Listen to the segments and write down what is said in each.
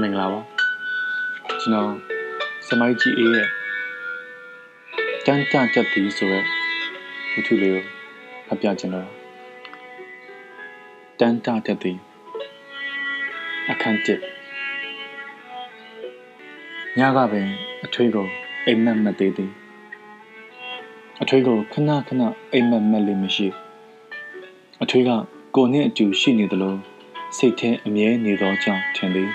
မင်္ဂလာပါကျွန်တော်စမိုင်းကြီးအေးရဲ့တန်တန်တက်ပြီးဆိုရက်ဝတ္ထုလေးကိုဖတ်ပြချင်တော့တန်တန်တက်ပြီးအခန်းတစ်ညကပင်အထွေးကိုအိမ်မက်မက်သေးသည်အထွေးကိုခဏခဏအိမ်မက်မက်လေးမရှိအထွေးကကိုနဲ့အတူရှိနေသလိုစိတ်ထဲအမြဲနေသောကြောင့်ထင်သည်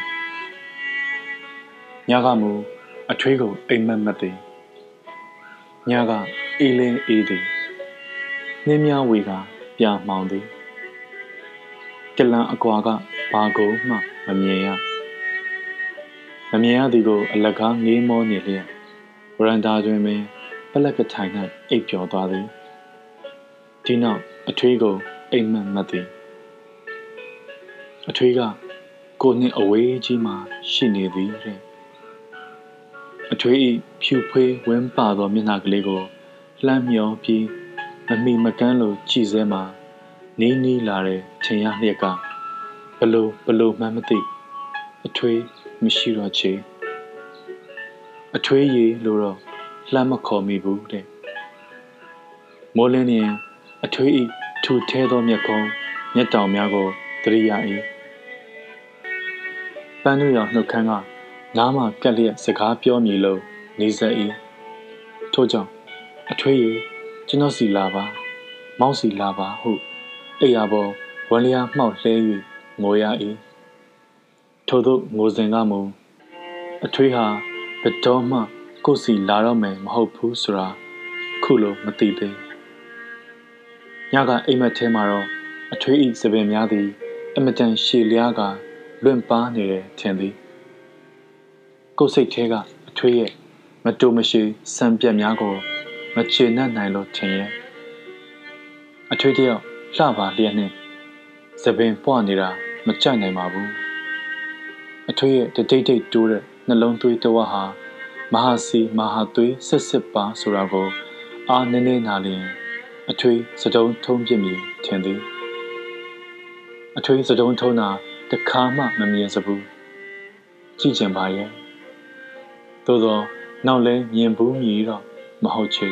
ညကမူအထွေးကိုအိမ်မက်မက်သည်ညကအေးလင်းအေးသည်နှင်းများဝေကပြမှောင်သည်ကလန်အကွာကဘာကိုမှမမြင်ရမမြင်ရသည်ကိုအလကားငေးမောနေလျက်ဝရန်တာတွင်ပင်ပလက်ကထိုင်၌အိပ်ပျော်သွားသည်ဒီနောက်အထွေးကိုအိမ်မက်မက်သည်အထွေးကကိုနှင့်အဝေးကြီးမှရှိနေသည်တဲ့ အထွေးဤဖြူဖွေးဝင်းပါသောမျက်နှာကလေးကိုလှမ်းမျောပြီးမမိမကန်းလိုကြည်စဲမှာနီးနီးလာတဲ့ထင်ရလျက်ကဘလို့ဘလို့မှမသိအထွေးမရှိတော့ချေအထွေးရည်လို့တော့လှမ်းမခေါ်မိဘူးတဲ့မိုးလင်းရင်အထွေးဤထူထဲသောမျက်ခုံးမျက်တောင်များကိုတရိယာ၏ပန်းတို့ရောင်နှုတ်ခမ်းက နားမှကက်လျက်စကားပြောမည်လို့နေဆက်၏ထို့ကြောင့်အထွေးရကျွန်တော်စီလာပါ မောင်းစီလာပါဟုအိယာပေါ်ဝလျာမှောက်လှဲ၍ငိုရ၏ထို့သောငိုစဉ်ကမူအထွေးဟာဘတော်မှကိုစီလာတော့မယ်မဟုတ်ဘူးဆိုတာခုလိုမသိသေးညကအိမ်မက်ထဲမှာတော့အထွေးဤစပင်များသည်အမတန်ရှည်လျားကလွင့်ပါနေတယ်ထင်သည် ကိုယ်စိတ်ထဲကအထွေးရဲ့မတူမရှိစံပြက်များကိုမချေနှံ့နိုင်လို့ထင်ရဲ့အထွေးတယောက်လှပါလျက်နဲ့သပင်ပွားနေတာမကြိုက်နိုင်ပါဘူးအထွေးရဲ့တတိတ်တိတ်တိုးတဲ့နှလုံးသွေးတဝဟာမဟာစီမဟာသွေးစစ်စစ်ပါဆိုတာကိုအားနည်းနည်းနာလျင်အထွေးစတုံးထုံးပြစ်မည်ထင်သည်အထွေးစတုံးထုံးတာတခါမှမမြင်စဘူးကြည့်ကြပါရဲ့ သို့သောနောက်လဲမြင်ဘူးမြည်တော့မဟုတ်ချေ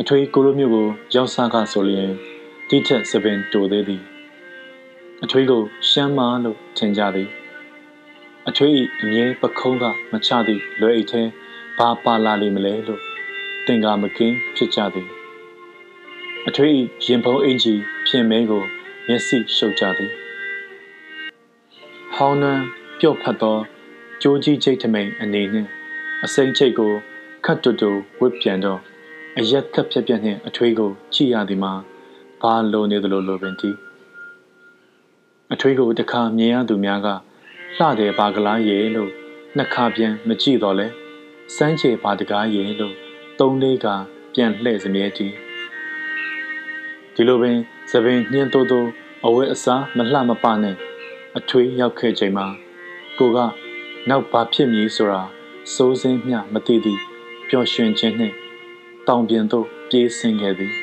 အထွေးကိုလိုမျိုးကိုရောက်စားကဆိုလျင်တိထက်စပင်တိုသေးသည်အထွေးကိုရှမ်းမာလို့ထင်ကြသည်အထွေး၏အမြဲပခုံးကမချသည့်လွယ်အိတ်ထဲဘာပါလာလိမ့်မလဲလို့တင်ကာမကင်းဖြစ်ကြသည်အထွေး၏ရင်ဖုံးအင်ကြီးပြင်မဲကိုမျက်စိရှုပ်ကြသည် ဟောင်းနှံပျော့ဖတ်သောကြိုးကြီးချိတ်ထမိန်အနေနှင့်အစိမ့်ချိတ်ကိုခတ်တူတူဝစ်ပြန်တော့အရက်ခက်ဖြက်ပြက်နှင့်အထွေးကိုကြည့်ရသည်မှာဘာလိုနေသလိုလိုပင်သည်အထွေးကိုတခါမြင်ရသူများကလှတယ်ပါကလားရဲ့လို့နှစ်ခါပြန်မကြည့်တော့လဲစမ်းချေပါတကားရဲ့လို့သုံးလေးကပြန်လှည့်စမြဲတည်ဒီလိုပင်သပင်ညှင်းတိုးတိုးအဝဲအစားမလှမပနဲ့ အထွေးရောက်ခဲ့ချိန်မှာကိုကနောက်ဘာဖြစ်မည်ဆိုတာစိုးစင်းမျှမသိသည့်ပျော်ရွှင်ခြင်းနှင့်တောင်ပြင်သို့ပြေးဆင်းခဲ့သည်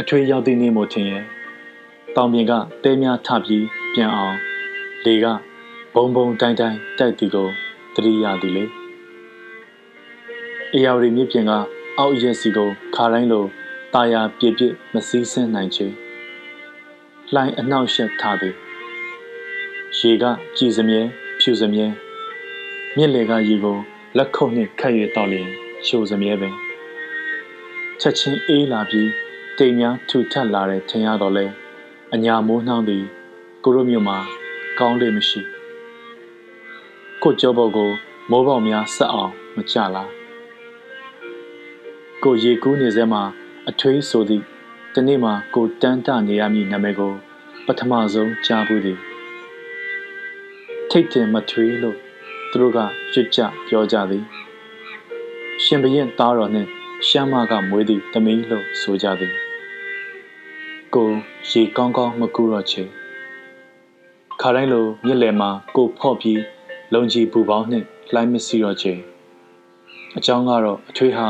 အထွေးရောက်သည့်နေ့မို့ထင်ရဲ့တောင်ပြင်ကတဲများထပြီးပြန်အောင်လေကဘုံဘုံတိုင်းတိုင်းတိုက်သည်ကိုသတိရသည်လေအရာရီမြစ်ပြင်ကအောက်ရက်စီကိုခါတိုင်းလိုတာယာပြည့်ပြည့်မစည်းစင်းနိုင်ချေ လှိုင်းအနှောက်ယှက်ထားသည်ရေကကြည်စမြဲဖြူစမြဲမြင့်လေကရေကိုလက်ခုပ်နှင့်ခတ်ရတော့လျင်ရှိုစမြဲပင်ချက်ချင်းအေးလာပြီးတိမ်များထူထပ်လာတဲ့ထင်ရတော့လဲအညာမိုးနှောင်းသည်ကိုရိုမြို့မှာကောင်းလေမရှိကိုကြောဘော်ကိုမိုးပေါက်များဆက်အောင်မကြလားကိုရေကူးနေစဲမှာအထွေးဆိုသည့် တနေ့မှာကိုတန်းတနေရမည်နာမည်ကို ပထမဆုံးကြားဘူးသည်ထိတ်တင်မထွေးလို့သူတို့ကရွတ်ကြပြောကြသည် ရှင်ဘရင်သားတော်နှင့်ရှမ်းမကမွေးသည့်သမီးလို့ဆိုကြသည် ကိုရေကောင်းကောင်းမကူတော့ချေခါတိုင်းလိုမြစ်လယ်မှာကိုဖော့ပြီးလုံကြီးပူပေါင်းနှင့်လှိုင်းမစီတော့ချေအကြောင်းကတော့အထွေးဟာ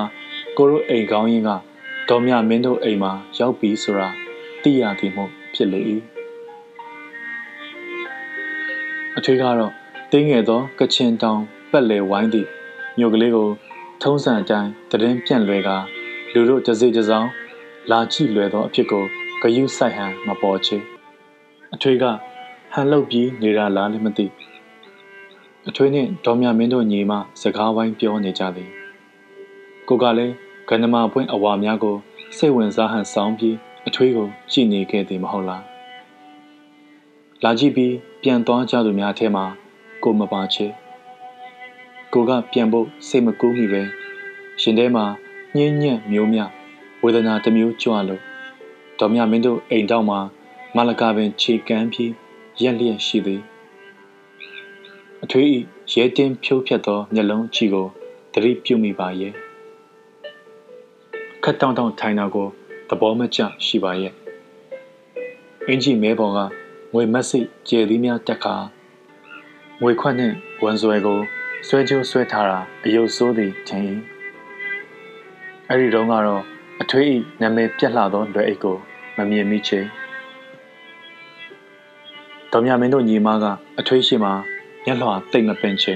ကိုတို့အိမ်ကောင်းရင်ကက ဒေါ်မြမင်းတို့အိမ်မှာရောက်ပြီဆိုတာသိရသည်မို့ဖြစ်လေ၏အထွေးကတော့တင်းငယ်သောကချင်တောင်ပက်လေဝိုင်းသည့်မြို့ကလေးကို ထုံးစံအတိုင်းတရင်ပြန့်လွယ်ကလူတို့တစိတစောင်းလာကြည့်လွယ်သောအဖြစ်ကိုဂယုဆိုင်ဟန်မပေါ်ချေအထွေးကဟန်လုတ်ပြီးနေတာလားလည်းမသိအထွေးနှင့်ဒေါ်မြမင်းတို့ညီမစကားဝိုင်းပြောနေကြသည်ကိုကလည်း ကန္နမပွင့်အဝါများကိုစိတ်ဝင်စားဟန်ဆောင်ပြီးအထွေးကိုကြည့်နေခဲ့သည်မဟုတ်လားလာကြည့်ပြီးပြန်သွားကြသူများထဲမှာကိုမပါချေကိုကပြန်ဖို့စိတ်မကူးမိပဲရှင်ထဲမှာညင်းညက်မျိုးမြဝေဒနာတစ်မျိုးကြွလို့ဒေါ်မြမင်းတို့အိမ်တောက်မှာမလကာပင်ခြေကမ်းပြီးရက်လျက်ရှိသည်အထွေးဤရဲတင်းဖြိုးဖြတ်သောမျက်လုံးကြည့်ကိုသတိပြုမိပါရဲ့ ခတ်တောင့်တောင့်ထိုင်တာကိုသဘောမကျရှိပါရဲ့အင်ကြီးမဲပေါ်ကငွေမက်စိကျေသီးများတက်ခါငွေခွက်နှင့်ဝန်ဆွဲကိုဆွဲကျိုးဆွဲထားတာအယုတ်ဆိုးသည်ထင်၏အဲ့ဒီတော့ကတော့အထွေးဤနာမည်ပြက်လှသောလွယ်အိတ်ကိုမမြင်မိချေဒေါ်မြမင်းတို့ညီမကအထွေးရှိမှမျက်လွှာတိတ်မပင်ချေ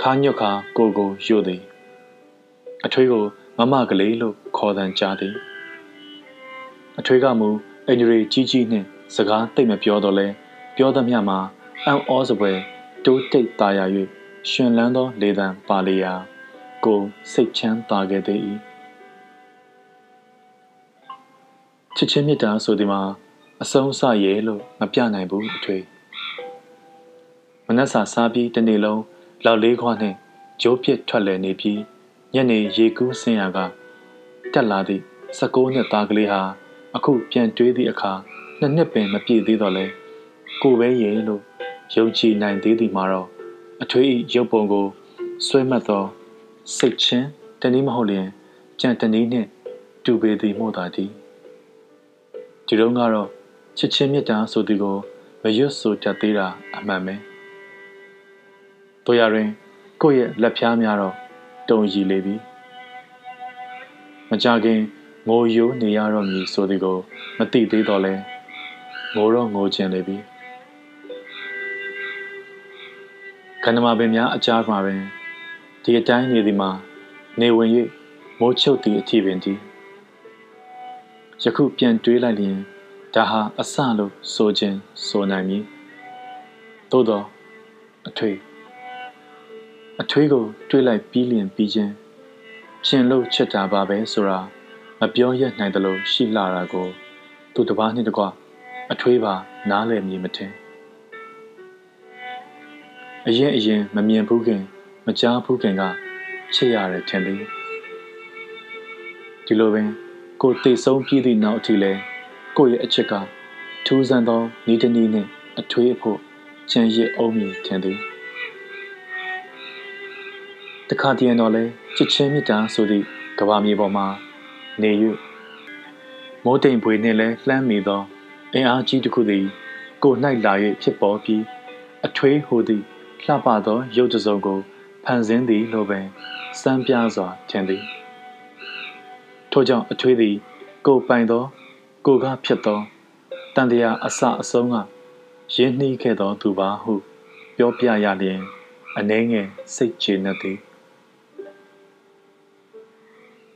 ခါညွတ်ခါကိုကိုယို့သည်အထွေးကို မမကလေးလို့ခေါ်တန်ကြသည်အထွေးကမူအင်ဂျရီကြီးကြီးနှင့်စကားတိတ်မပြောတော့လဲပြောသမျှမှာအံ့ဩစပွဲတိုးတိတ်ตาရ၍ရှင်လန်းသောလေတံပါလျာကိုစိတ်ချမ်းသာခဲ့သည်ချစ်ချင်းမြတ်တာဆိုဒီမှာအဆုံးစရဲလို့မပြနိုင်ဘူးအထွေမနက်စာစားပြီးတနေ့လုံးလောက်လေးခွားနဲ့ဂျိုးပြစ်ထွက်လည်နေပြီး ညနေရေကူးဆင်းရကတက်လာသည့်16နှစ်သားကလေးဟာအခုပြန်တွေးသည့်အခါနှစ်နှစ်ပင်မပြည့်သေးတော့လဲကိုပဲရဲ့လို့ယုံကြည်နိုင်သေးသည်မှာတော့အထွေးဤရုပ်ပုံကိုဆွဲမှတ်သောစိတ်ချင်းတနည်းမဟုတ်လျင်ကြံတနည်းနှင့်တူပေသည်မို့သာသည်ဒီတော့ကတော့ချစ်ချင်းမြတ်တာဆိုသူကိုမရွတ်ဆိုတတ်သေးတာအမှန်ပဲတို့ရရင်ကိုယ့်ရဲ့လက်ဖြားများတော့ တုံရည်လေပြီမကြခင်ငိုယိုးနေရတော့မည်ဆိုသည်ကိုမသိသေးတော့လဲငိုတော့ငိုချင်လေပြီကန္နမပင်များအကြားမှာပင်ဒီအတိုင်းနေသည်မှာနေဝင်၍မိုးချုပ်သည့်အထီပင်သည်ယခုပြန်တွေးလိုက်လျင်ဒါဟာအဆလို့ဆိုခြင်းဆိုနိုင်မည်သို့တော့အထွေ အထွေးကိုတွေးလိုက်ပြီးလျင်ပြီးချင်းရှင်လို့ချက်တာပါပဲဆိုတာမပြောရနိုင်တယ်လို့ရှိလာတာကိုသူတပားနှင့်တကွအထွေးပါနားလည်မြင်မထင်အရင်အရင်မမြင်ဘူးခင်မကြားဘူးခင်ကချစ်ရတယ်ထင်သည်ဒီလိုပင်ကိုသိဆုံးပြီးသည့်နောက်အထိလဲကိုရဲ့အချစ်ကထူးဆန်းသောဤတနည်းနှင့်အထွေးအဖို့ချမ်းရစ်အောင်မြင်ထင်သည်တ ခါတည်းတော့လဲချစ်ချင်းမြတ်တာဆိုသည့်ကဘာမြေပေါ်မှာနေ၍မိုးတိမ်ပွေနှင့်လဲလှမ်းမိသောအင်အားကြီးတစ်ခုသည် ကို၌လာ၍ဖြစ်ပေါ်ပြီးအထွေးဟူသည့်လှပသောရုပ်တစုံကိုဖန်ဆင်းသည်လိုပင်စမ်းပြစွာထင်သည်ထို့ကြောင့်အထွေးသည် ကိုပိုင်သော ကိုကဖြစ်သောတန်တရားအစအဆုံးကရင်းနှီးခဲ့သောသူပါဟု ပြောပြရလျင်အနှဲငယ်စိတ်ချနေသည်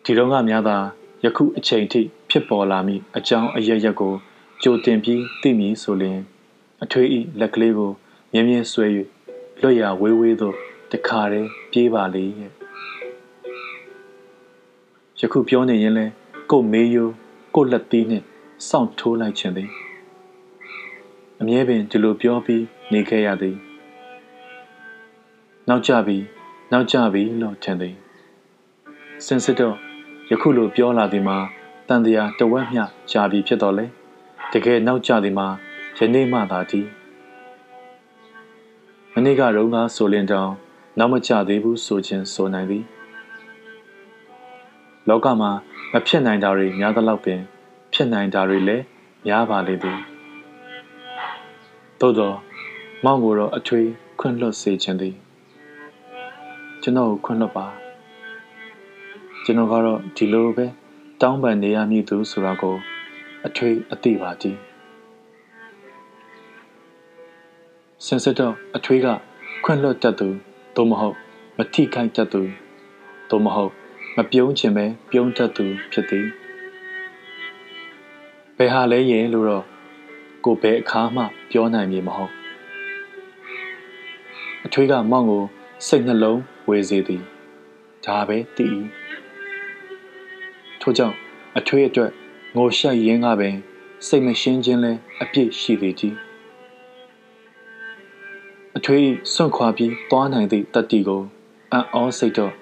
ဒီတော့ကများသာယခုအချိန်ထိဖြစ်ပေါ်လာမိအကြောင်းအရရက်ကိုကြိုတင်ပြီးသိမည်ဆိုလျင်အထွေးဤလက်ကလေးကိုမြင်းမြင်းဆွဲ၍လွတ်ရဝေးဝေးသို့တခါတည်းပြေးပါလေရဲ့ယခုပြောနေရင်လဲကို့မေးယိုးကို့လက်သီးနှင့်စောင့်ထိုးလိုက်ခြင်းသည်အမြဲပင်ဒီလိုပြောပြီးနေခဲ့ရသည်နောက်ကြပြီနောက်ကြပြီလို့ထင်သည်စင်စစ်တော့ ယခုလိုပြောလာသည်မှာတန်တရားတဝက်မျှကြာပြီဖြစ်တော်လဲတကယ်နောက်ကြသည်မှာယနေ့မှသာတည်းမနေ့ကရုံးသားဆိုလင်တောင်နောက်မကျသေးဘူးဆိုခြင်းဆိုနိုင်သည်လောကမှာမဖြစ်နိုင်တာတွေများသလောက်ပင် ဖြစ်နိုင်တာတွေလည်းများပါလေသည်သို့သောမောင်ကိုတော့အထွေးခွင့်လွတ်စေခြင်းသည်ကျွန်တော်ကိုခွင့်လွတ်ပါ ကျွန်တော်ကတော့ဒီလိုပဲတတောင်းပန်နေရမည်သူဆိုတာကို အထွေးအသိပါတည်းစင်စစ်တော့အထွေးကခွင့်လွတ်တတ်သူသို့မဟုတ် မထိခိုက်တတ်သူသို့မဟုတ် မပြုံးခြင်းပဲပြုံးတတ်သူဖြစ်သည်ဘယ်ဟာလဲရဲ့လို့တော့ကိုဘယ်အခါမှပြောနိုင်မည်မဟုတ်အထွေးကမောင်ကိုစိတ်နှလုံးဝေစေသည်ဒါပဲတည်၏ ထို့ကြောင့်အထွေးအတွက်ငိုရှက်ရင်းကပင်စိတ်မရှင်းခြင်းလဲအပြစ်ရှိသေးကြီးအထွေးစွန့်ခွာပြီးသွားနိုင်သည့်တတိကိုအံ့ဩစိတ်တော့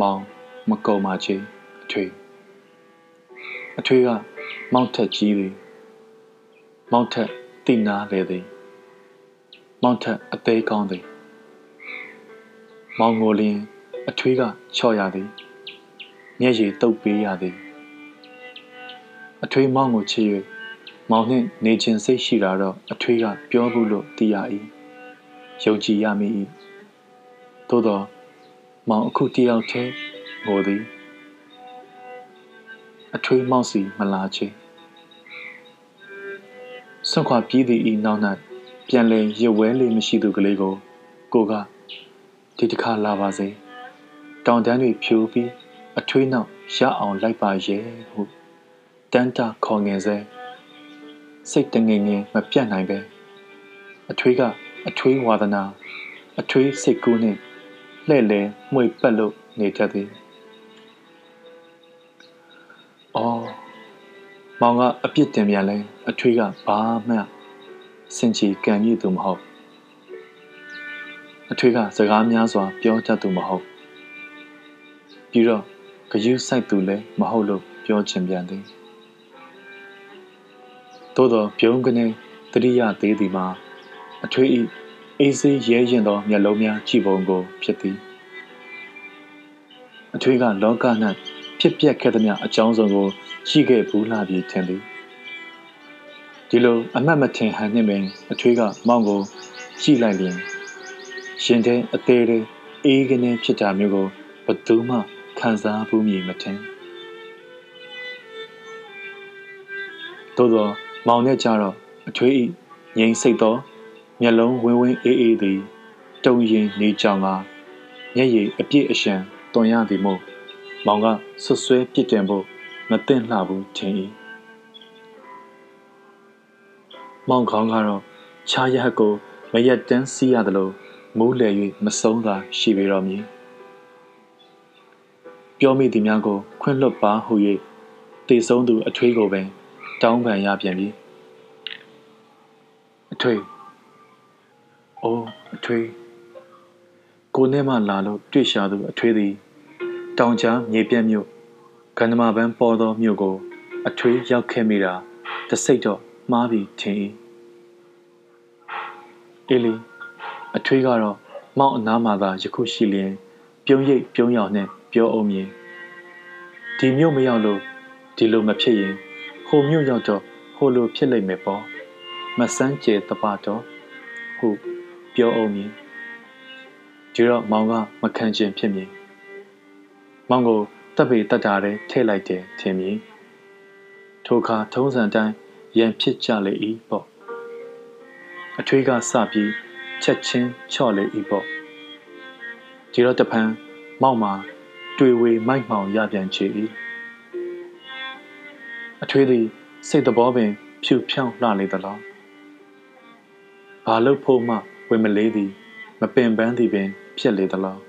မောင်မကုံပါချေအထွေးအထွေးကမောက်ထက်ကြီးသည်မောက်ထက်တိနာလေသည်မောက်ထက်အသေးကောင်းသည်မောင်ကိုလျင်အထွေးကချော့ရသည်မျက်ရည်တုပ်ပေးရသည် အထွေးမောင်ကိုချေ၍မောင်နှင့်နေခြင်းစိတ်ရှိတာတော့အထွေးကပြောဘူးလို့သိရ၏ယုံကြည်ရမည်၏သို့သောမောင်အခုတယောက်တည်းငိုသည်အထွေးမောက်စီမလာချေဆွန့်ခွာပြီးသည့်ဤနောက်၌ပြန်လည်ရဝဲလေးမရှိသူကလေးကို ကိုကဒီတစ်ခါလာပါစေတောင်တန်းတွေဖြိုးပြီးအထွေးနောက်ရအောင်လိုက်ပါရဲ့ဟု တန်တာခေါ်ငယ်စေစိတ်တငင်ငင်မပြတ်နိုင်ပဲအထွေးကအထွေးဝါဒနာ အထွေးစိတ်ကူးနှင့်လှဲ့လဲမှွေပတ်လို့နေတတ်သည်အော်မောင်ကအပြစ်တင်ပြန်လဲအထွေးကဘာမှစင်ချီကံမြည်သူမဟုတ်အထွေးကစကားများစွာ ပြောတတ်သူမဟုတ်ပြီးတော့ဂယုစိုက်သူလည်းမဟုတ်လို့ပြောချင်ပြန်သည် သို့သောပြုံးကနေတတိယသေးသည်မှာအထွေးဤအေးစေးရဲရင်သောမျက်လုံးများကြည့်ပုံကိုဖြစ်သည်အထွေးကလောက၌ဖြစ်ပျက်ခဲ့သမျှအကြောင်းစုံကိုရှိခဲ့ဘူးလာပြီးထင်သည်ဒီလိုအမှတ်မထင်ဟန်နှင့်ပင်အထွေးကမောင်ကိုကြည့်လိုက်လျင်ရှင်တဲ့အသေးလေးအေးကနေဖြစ်တာမျိုးကိုဘသူမှခံစားဘူးမည်မထင်သို့သော မောင်နဲ့ကြတော့အထွေးဤငိမ့်စိတ်သောမျက်လုံးဝင်းဝင်းအေးအေးသည်တုံရင်နေကြောင်ကမျက်ရည်အပြည့်အရှံတွန်ရသည်မို့မောင်ကဆွဆွဲပြစ်တင်ဖို့မသင့်လှဘူးထင်၏မောင်ခေါင်းကတော့ခြားရက်ကိုမရက်တန်းစီးရသလိုမိုးလေ၍မဆုံးသာရှိပေတော်မူပြောမိသည်များကိုခွင့်လွတ်ပါဟု၍တေဆုံးသူအထွေးကိုပင် တောင်းပန်ရပြန်ပြီအထွေးအိုးအထွေးကိုနဲ့မှလာလို့တွေ့ရှာသူအထွေးသည် တောင်ကြားမြေပြန့်မြို့ကန္နမပန်းပေါ်သောမြို့ကို အထွေးရောက်ခဲ့မိတာတစိတ်တော့မှားပြီးထင်၏အေလီအထွေးကတော့မောက်အနားမှာသာယခုရှိလျင် ပြုံးရိပ်ပြုံးရောင်နဲ့ပြောအောင်မြင်ဒီမြို့မရောက်လို့ဒီလိုမဖြစ်ရင်ဟို မြို့ရောက်တော့ဟိုလိုဖြစ်လိမ့်မယ်ပေါ့မဆန်းကျဲတပါတော့ဟုပြောအောင်မြင်ဒီတော့မောင်ကမခံချင်ဖြစ်မြင်မောင်ကိုတပ်ပေတတ်တာတဲ့ထဲ့လိုက်တယ်ထင်မြင်ထိုအခါထုံးစံတိုင်းရန်ဖြစ်ကြလေ၏ပေါ့အထွေးကစပြီးချက်ချင်းချော့လေ၏ပေါ့ဒီတော့တဖန်မောက်မှာတွေ့ဝေမိုက်မှောင်ရပြန်ချေ၏ အထွေးသည်စိတ်သဘောပင် ဖြူဖြောင်းလှလေသလားဘာလို့ဖို့မှဝင်မလေးသည် မပင်ပန်းသည်ပင် ဖြစ်လေသလား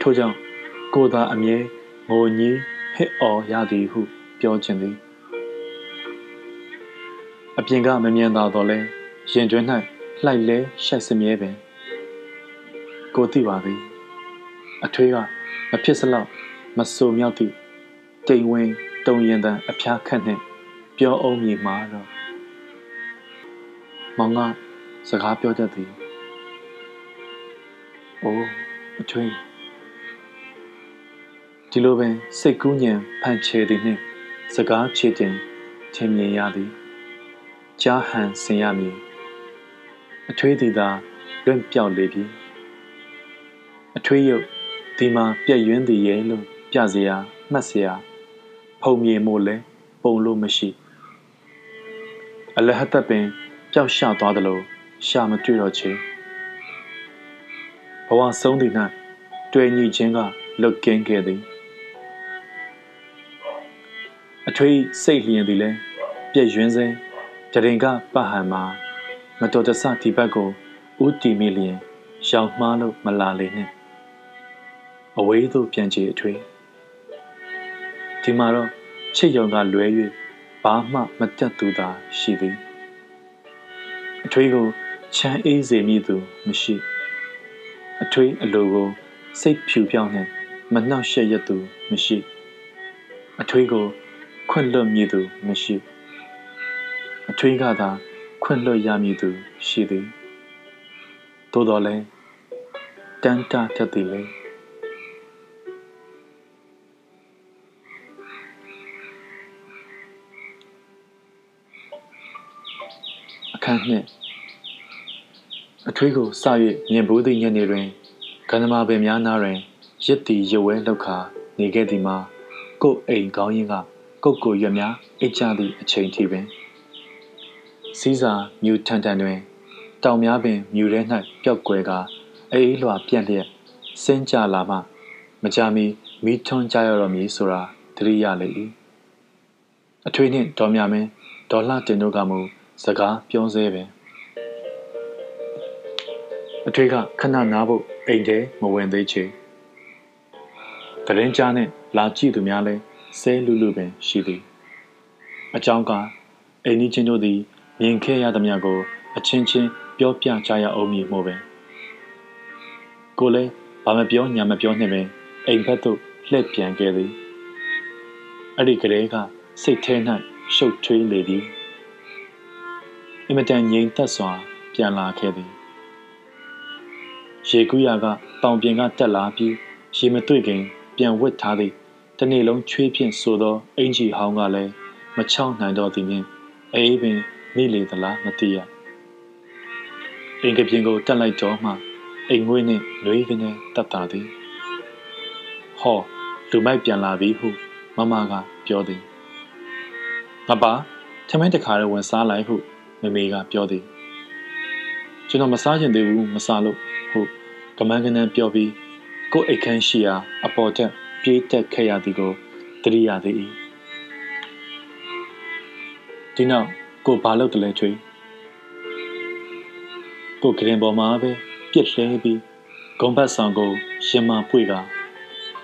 ထို့ကြောင့်ကိုသာအမြဲငိုညည်းဟစ်အော်ရသည်ဟု ပြောခြင်းသည်အပြင်ကမမြင်သာတော့လဲရင်တွင်၌လှိုက်လဲရှိုက်စမြဲပင်ကိုသိပါသည်အထွေးကမဖြစ်စလောက်မဆိုမြောက်သည့် တိမ်ဝင်တုံရင်တန်အဖျားခတ်နှင့်ပြောအောင်မြေမှာတော့မောင်ကစကားပြောတတ်သည်။အိုးအထွေးဒီလိုပင်စိတ်ကူးညံဖန်ချေသည်နှင့်စကားချေတင်ထင်မြင်ရသည်။ကြားဟန်ဆင်ရမည်။အထွေးသည်သာလွင့်ပြောက်လေပြီ။အထွေးရုပ်ဒီမှာပြက်ယွင်းသည်ရဲ့လို့ပြစရာ မှတ်เสีย ဖုံမြေမို့လဲပုံလို့မရှိအလဟတ်ပင်ပျောက်ရှသွားသလိုရှာမတွေ့တော့ချေဘဝဆုံးသည်၌တွေ့ညီခြင်းကလွတ်ကင်းခဲ့သည်အထွေးစိတ်လျင်သည်လဲပြည့်ရွင်းစေကြရင်ကပတ်ဟန်မှာမတော်တဆဒီဘက်ကိုဥတီမိလျင်ရောင်မှားလို့မလာလေနှင့်အဝေးသို့ပြန်ချေအထွေး ဒီမှာတော့ချစ်ယုံကလွဲ၍ဘာမှမတတ်သူသာရှိသည်အထွေးကိုချမ်းအေးစေမည်သူမရှိအထွေးအလိုကိုစိတ်ဖြူပြောင်းနှင့်မနှောက်ယှက်ရသူမရှိအထွေးကိုခွင့်လွတ်မည်သူမရှိအထွေးကသာခွင့်လွတ်ရမည်သူရှိသည်သို့တော်လည်းတန်တာတတ်သည်လေအ န်းနှစ်အထွေးကိုစ၍မြင်ဘူးသည့်ညနေတွင်ကန္နမာပင်များနာတွင်ရစ်တီရွဝဲလောက်ခါနေခဲ့သည်မှာကို့အိမ်ကောင်းရင်ကကုတ်ကိုရွက်များအိတ်ချသည့်အချိန်ထိပင်စီးစာမြူထန်ထန်တွင် တောင်များပင်မြူထဲ၌ပျောက်ကွယ်ကာအေးလွှာပြန့်လျက်ဆင်းကြလာမှ မကြမီမိထွန်းကြရတော့မည်ဆိုတာသတိရလေ၏အထွေးနှင့်ဒေါ်မြမင်းဒေါ်လှတင်တို့ကမူ စကားပြောစဲပင်အထွေးကခဏနားဖို့အိမ်ထဲမဝင်သေးချေတရင်ကြားနဲ့လာကြည့်သူများလဲဆဲလူလူပင်ရှိသည်အကြောင်းကအိမ်ကြီးချင်းတို့သည်မြင်ခဲ့ရသမျှကို အချင်းချင်းပြောပြကြရအောင်မည်မို့ပင်ကိုလည်းဘာမပြောညာမပြောနှင့်ပင်အိမ်ဘက်သို့လှည့်ပြန်ခဲ့သည်အဲ့ဒီကလေးကစိတ်ထဲ၌ရှုပ်ထွေးလေသည် အင်မတန်ငြိမ်သက်စွာ ပြန်လာခဲ့သည်ရေကူးရကတောင်ပြင်ကတက်လာပြီးရေမတွေ့ခင် ပြန်ဝတ်ထားသည်တနေ့လုံးချွေးဖြင့်ဆိုသောအင်ကြီးဟောင်းကလည်းမချောင်းနိုင်တော့သည်နှင့်အေးပင်မိလေသလားမသိရအင်ကပြင်းကိုတက်လိုက်တော့မှအိမ်ငွေးနှင့်နှွေးကနေတက်တာသည်ဟောလူမိုက်ပြန်လာပြီဟုမမကပြောသည်မပါထမင်းတခါတော့ဝင်စားလိုက်ဟု မမေကပြောသည်ကျွန်တော်မစားချင်သေးဘူးမစားလို့ဟုကမန်းကနန်းပြောပြီးကို့အိတ်ခမ်းရှိရာအပေါ်တက်ပြေးတက်ခဲ့ရသည်ကိုတရိယာသည်ဒီနောက်ကိုဘာလုပ်တယ်လဲချွေကိုကရင်ပေါ်မှာပဲပြစ်လဲပြီးဂုံဘတ်ဆောင်ကိုရှင်မပွေက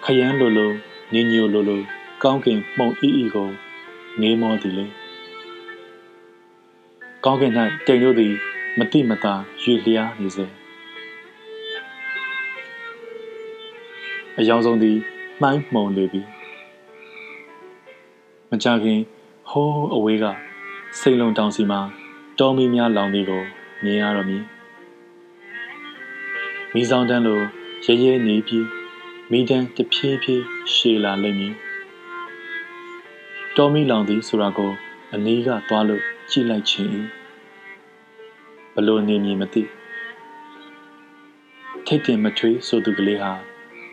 ခရမ်းလိုလိုနင်းညိုလိုလိုကောင်းကင်မှုံအီအီကိုနေမောသည်လေ ကောင်းကင်၌တိမ်တို့သည် မတိမတာရွေလျားနေစေအယောင်ဆုံးသည်မှိုင်းမှုံလေပြီမကြခင်ဟိုးအဝေးကစိတ်လုံးတောင်စီမှာတောမီများလောင်သည်ကိုမြင်ရတော့မည်မိဆောင်တန်းလိုရဲရဲနေပြီးမိတန်းတဖြည်းဖြည်းရှည်လာလိမ့်မည်တောမီလောင်သည်ဆိုတာကိုအနည်းကသွားလို့ ကြည့်လိုက်ခြင်းဘလို့နေမည်မသိထိတ်တင်မထွေးဆိုသူကလေးဟာ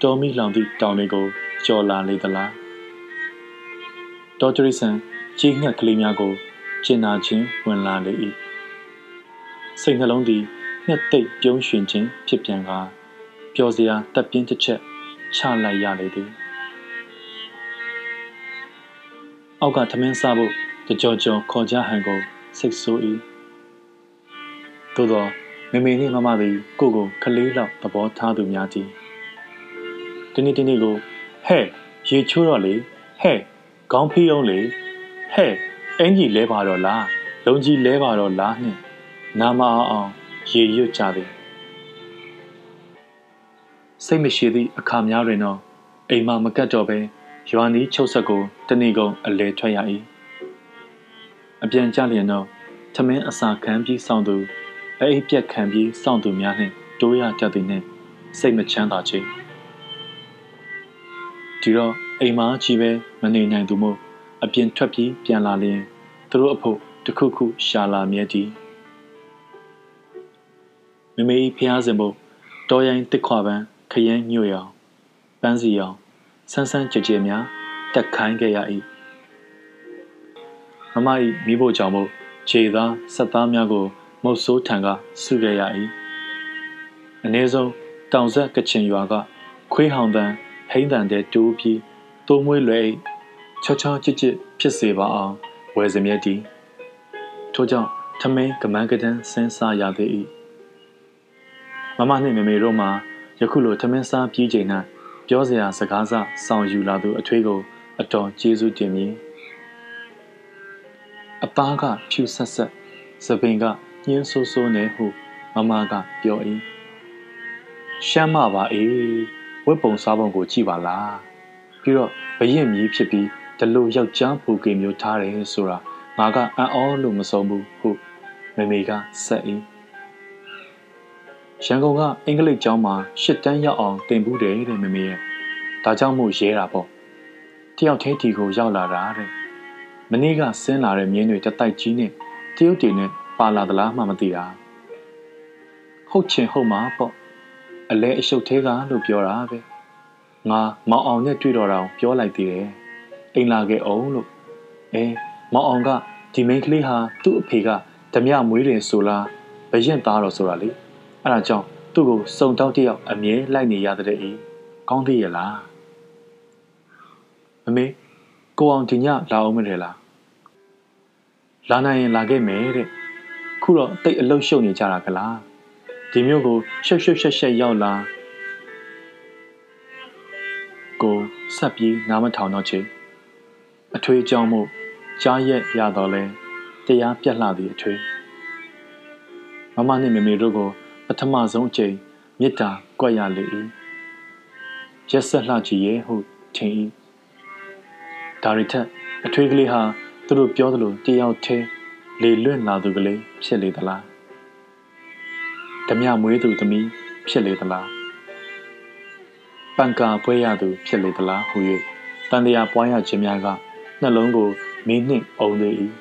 တောမီလောင်သည့်တောင်တွေကိုကြော်လာလေသလားတော်တရိဆန်ကြီးငှက်ကလေးများကိုကျင်နာခြင်းဝင်လာလေ၏စိတ်နှလုံးသည်နှစ်သိပ်ပြုံးရွှင်ခြင်းဖြစ်ပြန်ကာပျော်စရာတပ်ပြင်းတစ်ချက်ချလိုက်ရလေသည်အောက်ကထမင်းစားဖို့ ကြော်ကြော်ခေါ်ကြဟန်ကိုစိတ်ဆိုး၏သို့သောမမေနှင့်မမသည်ကိုကိုခလေးလောက်သဘောထားသူများသည်ဒီနေ့ဒီနေ့ကိုဟဲ့ရေချိုးတော့လေဟဲ့ခေါင်းဖီးအောင်လေဟဲ့အင်ကြီးလဲပါတော့လားလုံကြီးလဲပါတော့လားနှင့်နာမအောင်အောင်ရေရွတ်ကြသည်စိတ်မရှိသည့်အခါများတွင်တော့အိမ်မမကတ်တော့ပဲရွာနီးချုပ်ဆက်ကိုတဏီကုံအလဲထွက်ရ၏ အပြန်ကြလျင်တော့ထမင်းအစာခံပြီးစောင့်သူအိပ်ပြက်ခံပြီးစောင့်သူများနှင့်တိုးရတတ်သည်နှင့်စိတ်မချမ်းသာခြင်းဒီတော့အိမ်မကြီးပဲမနေနိုင်သူမို့အပြင်ထွက်ပြီးပြန်လာလျင်သူတို့အဖို့တခုခုရှာလာမြဲသည်မမေဖျားစင်ဖို့တော်ရိုင်းတစ်ခွာပန်းခရမ်းညွတ်ရောင်ပန်းစီရောင်ဆန်းဆန်းကြဲကြဲများတက်ခိုင်းခဲ့ရ၏ မမ၏မိဖို့ကြောင့်မို့ခြေသားဆက်သားများကိုမုတ်ဆိုးထံကဆုခဲ့ရ၏အ ਨੇ ဆုံးတောင်ဆက်ကချင်ရွာက ခွေးဟောင်တန်ဟိမ့်တန်တဲ့တိုးပြီးတိုးမွေးလွယ်ချောချောချစ်ချစ်ဖြစ်စေပါအောင်ဝယ်စမြဲတည်ထို့ကြောင့်ထမင်းကမန်းကတန်းဆင်းစားရသေး၏မမနှင့်မေမေတို့မှာယခုလိုထမင်းစားပြီးချိန်၌ပြောစရာစကားစဆောင်ယူလာသူအထွေးကိုအတော်ကျေးဇူးတင်မည် အသားကဖြူဆက်ဆက်စပင်ကညင်းဆိုးဆိုးနေဟုမမကပြော၏ရှမ်းမပါအေးဝတ်ပုံစားပုံကိုကြည့်ပါလားပြီးတော့ဘရင်မြည်ဖြစ်ပြီးဒီလိုယောက်ျားပူကေမျိုးထားတယ်ဆိုတာငါကအံ့ဩလို့မဆုံးဘူးဟုမေမေကဆက်၏ရန်ကုန်ကအင်္ဂလိပ်ကျောင်းမှာရှစ်တန်းရောက်အောင်တင်ဘူးတယ်တဲ့မေမေရဲ့ဒါကြောင့်မို့ရဲတာပေါ့တယောက်သေးတီကိုရောက်လာတာတဲ့ မနေ့ကဆင်းလာတဲ့မြင်းတွေတတိုက်ကြီးနဲ့တရုတ်တွေနဲ့ပါလာသလားမှမသိတာဟုတ်ချင်ဟုတ်မှာပေါ့အလဲအရှုပ်သေးကလို့ပြောတာပဲငါမောင်အောင်နဲ့တွေ့တော့တာပြောလိုက်သေးတယ်အိမ်လာခဲ့အောင်လို့အဲမောင်အောင်ကဒီမိန်းကလေးဟာသူ့အဖေကဓမြမွေးတယ်ဆိုလားဘရင်သားတော့ဆိုတာလေအဲ့ဒါကြောင့်သူ့ကိုစုံတောက်တယောက်အမြဲလိုက်နေရတဲ့အေးကောင်းသေးရဲ့လားမမေကိုအောင်ဒီညလာအောင်မထဲလား လာနိုင်ရင်လာခဲ့မယ်တဲ့ခုတော့တိတ်အလုတ်ရှုပ်နေကြတာကလားဒီမျိုးကိုရှုပ်ရှုပ်ရှက်ရှက်ရောက်လာကိုဆက်ပြီးနားမထောင်တော့ချေအထွေးကြောင်းမှုကြားရက်ရတော့လဲတရားပြက်လှသည့်အထွေးမမနှင့်မေမေတို့ကိုပထမဆုံးအချိန်မေတ္တာကွက်ရလေ၏ရက်ဆက်လှကြည့်ရဲ့ဟုထင်၏ဒါရီထက်အထွေးကလေးဟာ သူတို့ပြောသလိုတယောက်သေးလေလွင့်လာသူကလေးဖြစ်လေသလားဓမြမွေးသူသမီးဖြစ်လေသလားပန်ကာပွဲရသူဖြစ်လေသလားဟု၍တန်တရားပွားရခြင်းများကနှလုံးကိုမင်းနှင့်အုံသေး၏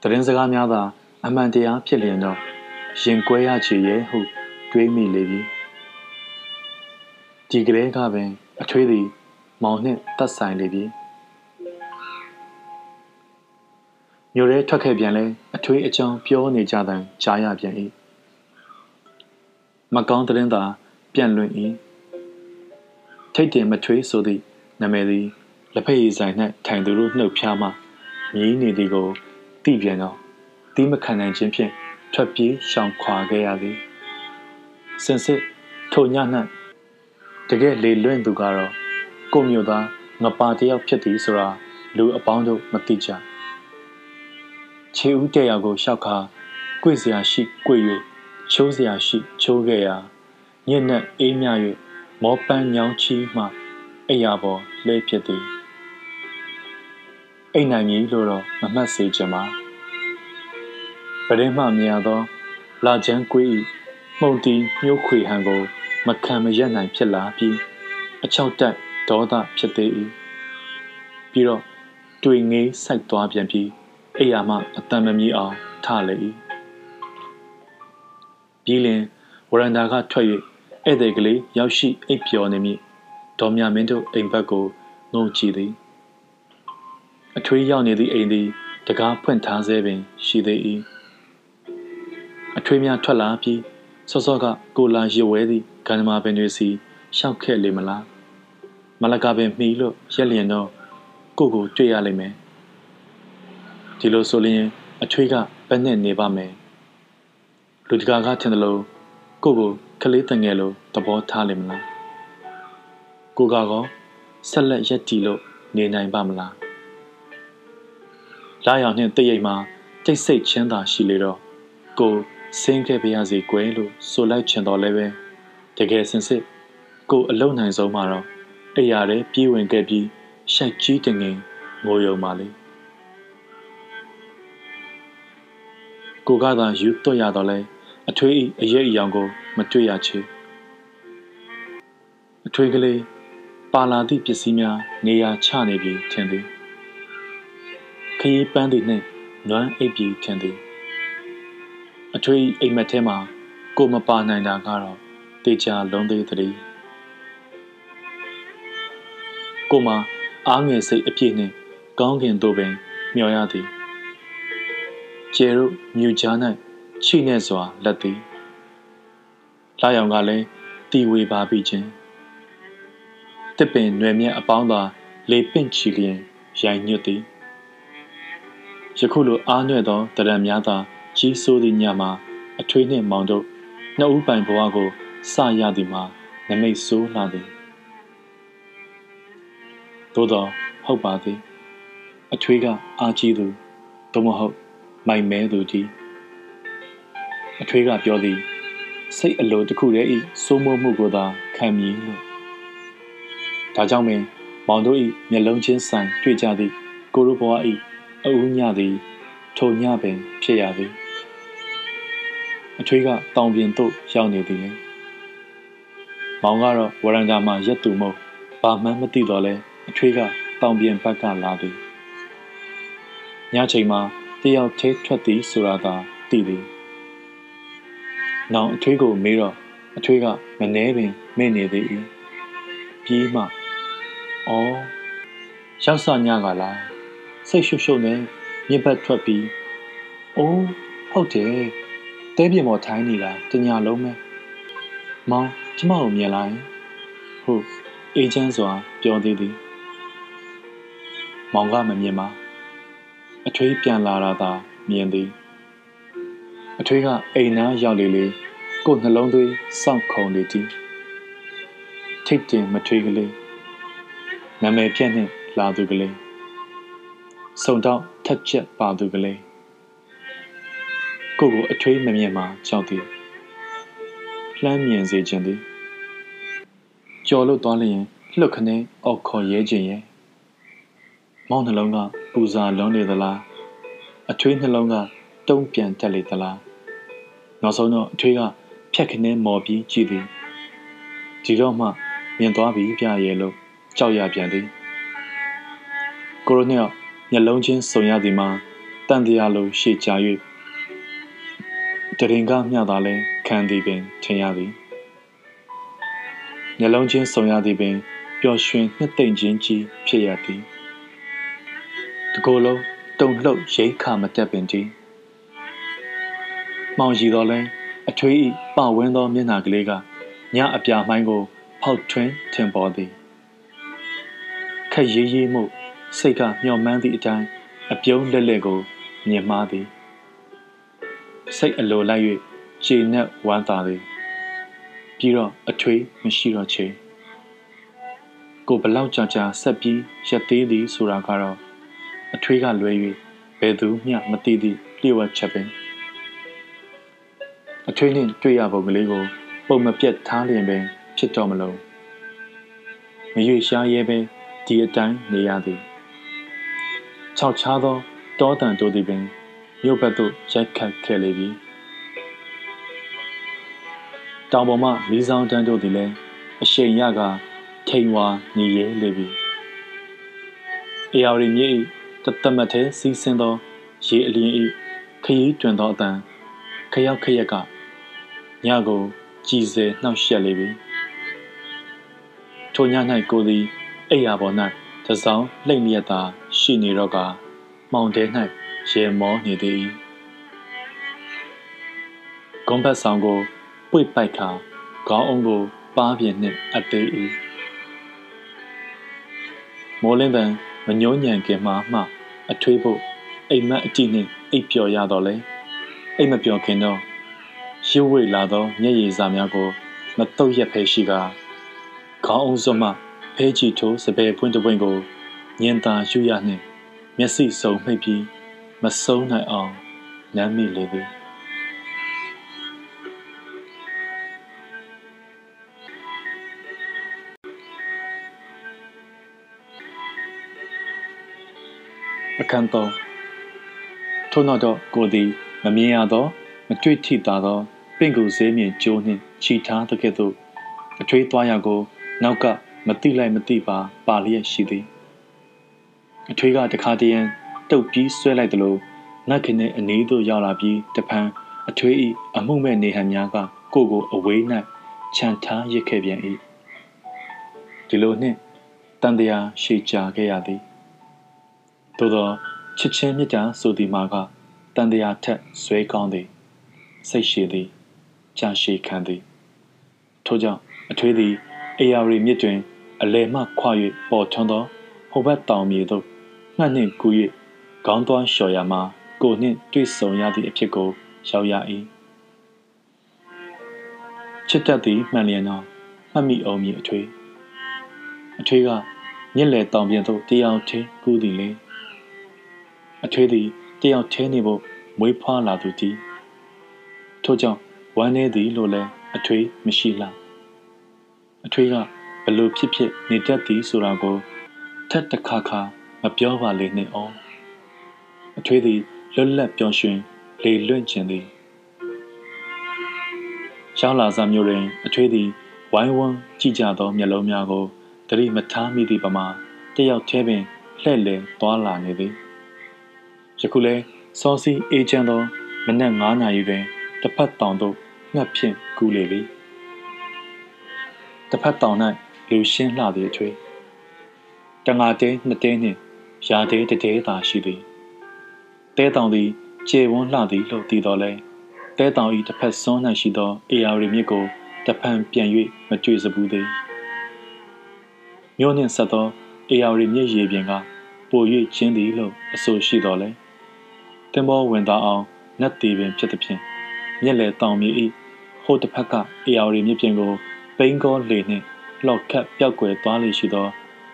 တရင်စကားများသာအမှန်တရားဖြစ်လျင်တော့ရင်ကွဲရချေရဲ့ဟုတွေးမိလေပြီဒီကလေးကပင်အထွေးသည်မောင်နှင့်တတ်ဆိုင်လေပြီ မြို့ရဲထွက်ခဲ့ပြန်လဲအထွေးအကြောင်းပြောနေကြတဲ့ကြားရပြန်၏မကောင်းတဲ့သာပြန့်လွင့်၏ထိတ်တင်မထွေးဆိုသည့်နာမည်သည်လက်ဖက်ရည်ဆိုင်၌ထိုင်သူတို့နှုတ်ဖျားမှမြည်နေသည်ကိုသိပြန်တော့တီးမခံနိုင်ခြင်းဖြင့်ထွက်ပြေးရှောင်ခွာခဲ့ရသည်စင်စစ်ထိုည၌တကယ်လေလွင့်သူကတော့ကိုမျိုးသားငပါတယောက်ဖြစ်သည်ဆိုတာလူအပေါင်းတို့မသိကြ ခြေဦးတဲ့ရာကိုရှောက်ခါကြွေစရာရှိကြွေ၍ချိုးစရာရှိချိုးခဲ့ရာညက်နဲ့အေးမြ၍မောပန်းညောင်းချီမှအိယာပေါ်လဲဖြစ်သည်အိမ်နိုင်မည်လို့တော့မမှတ်စေချင်ပါပရင်းမှမြင်ရသော လာချမ်းကွေး၏မှုန်တီညှိုးခွေဟန်ကို မခံမရက်နိုင်ဖြစ်လာပြီးအချောက်တက်ဒေါသဖြစ်သေး၏ပြီးတော့တွေ့ငေးစိုက်သွားပြန်ပြီး အိယာမှအတန်မမြည်အောင်ထလေ၏ပြီးလင်ဝရန်ဒါကထွက်၍ဧည့်သည်ကလေးရောက်ရှိအိပ်ပျော်နေမည်ဒေါ်မြမင်းတို့အိမ်ဘက်ကိုငုံကြည့်သည်အထွေးရောက်နေသည့်အိမ်သည်တကားဖွင့်ထားဆဲပင်ရှိသေး၏အထွေးများထွက်လာပြီးစောစောကကိုလာရွဝဲသည့်ကန္နမာပင်တွေစီရှောက်ခဲ့လေမလားမလကပင်မှီလို့ရက်လျင်တော့ကိုကိုတွေ့ရလိမ့်မယ် ဒီလိုဆိုရင်အထွေးကဘယ်နဲ့နေပါမယ်လူတကာကထင်တယ်လို့ကိုကိုကလေးတငယ်လိုသဘောထားလိမ့်မလားကိုကောဆက်လက်ရက်တီလို့နေနိုင်ပါမလားလာရောင်နှင့်တရိပ်မှာတိတ်ဆိတ်ချင်းသာရှိလေတော့ကိုဆင်းခဲ့ပါရစေကွယ်လို့ဆိုလိုက်ချင်တော်လဲပဲတကယ်စင်စစ်ကိုအလုံနိုင်ဆုံးမှာတော့အိယာရဲပြေးဝင်ခဲ့ပြီးရှိုက်ကြီးတငင်ငိုယုံပါလေ ကိုကသာယူတော့ရတော့လဲအထွေးအရေးအယောင်ကို မတွေ့ရချေအထွေးကလေးပါလာသည့်ပစ္စည်းများနေရာချနေပြီထင်သည်ခရီးပန်းသည်နှင့်နွမ်းအိပ်ပြီထင်သည်အထွေးအိမ်မက်ထဲမှာကိုမပါနိုင်တာကတော့တေချာလုံးသေးသည်ကိုမအားငယ်စိတ်အပြည့်နှင့်ကောင်းကင်သို့ပင်မျှော်ရသည် ကျဲတို့မြူချား၌ချိနေစွာလက်သည်လာရောင်ကလည်းတီဝေပါပြီးခြင်းတစ်ပင်နွယ်မြက်အပေါင်းသာလေပင့်ချီလျင်ရိုင်ညွတ်သည်ယခုလိုအားနွယ်သောတရံများသာကြီးစိုးသည့်ညမှာအထွေးနှင့်မောင်တို့နှစ်ဦးပိုင်ဘဝကိုစရသည်မှာနမိတ်ဆိုးလာသည်သို့တော့ဟုတ်ပါသည် အထွေးကအာကြီးသူသို့မဟုတ် မိုင်မဲသူကြီးအထွေးကပြောသည်စိတ်အလိုတစ်ခုတည်းဤစိုးမိုးမှုကိုသာခံမြည်လို့ဒါကြောင့်ပင်မောင်တို့ဤမျက်လုံးချင်းဆိုင်တွေ့ကြသည့်ကိုရုဘွားဤအဦးညသည်ထိုညပင်ဖြစ်ရသည်အထွေးကတောင်ပြင်သို့ရောက်နေသည်လေမောင်ကတော့ဝရန်ဒါမှာရက်သူမဟုတ်ဘာမှန်းမသိတော့လဲအထွေးကတောင်ပြင်ဘက်ကလာသည်ညချိန်မှာ တယောက်သေးထွက်သည်ဆိုတာသာသိသည်နောင်အထွေးကိုမေးတော့အထွေးကမနှဲပင်မဲ့နေသည်ပြီးမှအော်ရောက်စညကလားစိတ်ရှုပ်ရှုပ်နဲ့မြစ်ဘက်ထွက်ပြီးအိုးဟုတ်တယ်တဲပြင်ပေါ်ထိုင်းနေတာတညာလုံးပဲမောင်ကျမကိုမြင်လိုက်ဟုတ်အေဂျင့်စွာပြောသေးသည်မောင်ကမမြင်ပါ အထွေးပြန်လာတာသာမြင်သည်အထွေးကအိမ်နာရောက်လေလေကိုယ်နှလုံးသွေးစောင့်ခုံလေသည်ထိတ်တင်မထွေးကလေးနာမည်ပြက်နှင့်လာသူကလေးစုံတော့ထက်ချက်ပါသူကလေးကိုကိုအထွေးမမြင်မှကြောက်သည်လှမ်းမြင်စေခြင်းသည်ကြော်လို့သွားလျင်လှုပ်ခနဲအောက်ခေါ်ရဲခြင်းရဲ့မောင်းနှလုံးက ပူဇာလုံးနေသလားအထွေးနှလုံးကတုံးပြန်တက်လေသလားနောက်ဆုံးတော့အထွေးကဖြက်ခနဲမော်ပြီးကြည့်သည်ဒီတော့မှမြင်သွားပြီပြရဲ့လို့ကြောက်ရပြန်သည်ကိုရိုနယ်မျက်လုံးချင်းစုံရသည်မှာတန်တရားလိုရှေ့ချ၍တရင်ကမျှသာလဲခံသည်ပင်ထင်ရသည်မျက်လုံးချင်းစုံရသည်ပင်ပျော်ရွှင်နှစ်သိမ့်ခြင်းကြီးဖြစ်ရသည် တကိုယ်လုံးတုံလှုပ်ရိတ်ခါမတက်ပင်တည်းမောင်ရီတော်လဲအထွေးဤပဝင်းသောမျက်နှာကလေးကညအပြာမိုင်းကို ဖောက်ထွင်းထင်ပေါ်သည်ခက်ရေးရေးမှုစိတ်ကမျှော်မှန်းသည့်အတိုင်းအပြုံးလက်လက်ကိုမြင်မှားသည်စိတ်အလိုလိုက်၍ခြေနဲ့ဝမ်းသာသည်ပြီးတော့အထွေးမရှိတော့ချေကိုဘလောက်ကြာကြာဆက်ပြီးရက်သေးသည်ဆိုတာကတော့ အထွေးကလွဲ၍ဘယ်သူမျှမသိသည့်လျှို့ဝှက်ချက်ပင်အထွေးနှင့်တွေ့ရပုံကလေးကို ပုံမပြတ်ထားလျင်ပင် ဖြစ်တော်မလို့မရွေရှားရဲပဲဒီအတိုင်းနေရသည်ခြောက်ခြားသောတောတန်တို့သည်ပင်မြို့ဘက်သို့ရိုက်ခတ်ခဲ့လေပြီတောင်ပေါ်မှမီးဆောင်တန်းတို့သည်လည်းအရှိန်ရကထိန်ဝါနေရဲလေပြီအေယာရီမြေ တသမတ်သေးစီးဆင်းသောရေအလင်းဤခရီးတွင်သောအတန်ခရောက်ခရက်ကညကိုကြည်စဲနှောက်ယှက်လေပြီထိုည၌ကိုသည်အိယာပေါ်၌တစောင်းလှိမ့်လျက်သာရှိနေတော့ကမှောင်တဲ၌ရေမောနေသည်ဂုံဘတ်ဆောင်ကိုပွေပိုက်ခါခေါင်းအုံးကိုပါးပြင်းနှင့်အသေး၏မိုးလင်းပံ မညှိုးညံခင်မှမှ အထွေးဖို့အိမ်မက်အတိနှင့်အိပ်ပျော်ရတော့လေအိမ်မပျော်ခင်တော့ရုပ်ဝိလာသောမျက်ရည်စာများကို မတုတ်ရက်ဖဲရှိကခေါင်းအုံးစွမှဖဲချီထိုးစပယ်ပွင့်တပွင့်ကိုညင်သာယူရနှင့် မျက်စိစုံမှိတ်ပြီးမဆုံးနိုင်အောင်နမ်းမိလေသည် အခန်းတော်ထို့နောက်တော့ကိုသည်မမြင်ရသောမတွေ့ထိတာသောပင့်ကူစေးမြင့်ကျိုးနှင့်ခြိထားတဲ့ကဲ့သို့အထွေးသွားရကို နောက်ကမတိလိုက်မတိပါပါလျက်ရှိသည်အထွေးကတခါတည်းရန်တုတ်ပြီးဆွဲလိုက်သလိုနတ်ခင်နဲ့အနီးသို့ရောက်လာပြီးတဖန်အထွေးဤအမှုမဲ့နေဟန်များကကိုကိုအဝေး၌ခြံထားရစ်ခဲ့ပြန်၏ဒီလိုနှင့်တတန်တရားရှည်ကြာခဲ့ရသည် သို့သောချစ်ချင်းမြတ်တာဆိုသည်မှာကတန်တရားထက်ဇွဲကောင်းသည်စိတ်ရှည်သည်ကြာရှည်ခံသည်ထို့ကြောင့်အထွေးသည်အေယာရီမြစ်တွင် အလယ်မှခွာ၍ပေါ်ထွန်းသောဟိုဘက်တောင်မြေသို့ငှက်နှင့်ကူး၍ခေါင်းသွန်းလျှော်ရမှာကိုနှင့်တွေ့ဆုံရသည့်အဖြစ်ကိုရောက်ရ၏ချစ်တတ်သည်မှန်လျင်သောမှတ်မိအောင်မည်အထွေးအထွေးကမြင့်လေတောင်ပြင်သို့တယောက်ချင်းကူးသည်လေ အထွေးသည်တယောက်ချင်းနေဖို့မွေးဖွားလာသူတည်းထို့ကြောင့်ဝမ်းနေသည်လို့လည်းအထွေးမရှိလားအထွေးကဘလို့ဖြစ်ဖြစ်နေတတ်သည်ဆိုတာကိုထက်တခါခါမပြောပါလေနဲ့အောင်အထွေးသည်လွတ်လပ်ပျော်ရွှင် လေလွင့်ခြင်းသည်ရှောင်းလာစာမျိုးတွင် အထွေးသည်ဝိုင်းဝန်းကြည့်ကြသောမျက်လုံးများကိုတတိမထားမိသည့်ပမာတယောက်တည်းပင်လှဲ့လေသွားလာနေသည် ယခုလဲစောစီအေးချမ်းသောမနက်9နာရီတွင်တစ်ဖက်တောင်သို့ငှက်ဖြင့်ကူးလေသည်တစ်ဖက်တောင်၌လူရှင်းလှသည်အထွေးတငါတဲနှစ်တဲနှင့်ရာတဲတတဲသာရှိသည်တဲတောင်သည်ကျေဝန်းလှသည်လို့သိတော်လဲတဲတောင်၏တစ်ဖက်စွန်း၌ရှိသောအေယာရီမြစ်ကိုတဖန်ပြန်၍မတွေ့စဘူးသေးမြို့နှင့်ဆက်သောအေယာရီမြစ်ရေပြင်ကပို၍ချင်းသည်လို့အဆိုရှိတော်လဲ တင်မောဝင်သားအောင်နတ်တီပင်ဖြစ်သည်ဖြင့်မြက်လေတောင်မြေ၏ဟိုတစ်ဖက်ကအေယာရီမြစ်ပြင်ကိုပိန်းကောလေနှင့်လောက်ခတ်ပြောက်ွယ်သွားလေရှိသော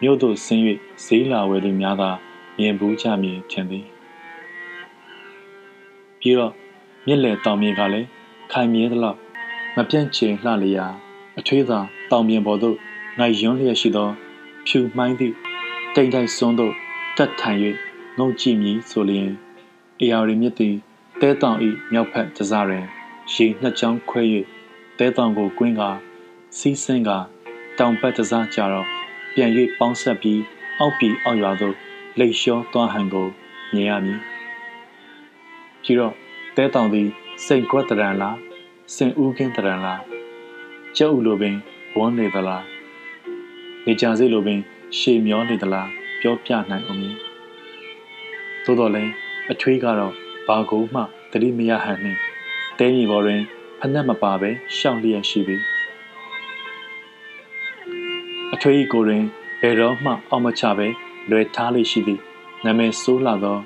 မြို့သို့ဆင်း၍ဈေးလာဝယ်သူများသာမြင်ဘူးကြမည်ထင်သည်ပြီးတော့မြက်လေတောင်မြေကလည်းခိုင်မြဲသလောက်မပြန့်ကျင်လှလျာအထွေးသာတောင်ပြင်ပေါ်သို့ငိုင်ယွန်းလျက်ရှိသော ဖြူမှိုင်းသည့်တိမ်တိုက်စွန်းသို့တက်ထိုင်၍ငုံကြည့်မည်ဆိုလျင် အေယာရီမြစ်သည်တဲတောင်၏မြောက်ဖက်တစားတွင်ရေနှစ်ချောင်းခွဲ၍တဲတောင်ကိုကွင်းကစီးဆင်းကတောင်ဘက်တစားကြတော့ပြန်၍ပေါင်းဆက်ပြီးအောက်ပြည်အောက်ရွာသို့လှိတ်လျှောသွားဟန်ကိုမြင်ရမည်ပြီးတော့တဲတောင်သည်စိတ်ကွက်တရံလားစင်ဦးကင်းတရံလားကျုပ်လိုပင်ဝန်းနေသလားနေကြစိလိုပင် ရှေမျောနေသလားပြောပြနိုင်အောင်မည်သို့တော်လည်း အထွေးကတော့ဘာကိုမှတတိမရဟန်နှင့်တဲမြေပေါ်တွင်ဖက်နှက်မပါပဲရှောင်လျက်ရှိပြီအထွေးဤကိုတွင်ဘယ်တော့မှအောက်မချပဲလွယ်ထားလေးရှိသည်နာမည်ဆိုးလာသော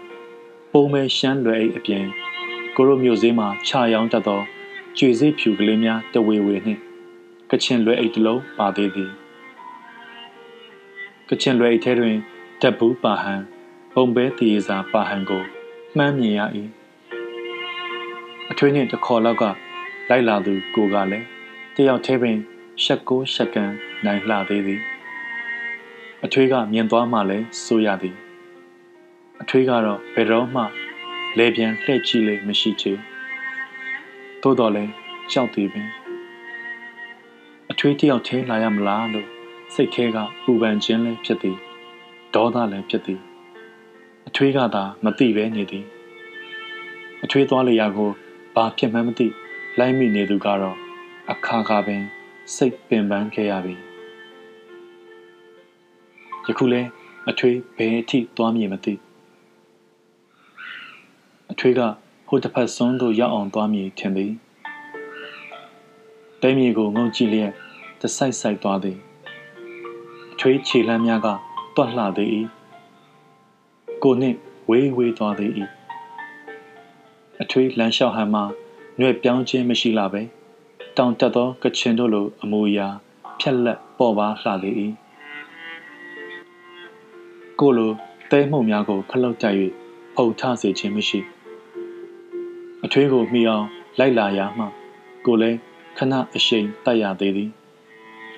ပုံမဲရှမ်းလွယ်အိတ်အပြင်ကိုရိုမျိုးစည်းမှာခြာရောင်းတတ်သောကျွေစိဖြူကလေးများတဝေဝေနှင့်ကချင်လွယ်အိတ်တစ်လုံးပါသေးသည်ကချင်လွယ်အိတ်ထဲတွင်တပ်ဘူးပါဟန်ပုံပဲတည်စာပါဟန်ကို မှန်းမြင်ရ၏အထွေးနှင့်တခေါ်လောက်ကလိုက်လာသူကိုကလည်းတယောက်သေးပင်ရှက်ကိုရှက်ကန်နိုင်လှသေးသည်အထွေးကမြင်သွားမှလည်းစိုးရသည်အထွေးကတော့ဘယ်တော့မှလေပြန်လှည့်ကြည့်လေမရှိချေသို့တော်လည်းကြောက်သေးပင်အထွေးတယောက်သေးလာရမလားလို့စိတ်ထဲကပူပန်ခြင်းလည်းဖြစ်သည်ဒေါသလည်းဖြစ်သည် အထွေးကသာမသိပဲနေသည်အထွေးသွားလျာကိုဘာဖြစ်မှန်းမသိလိုက်မိနေသူကတော့အခါခါပင် စိတ်ပင်ပန်းခဲ့ရပြီယခုလဲအထွေးဘယ်အထိသွားမည်မသိအထွေးကဟိုတစ်ဖက်စွန်းသို့ရောက်အောင်သွားမည်ထင်သည်တဲမြေကိုငုံကြည့်လျက်တဆိုင်ဆိုင်သွားသည်အထွေးခြေလမ်းများကတွက်လှသေး၏ ကိုနှင့်ဝေးဝေးသွားသေး၏အထွေးလမ်းလျှောက်ဟန်မှာຫນွေပြောင်းခြင်းမရှိလာပဲတောင်တက်သောကချင်တို့လိုအမူအရာဖြက်လက်ပေါ်ပါလှသေး၏ကိုလိုတဲမှုန်များကိုခလုတ်တိုက်၍ဖုန်ထစေခြင်းမရှိအထွေးကိုမိအောင်လိုက်လာရမှကိုလည်းခဏအရှိန်တိုက်ရသေးသည်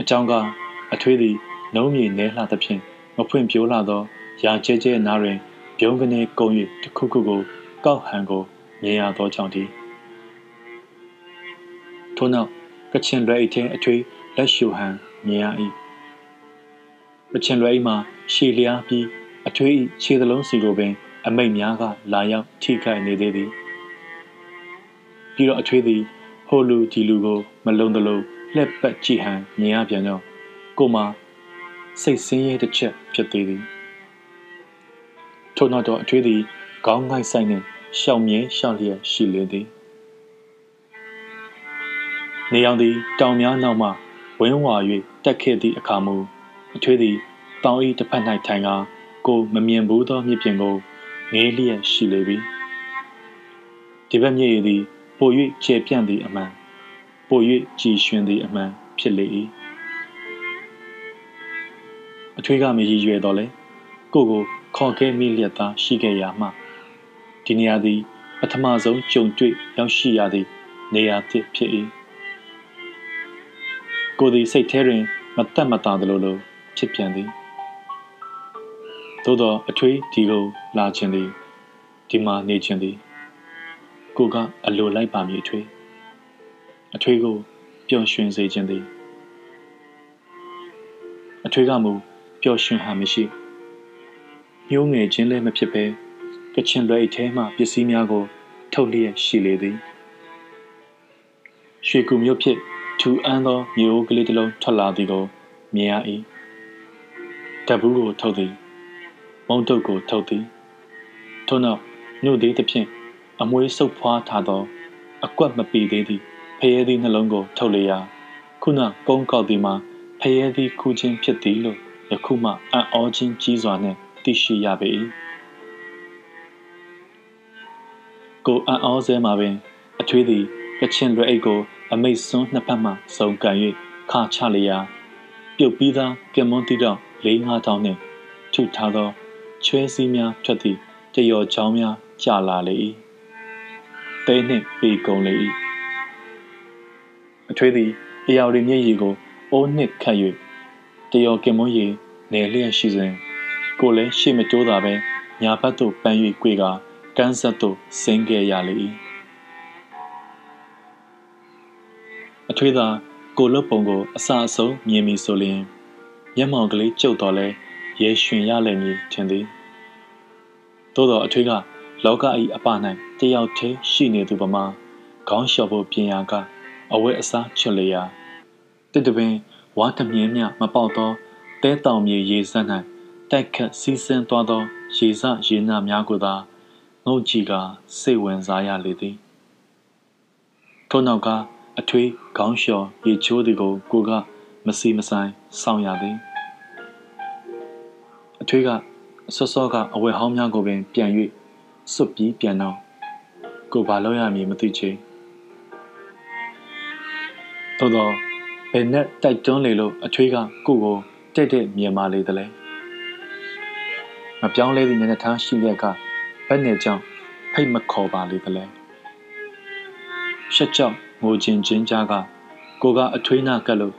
အကြောင်းကအထွေးသည်နှုံးမြေနဲလှသဖြင့်မဖွင့်ပြိုးလာသောရာကျဲကျဲနားတွင် ပြုံးကနေကုံ၍တခုခုကိုကောက်ဟန်ကိုမြင်ရသောကြောင့်တည်းထို့နောက်ကချင်လွယ်အိတ်ထဲအထွေးလက်ရှူဟန်မြင်ရ၏ကချင်လွယ်အိတ်မှာရှည်လျားပြီးအထွေး၏ခြေသလုံးစီကိုပင် အမိတ်များကလာရောက်ထိခိုက်နေသေးသည်ပြီးတော့အထွေးသည်ဟိုလူဒီလူကိုမလုံတလို့လက်ပတ်ကြည့်ဟန်မြင်ရပြန်တော့ကိုမစိတ်ဆင်းရဲတစ်ချက်ဖြစ်သေးသည် ထို့နောက်တော့အထွေးသည်ခေါင်းငိုက်ဆိုင်နှင့်ရှောင်မြဲရှောင်လျက်ရှိလေသည်နေအောင်သည်တောင်များနောက်မှဝင်းဝါ၍တက်ခဲ့သည့်အခါမူအထွေးသည်တောင်၏တစ်ဖက်၌ထိုင်ကာကိုမမြင်ဘူးသောမြစ်ပြင်ကိုငေးလျက်ရှိလေပြီဒီဘက်မြစ်ရည်သည်ပို၍ကျေပြန့်သည့်အမှန်ပို၍ကြည်ရွှင်သည့်အမှန်ဖြစ်လေ၏အထွေးကမရည်ရွယ်တော့လေ ကိုကိုခေါ်ခဲ့မိလျက်သားရှိခဲ့ရမှဒီနေရာသည်ပထမဆုံးကြုံတွေ့ရောက်ရှိရသည့်နေရာတစ်ဖြစ်၏ကိုသည်စိတ်ထဲတွင် မတက်မတာသလိုလိုဖြစ်ပြန်သည်သို့သောအထွေးဒီကိုလာခြင်းသည်ဒီမှာနေခြင်းသည်ကိုကအလိုလိုက်ပါမည်အထွေးအထွေးကိုပျော်ရွှင်စေခြင်းသည်အထွေးကမူပျော်ရွှင်ဟန်မရှိ ညှိုးငယ်ခြင်းလည်းမဖြစ်ပဲကချင်လွယ်အထဲမှပစ္စည်းများကို ထုတ်လျက်ရှိလေသည်ရွှေကူမြို့ဖြစ်ထူအန်းသောမျိုးကလေးတစ်လုံးထွက်လာသည်ကိုမြင်ရ၏တပူးကိုထုတ်သည်မုံတုတ်ကိုထုတ်သည်ထို့နောက်ညို့သေးသဖြင့်အမွေးဆုပ်ဖွားထားသော အကွက်မပီသေးသည့်ဖရဲသည့်နှလုံးကို ထုတ်လျာခုနကုန်းကောက်သည်မှာဖရဲသည့်ခုချင်းဖြစ်သည်လို့ယခုမှအံ့ဩခြင်းကြီးစွာနှင့် သိရှိရပေ၏ကိုအံ့ဩစဲမှာပင်အထွေးသည်ကချင်လွယ်အိတ်ကို အမိတ်စွန်းနှစ်ဖက်မှစုံကန်၍ခါချလျာပြုတ်ပြီးသားကင်မွန်တီတော့၄၅တောင်းနှင့်ထုထားသောချွဲစည်းများထွက်သည့်တယော်ချောင်းများကျလာလေ၏တဲနှင့်ပေကုန်လေ၏အထွေးသည်အရာတွေမျက်ရည်ကိုအိုးနှစ်ခတ်၍တယော်ကင်မွန်ရည်နေလျက်ရှိစဉ် ကိုလည်းရှေ့မတိုးတာပဲညာဘက်သို့ပန်း၍꿰ကကန်းဆက်သို့ဆင်းခဲ့ရလေ၏အထွေးသာကိုလွတ်ပုံကိုအစအဆုံးမြင်ပြီဆိုလျင်မျက်မှောင်ကလေးကျုပ်တော်လဲရဲရွှင်ရလိမ့်မည်ထင်သည်သို့သောအထွေးကလောက၏အပ၌တယောက်တည်းရှိနေသူပမာခေါင်းလျှော်ဖို့ပြင်ရာကအဝဲအစားချွတ်လျာတစ်တပင်ဝါတမြင်းမြမပေါက်သောတဲတောင်မြေရေစက်၌ တိုက်ခတ်စီးဆင်းသွားသော ရေစရေနာများကိုသာငုတ်ကြည့်ကစိတ်ဝင်စားရလေသည်ထို့နောက်ကအထွေးခေါင်းလျှော်ရေချိုးသည်ကိုကိုကမစီမဆိုင်စောင့်ရသည်အထွေးကဆော့ဆော့ကအဝယ်ဟောင်းများကိုပင်ပြန်၍စွတ်ပြီးပြန်တော့ကိုဘာလို့ရမည်မသိချေသို့တော့ဘယ်နဲ့တိုက်တွန်းလေလို့အထွေးကကိုကိုတဲ့တဲ့မြင်မာလေသလဲ မပြောင်းလဲသည့်မျက်နှာထားရှိလျက်ကဘက်နဲ့ကြောင့်ဖိတ်မခေါ်ပါလေသလဲရှက်ကြောင့်ငိုချင်းချင်းကြားကကိုကအထွေးနာကပ်လို့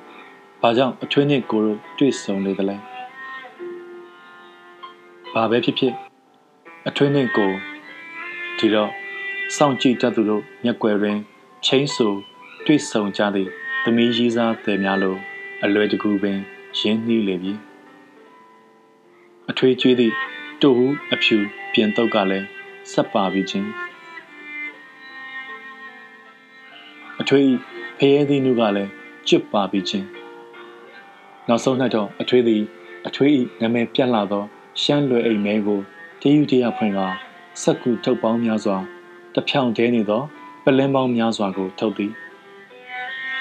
ဘာကြောင့်အထွေးနဲ့ကိုတို့တွေ့ဆုံလေသလဲဘာပဲဖြစ်ဖြစ်အထွေးနဲ့ကိုဒီတော့စောင့်ကြည့်တတ်သူတို့မျက်ွယ်တွင်ချင်းဆူတွေ့ဆုံကြသည့်သမီးကြီးစားတဲ့များလိုအလွယ်တကူပင်ရင်းနှီးလေပြီ အထွေးကျွေးသည့်တူဟုအဖြူပြင်တော့ကလည်းဆက်ပါပြီးချင်းအထွေးဖရဲသည့်နုကလည်းကျွတ်ပါပြီးချင်းနောက်ဆုံး၌တော့အထွေးသည်အထွေး၏နာမည်ပြတ်လာသော ရှမ်းလွယ်အိမ်မဲကိုတယူတရဖွင့်ကစက်ကူထုတ်ပေါင်းများစွာတဖြောင်တဲနေသောပလင်းပေါင်းများစွာကိုထုတ်သည်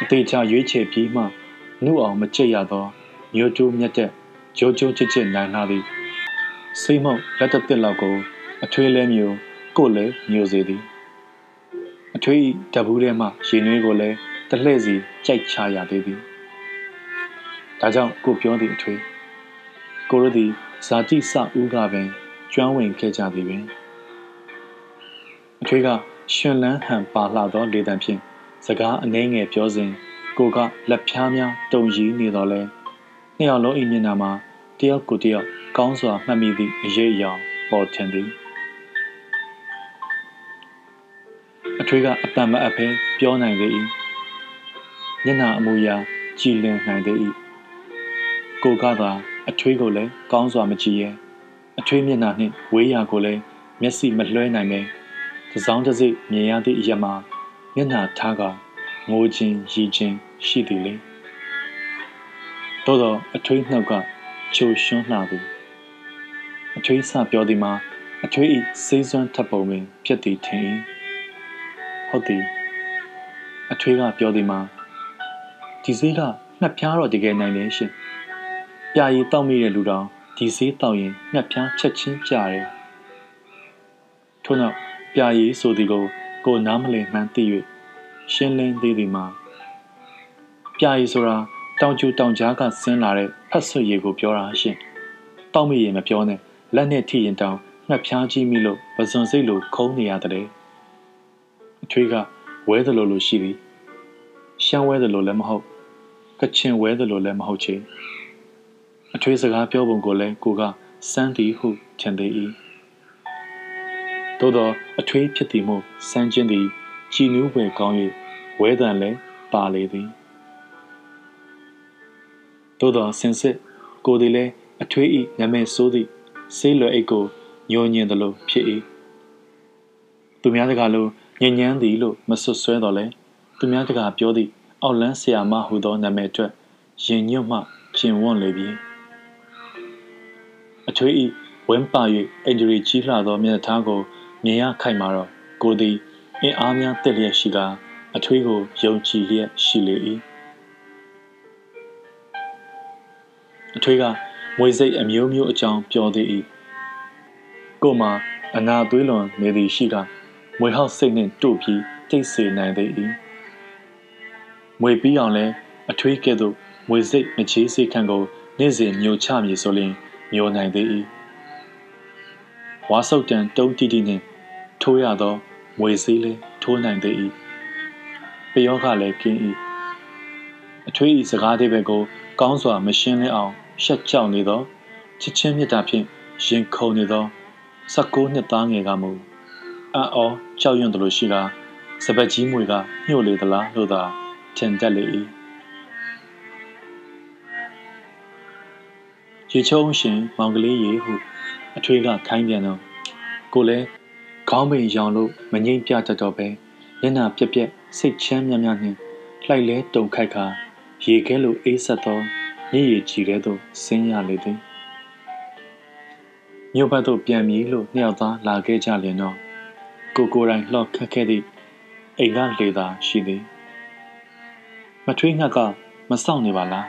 အသေးချရွေးချယ်ပြီးမှနှုတ်အောင်မကြိတ်ရသောမျိုးကျိုးမြတ်တဲ့ ဂျိုးဂျိုးချစ်ချစ်နိုင်လာသည်စိတ်မုတ်လက်တတစ်လောက်ကိုအထွေးလဲမျိုးကိုလည်းမျိုးစေသည်အထွေးတဘူးထဲမှရေနွေးကိုလည်းတလှည့်စီကြိုက်ချရသေးသည်ဒါကြောင့်ကိုပြောသည့်အထွေးကိုရသည်ဇာတိစဦးကပင်ကျွမ်းဝင်ခဲ့ကြသည်ပင်အထွေးကရှင်လန်းဟန်ပါလှသောလေတံဖြင့်စကားအနှဲငယ်ပြောစဉ်ကိုကလက်ဖြားများတုံရည်နေတော်လဲနှစ်ယောက်လုံး၏မျက်နှာမှာ တယောက်ကိုတယောက်ကောင်းစွာမှတ်မိသည့်အရေးအယောင်ပေါ်ထင်သည်အထွေးကအတန်မအပ်ဖဲပြောနိုင်သေး၏မျက်နှာအမူအရာကြည်လင်နိုင်သေး၏ကိုကသာအထွေးကိုလည်းကောင်းစွာမကြည့်ရဲအထွေးမျက်နှာနှင့်ဝေးရာကိုလည်းမျက်စိမလွှဲနိုင်ပဲတစောင်းတစိမြင်ရသည့်အရာမှာမျက်နှာထားကငိုခြင်းရည်ခြင်းရှိသည်လေသို့သောအထွေးနှုတ်က ချိုရွှွန်းလှသည်အထွေးစပြောသည်မှာအထွေးဤစေးစွမ်းထပ်ပုံပင်ပြက်သည်ထင်၏ဟုတ်သည်အထွေးကပြောသည်မှာဒီစေးကငှက်ဖျားတော့တကယ်နိုင်တယ်ရှင်ပြာရည်တောက်မိတဲ့လူတော်ဒီစေးတောက်ရင်ငှက်ဖျားချက်ချင်းပြတယ်ထို့နောက်ပြာရည်ဆိုသည်ကိုကိုနားမလည်မှန်းသိ၍ရှင်းလင်းသေးသည်မှာပြာရည်ဆိုတာ တောင်ကျူတောင်ကြားကဆင်းလာတဲ့ဖတ်ဆွရေကိုပြောတာရှင်တောက်မိရင်မပြောနဲ့လက်နဲ့ထိရင်တောင်ငှက်ဖျားကြီးမိလို့ပဇွန်စိတ်လိုခုံးနေရတယ်အထွေးကဝဲသလိုလိုရှိသည်ရှမ်းဝဲသလိုလည်းမဟုတ်ကချင်ဝဲသလိုလည်းမဟုတ်ချေအထွေးစကားပြောပုံကိုလည်းကိုကစမ်းသည်ဟုထင်သေး၏သို့သောအထွေးဖြစ်သည်မို့စမ်းခြင်းသည်ကြည်နူးွယ်ကောင်း၍ဝဲတန်လည်းပါလေသည် သို့သောစင်စစ်ကိုသည်လည်းအထွေးဤနမဲဆိုးသည့်ဆေးလွယ်အိတ်ကိုညှိုညင်သလိုဖြစ်၏သူများတကာလိုညဉ့်ညမ်းသည်လို့မဆွဆွဲတော့လဲသူများတကာပြောသည့်အောက်လန်းဆရာမဟူသောနာမည်အတွက်ရင်ညွတ်မှကျင်ဝွန့်လေပြီအထွေးဤဝင်းပါ၍အင်ဂျရီကြီးလှသောမျက်ထားကိုမြင်ရခိုက်မှာတော့ကိုသည်အင်အားများတက်လျက်ရှိကအထွေးကိုယုံကြည်လျက်ရှိလေ၏ အထွေးကမွေစိတ်အမျိုးမျိုးအကြောင်းပြောသေး၏ကိုမှအနာသွေးလွန်နေသည်ရှိကမွေဟောက်စိတ်နှင့်တို့ပြီးတိတ်ဆိနိုင်သေး၏မွေပြီးအောင်လဲအထွေးကဲ့သို့မွေစိတ်မချေးစိတ်ခံကိုနေ့စဉ်မျိုးချမည်ဆိုရင်မျိုးနိုင်သေး၏ဝါဆုတ်တန်တုံးတီတီနှင့်ထိုးရသောမွေစည်းလေးထိုးနိုင်သေး၏ပယောကလည်းကင်း၏အထွေးဤစကားသေးပဲကို ကောင်းစွာမရှင်းလင်းအောင် ရှက်ကြောက်နေသောချစ်ချင်းမြတ်တာဖြင့်ရင်ခုန်နေသော16နှစ်သားငယ်ကမူအံ့ဩကြောက်ရွံ့တယ်လို့ရှိတာစပက်ကြီးမွေကညှို့လေသလားလို့သာထင်တတ်လေ၏ရေချုံရှင်မောင်ကလေးရေဟုအထွေးကခိုင်းပြန်တော့ကိုလည်းခေါင်းပိန်ရောင်လို့မငိမ့်ပြတတ်တော့ပဲညနာပြက်ပြက်စိတ်ချမ်းမြမြနှင့်လှိုက်လဲတုံခိုက်ခါရေခဲလိုအေးဆက်သော ညည်ရည်ကြည်တဲ့သို့ဆင်းရလေသည်မြို့ဘက်သို့ပြန်မည်လို့နှစ်ယောက်သားလာခဲ့ကြလျင်တော့ကိုကိုယ်တိုင်လှော့ခတ်ခဲ့သည့်အိမ်ကလေသာရှိသည်မထွေးငှက်ကမစောင့်နေပါလား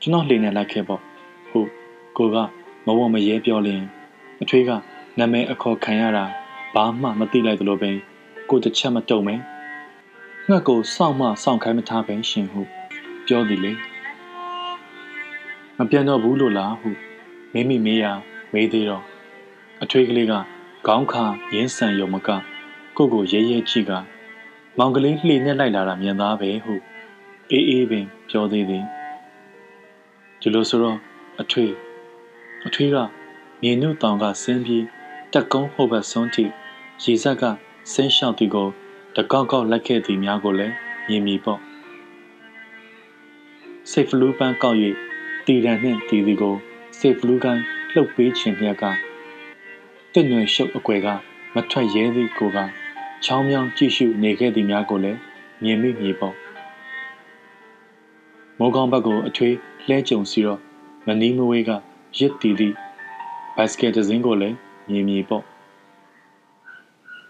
ကျွန်တော်လှေနဲ့လိုက်ခဲ့ပေါ့ဟုတ်ကိုကမဝမရဲပြောလျင်အထွေးကနာမည်အခေါ်ခံရတာဘာမှမသိလိုက်သလိုပင်ကိုတစ်ချက်မတုံမဲငှက်ကိုစောင့်မှစောင့်ခိုင်းမထားပဲရှင်ဟုပြောသည်လေ မပြန်တော့ဘူးလို့လားဟုမိမိမေးရာမေးသေးတော့အထွေးကလေးကခေါင်းခါရင်းဆန်ရုံမကကိုကိုရဲရဲကြည့်ကမောင်ကလေးလှေနဲ့လိုက်လာတာမြင်သားပဲဟုအေးအေးပင်ပြောသေးသည်ဒီလိုဆိုတော့အထွေးအထွေးကမြေနုတောင်ကဆင်းပြီးတက်ကုန်းဟိုဘက်ဆုံးထိရေဆက်ကဆင်းလျှောက်သူကိုတကောက်ကောက်လိုက်ခဲ့သည်များကိုလည်းမြင်မိပေါ့စိတ်ဖလူးပန်းကောက်၍ တီရန်နှင့်တီသည်ကိုစိတ်ဖလူးကိုင်းလှုပ်ပေးခြင်းလျက်ကတင့်ွယ်ရှုပ်အကွယ်ကမထွက်ရဲသည့်ကိုကချောင်းမြောင်းကြည့်ရှုနေခဲ့သည်များကိုလည်းမြင်မိမိပေါ့မိုးကောင်းဘက်ကိုအထွေးလှဲကြုံစီတော့မနီးမဝေးကရစ်တီသည့်ဘတ်စကက်တစင်းကိုလည်းမြင်မြည်ပေါ့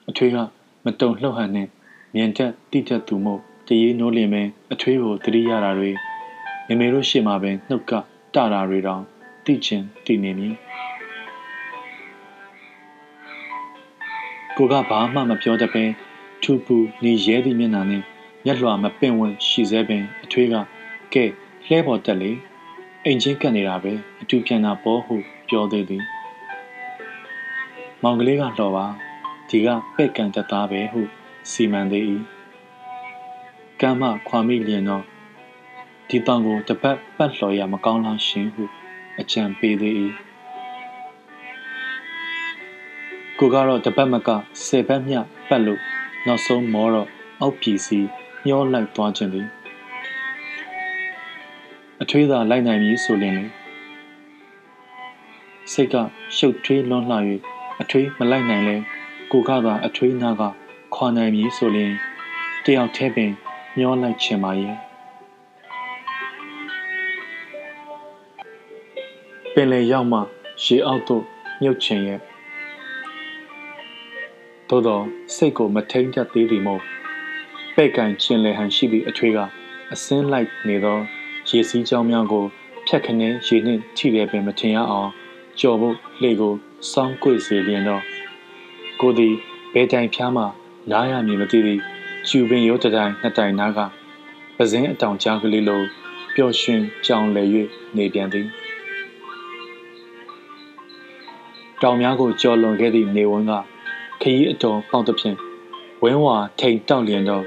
အထွေးကမတုံလှုပ်ဟန်နဲ့မြင်တက်တိတက်သူမို့တရေနိုးလင်ပဲအထွေးကိုတတိရတာတွေ မေမေတို့ရှေ့မှာပဲနှုတ်ကတတာတွေတောင်တိချင်တိနေမည်ကိုကဘာမှမပြောတတ်ပဲထူပူနေရဲသည့်မျက်နှာနဲ့မျက်လွှာမပင့်ဝန်းရှိစေပင်အထွေးကကဲလှဲပေါ်တက်လေအိမ်ချင်းကပ်နေတာပဲအတူပြန်တာပေါ်ဟုပြောသေးသည်မောင်ကလေးကလှော်ပါဒီကပဲ့ကန်တသားပဲဟုစီမံသေး၏ကမ်းမခွာမိလျင်တော့ ဒီတောင်ကိုတပတ်ပတ်လှော်ရမကောင်းလားရှင်ဟုအကြံပေးသေး၏ကိုကတော့တပတ်မကဆယ်ပတ်မြပတ်လို့နောက်ဆုံးမောတော့အောက်ပြည်စီညှောလိုက်သွားခြင်းသည်အထွေးသာလိုက်နိုင်ပြီဆိုရင်လေစိတ်ကရှုပ်ထွေးလွန်းလှ၍အထွေးမလိုက်နိုင်လဲကိုကသာအထွေးနာကခွာနိုင်ပြီဆိုရင်တယောက်တည်းပင်ညှောလိုက်ချင်ပါရဲ့ ပင်လယ်ရောက်မှရေအောက်သို့မြုပ်ချင်ရဲ့သို့သောစိတ်ကိုမထိန်တတ်သေးသည်မို့ပဲ့ကန်ကျင်လည်ဟန်ရှိသည့်အထွေးကအစင်းလိုက်နေသောရေစီးကြောင်းများကိုဖြတ်ခနဲရေနှင့်ထိတယ်ပင်မထင်ရအောင်ကြော်ဖို့လေကိုစောင်းကွေ့စေလျင်တော့ကိုသည်ဘဲတိုင်ဖျားမှနားရမည်မသိသည်ကျူပင်ရိုးတတိုင်နှစ်တိုင်နားကပဇင်းအတောင်ကြားကလေးလိုပျော်ရွှင်ကြောင်လည်၍နေပြန်သည် တောင်များကိုကြော်လွန်ခဲ့သည့်နေဝန်းကခရီးအတော်ပေါက်သဖြင့်ဝင်းဝါထိန်တောက်လျင်တော့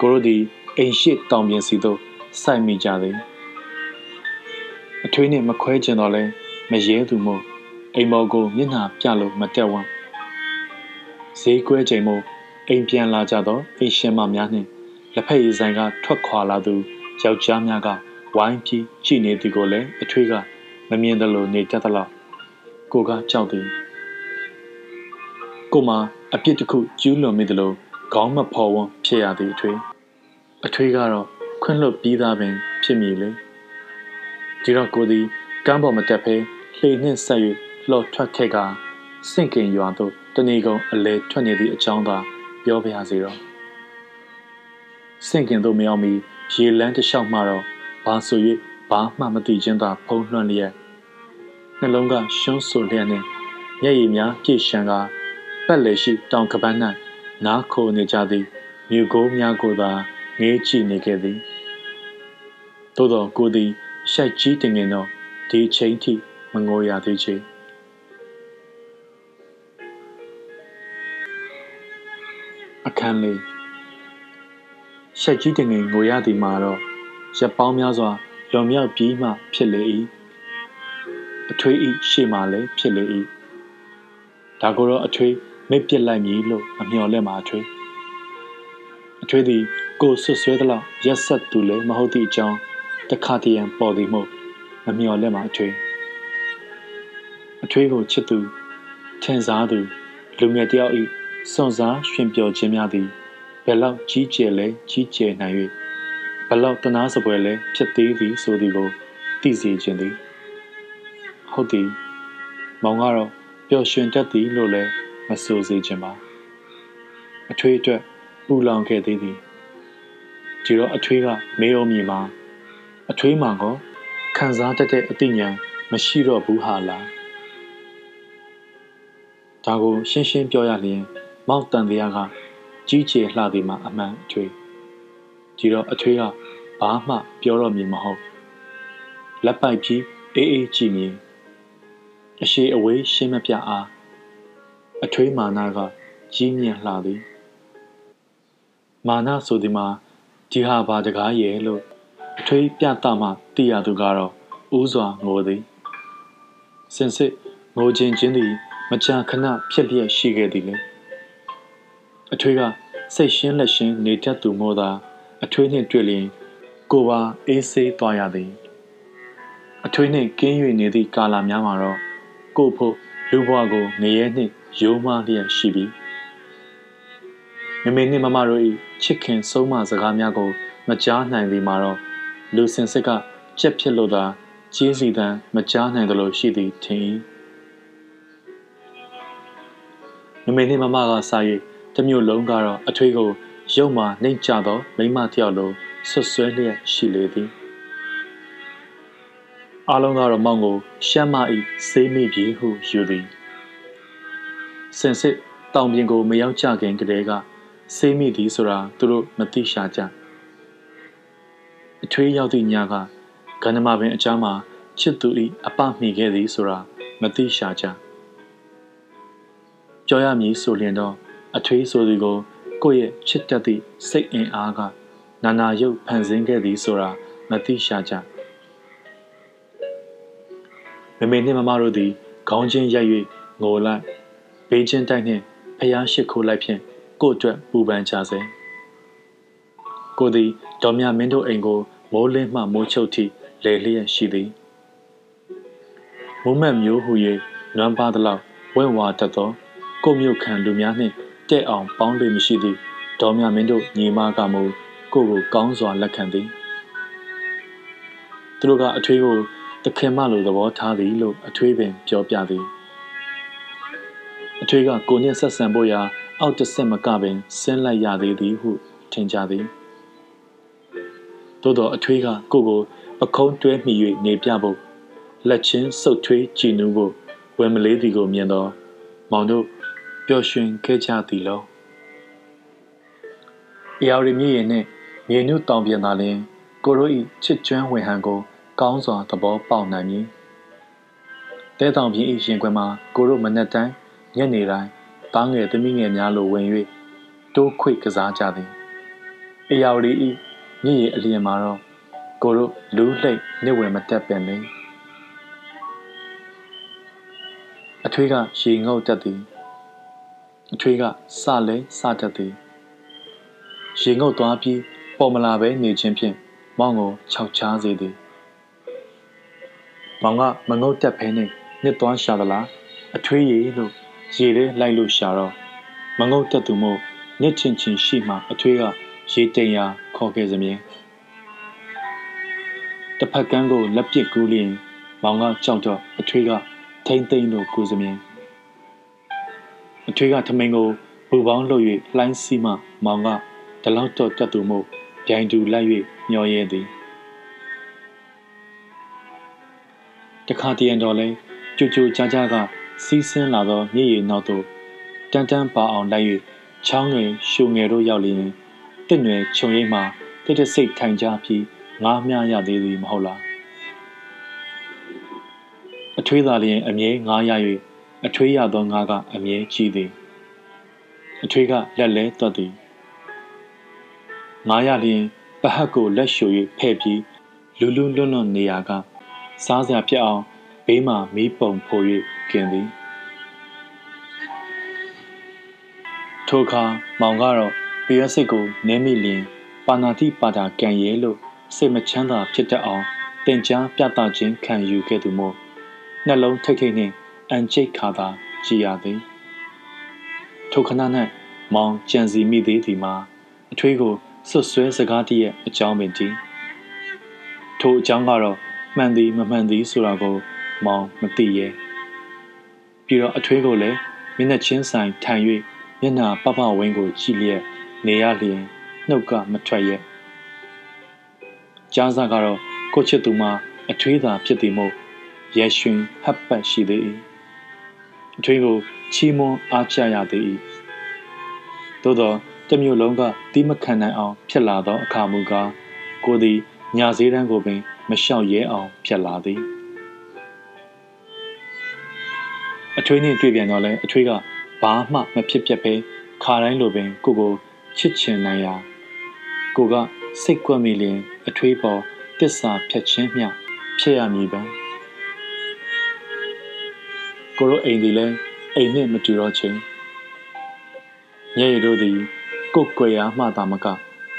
ကိုရိုသည်အိမ်ရှိတောင်ပြင်စီသို့စိုက်မိကြသည်အထွေးနှင့်မခွဲကျင်တော့လဲမရဲသူမို့အိမ်မော်ကိုမျက်နှာပြလို့မတက်ဝမ်းဈေးကွဲချိန်မို့အိမ်ပြန်လာကြတော့အိမ်ရှင်မများနှင့်လက်ဖက်ရည်ဆိုင်ကထွက်ခွာလာသူယောက်ျားများကဝိုင်းပြီးကြည်နေသူကိုလည်းအထွေးကမမြင်သလိုနေတတ်သလော က်ကိုကကြောက်သည်ကိုမအပြစ်တစ်ခုကျူးလွန်မိသလိုခေါင်းမဖော်ဝန်းဖြစ်ရသည်အထွေးအထွေးကတော့ခွင့်လွတ်ပြီးသားပင် ဖြစ်မည်လေဒီတော့ကိုသည်ကမ်းပေါ်မတက်ဖဲလှေနှင့်ဆက်၍လှော်ထွက်ခဲ့ကစင့်ကင်ရွာသို့တဏီကုံအလဲထွက်နေသည့်အကြောင်းသာပြောပြရစီတော့စင့်ကင်သို့မရောက်မီရေလန်းတစ်လျှောက်မှတော့ဘာဆို၍ဘာမှမသိချင်းသာဖုံးလွှမ်းလျက် နှလုံးကရှုံးဆိုလျက်နှင့်မျက်ရည်များပြည့်ရှံကပတ်လေရှိတောင်ကပန်း၌နားခိုနေကြသည်မြူကိုများကိုသာငေးကြည့်နေခဲ့သည်သို့သောကိုသည်ရှိုက်ကြီးတင်ငင်တော့ဒီချိန်ထိမငိုရသေးချေအခန်းလေးရှိုက်ကြီးတင်ငင်ငိုရသည်မှာတော့ရပ်ပေါင်းများစွာလွန်မြောက်ပြီးမှဖြစ်လေ၏ အထွေးဤရှေ့မှလည်းဖြစ်လေ၏ဒါကိုတော့အထွေးမိတ်ပစ်လိုက်မည်လို့အမျှော်လက်မှာအထွေးအထွေးသည်ကိုဆွဆွဲသလောက်ရက်ဆက်သူလည်းမဟုတ်သည့်အကြောင်းတခါတရံပေါ်သည်မို့မမျှော်လက်မှာအထွေးအထွေးကိုချစ်သူထင်စားသူလူငယ်တယောက်ဤစွန့်စားရှင်ပျော်ခြင်းများသည်ဘယ်လောက်ကြီးကျယ်လဲကြီးကျယ်နိုင်၍ဘယ်လောက်တနာစပွဲလဲဖြစ်သေးသည်ဆိုသည်ကိုသိစေခြင်းသည် ဟုတ်သည်မောင်ကတော့ပျော်ရွှင်တတ်သည်လို့လည်းမဆိုစေခြင်းပါအထွေးအတွက်ပူလောင်ခဲ့သေးသည်ဒီတော့အထွေးကမေးအောင်မြင်မှာအထွေးမှကောခံစားတတ်တဲ့အသိဉာဏ်မရှိတော့ဘူးဟာလားဒါကိုရှင်းရှင်းပြောရလျင်မောက်တန်တရားကကြီးကျယ်လှသည်မှာအမှန်အထွေးဒီတော့အထွေးကဘာမှပြောတော့မည်မဟုတ်လက်ပိုက်ပြီးအေးအေးကြည့်မြင် အရှိအဝေးရှင်းမပြအားအထွေးမာနာကကြီးမြင့်လှသည်မာနာဆိုဒီမှာဒီဟာဘာတကားရဲ့လို့အထွေးပြတမှသိရသူကတော့ဦးစွာငိုသည်စင်စစ်ငိုခြင်းချင်းသည်မကြာခဏဖြစ်လျက်ရှိခဲ့သည်လေအထွေးကစိတ်ရှင်းလက်ရှင်းနေတတ်သူမို့သာအထွေးနှင့်တွေ့လျင်ကိုပါအေးဆေးသွားရသည်အထွေးနှင့်ကင်း၍နေသည့်ကာလများမှာတော့ ကိုဖို့လူဘဝကိုငရဲနှင့်ရိုးမလျက်ရှိပြီးမမေနှင့်မမတို့၏ချစ်ခင်ဆုံးမစကားများကို မကြားနိုင်သည်မှာတော့လူစင်စစ်ကကြက်ဖြစ်လို့သာကျေးစီတန်မကြားနိုင်သလိုရှိသည်ထင်၏မမေနှင့်မမကစာ၍တမျိုးလုံးကတော့အထွေးကိုရုပ်မှနှိမ်ချသောမိမတယောက်လိုဆွဆွဲလျက်ရှိလေသည် အားလုံးကတော့မောင်ကိုရှမ်းမဤစေးမိပြီဟုယူသည်စင်စစ်တောင်ပြင်ကိုမရောက်ကြခင်ကတည်းကစေးမိသည်ဆိုတာသူတို့မသိရှာကြအထွေးရောက်သည့်ညကကန္နမပင်အချမ်းမှာချစ်သူဤအပမိခဲ့သည်ဆိုတာမသိရှာကြကြော်ရမည်ဆိုလျင်တော့အထွေးဆိုသူကိုကိုယ့်ရဲ့ချစ်တတ်သည့်စိတ်အင်အားကနာနာရုပ်ဖန်ဆင်းခဲ့သည်ဆိုတာမသိရှာကြ မမေနှင့်မမတို့သည်ခေါင်းချင်းရိုက်၍ငိုလိုက်ဘေးချင်းတိုက်နှင့်ဖျားရှိခိုးလိုက်ဖြင့်ကို့အတွက်ပူပန်ကြစေကိုသည်ဒေါ်မြမင်းတို့အိမ်ကိုမိုးလင်းမှမိုးချုပ်ထိလေလျက်ရှိသည်မိုးမက်မျိုးဟူ၍နွမ်းပါသလောက်ဝင့်ဝါတတ်သောကိုမြို့ခံလူများနှင့်တဲ့အောင်ပေါင်းလေမရှိသည့်ဒေါ်မြမင်းတို့ညီမကမူကိုကိုကောင်းစွာလက်ခံသည်သူတို့ကအထွေးကို တခင်မလိုသဘောထားသည်လို့အထွေးပင်ပြောပြသည်အထွေးကကိုနှင့်ဆက်ဆံဖို့ရာအောက်တစ်ဆက်မကပင်ဆင်းလိုက်ရသေးသည်ဟုထင်ကြသည်သို့တော့အထွေးကကိုကိုပခုံးတွဲမိ၍နေပြဖို့လက်ချင်းစုပ်ထွေးကြည်နူးဖို့ဝယ်မလေးသည်ကိုမြင်တော့မောင်တို့ပျော်ရွှင်ခဲ့ကြသည်လောအရာရီမြည်ရင်နှင့်မြေနုတောင်ပြင်သာလျှင်ကိုရိုဤချစ်ကျွမ်းဝင်ဟန်ကို ကောင်းစွာသဘောပေါက်နိုင်မည်တဲတောင်ပြင်ဤရင်ခွင်မှာကိုရိုမနက်တိုင်းညနေတိုင်းတားငယ်သမီးငယ်များလိုဝင်၍တိုးခွေကစားကြသည်အရာရီဤမြည်ရအလျင်မှာတော့ကိုရိုလူးလှိတ်နေဝင်မတက်ပင်လေအထွေးကရေငုတ်တက်သည်အထွေးကစလဲစတတ်သည်ရေငုတ်သွားပြီးပေါ်မလာပဲနေခြင်းဖြင့်မောင်ကိုခြောက်ချားစေသည် မောင်ကမငုတ်တက်ဖဲနဲ့နှစ်သွားရှာသလားအထွေးရည်လို့ရေထဲလိုက်လို့ရှာတော့မငုတ်တက်သူမို့နှစ်ချင်းချင်းရှိမှအထွေးကရေတိမ်ရာခေါ်ခဲ့စမြင်တစ်ဖက်ကန်းကိုလက်ပစ်ကူးလျင်မောင်ကကြောက်တော့အထွေးကထိမ့်သိမ့်လို့ကူစမြင်အထွေးကထမိန်ကိုဘူပေါင်းလှုပ်၍လှိုင်းစီးမှမောင်ကဒလောက်တော့တက်သူမို့ပြိုင်တူလိုက်၍မျောရဲသည် တခါတရံတော်လဲကြိုကြိုကြားကြားကစီးဆင်းလာသောမြေရည်နောက်သို့တန်းတန်းပါအောင်လိုက်၍ချောင်းငယ်ရှုံငယ်တို့ရောက်လျင်တင့်ွယ်ခြုံရိပ်မှတိတ်တဆိတ်ထိုင်ကြပြီးငားမြရသေးသည်မဟုတ်လားအထွေးသာလျင်အမြဲငားရ၍အထွေးရသောငါကအမြဲကြီးသည်အထွေးကလက်လဲသွတ်သည်ငားရလျင်ပဟတ်ကိုလက်ရှု၍ဖဲ့ပြီးလူလူလွတ်လွတ်နေရာက စားစရာဖြစ်အောင်ဘေးမှမီးပုံဖို၍ကင်သည်ထိုအခါမောင်ကတော့ပြရစိတ်ကိုနင်းမိလျင်ပါဏာတိပါတာကံရဲလို့စိတ်မချမ်းသာဖြစ်တတ်အောင်တင် जा ပြသခြင်းခံယူခဲ့သူမို့နှလုံးထိတ်ထိတ်နှင့်အန်ချိတ်ခါသာကြည်ရသည်ထိုခဏ၌မောင်ကြံစီမိသေးသည်မှာအထွေးကိုဆွဆွဲစကားတည်းရဲ့အကြောင်းပင်တည်ထိုအကြောင်းကတော့ မှန်သည်မမှန်သည်ဆိုတာကိုမောင်မသိရဲ့ပြီးတော့အထွေးကိုလည်းမျက်နှာချင်းဆိုင်ထိုင်၍မျက်နှာပပဝင်းကိုကြည့်လျက်နေရလျင်နှုတ်ကမထွက်ရဲ့ကြားစားကတော့ကိုချစ်သူမှာအထွေးသာဖြစ်သည်မို့ရဲရွှင်ဟပ်ပတ်ရှိသေး၏အထွေးကိုချီးမွမ်းအားချရသေး၏သို့သောတမျိုးလုံးကတီးမခံနိုင်အောင်ဖြစ်လာသောအခါမူကားကိုသည်ညာစည်းတန်းကိုပင် မလျှောက်ရဲအောင်ဖြစ်လာသည်အထွေးနှင့်တွေ့ပြန်တော့လဲအထွေးကဘာမှမဖြစ်ပြက်ပဲခါတိုင်းလိုပင်ကိုကိုချစ်ချင်နိုင်ရာကိုကစိတ်ကွက်မိလျင်အထွေးပေါ်တစ္ဆာဖြတ်ချင်းမျှဖြစ်ရမည်ပန်းကိုတို့အိမ်ဒီလဲအိမ်နဲ့မတူတော့ချင်းညရည်တို့သည်ကိုယ်ကွယ်ရာမှသာမက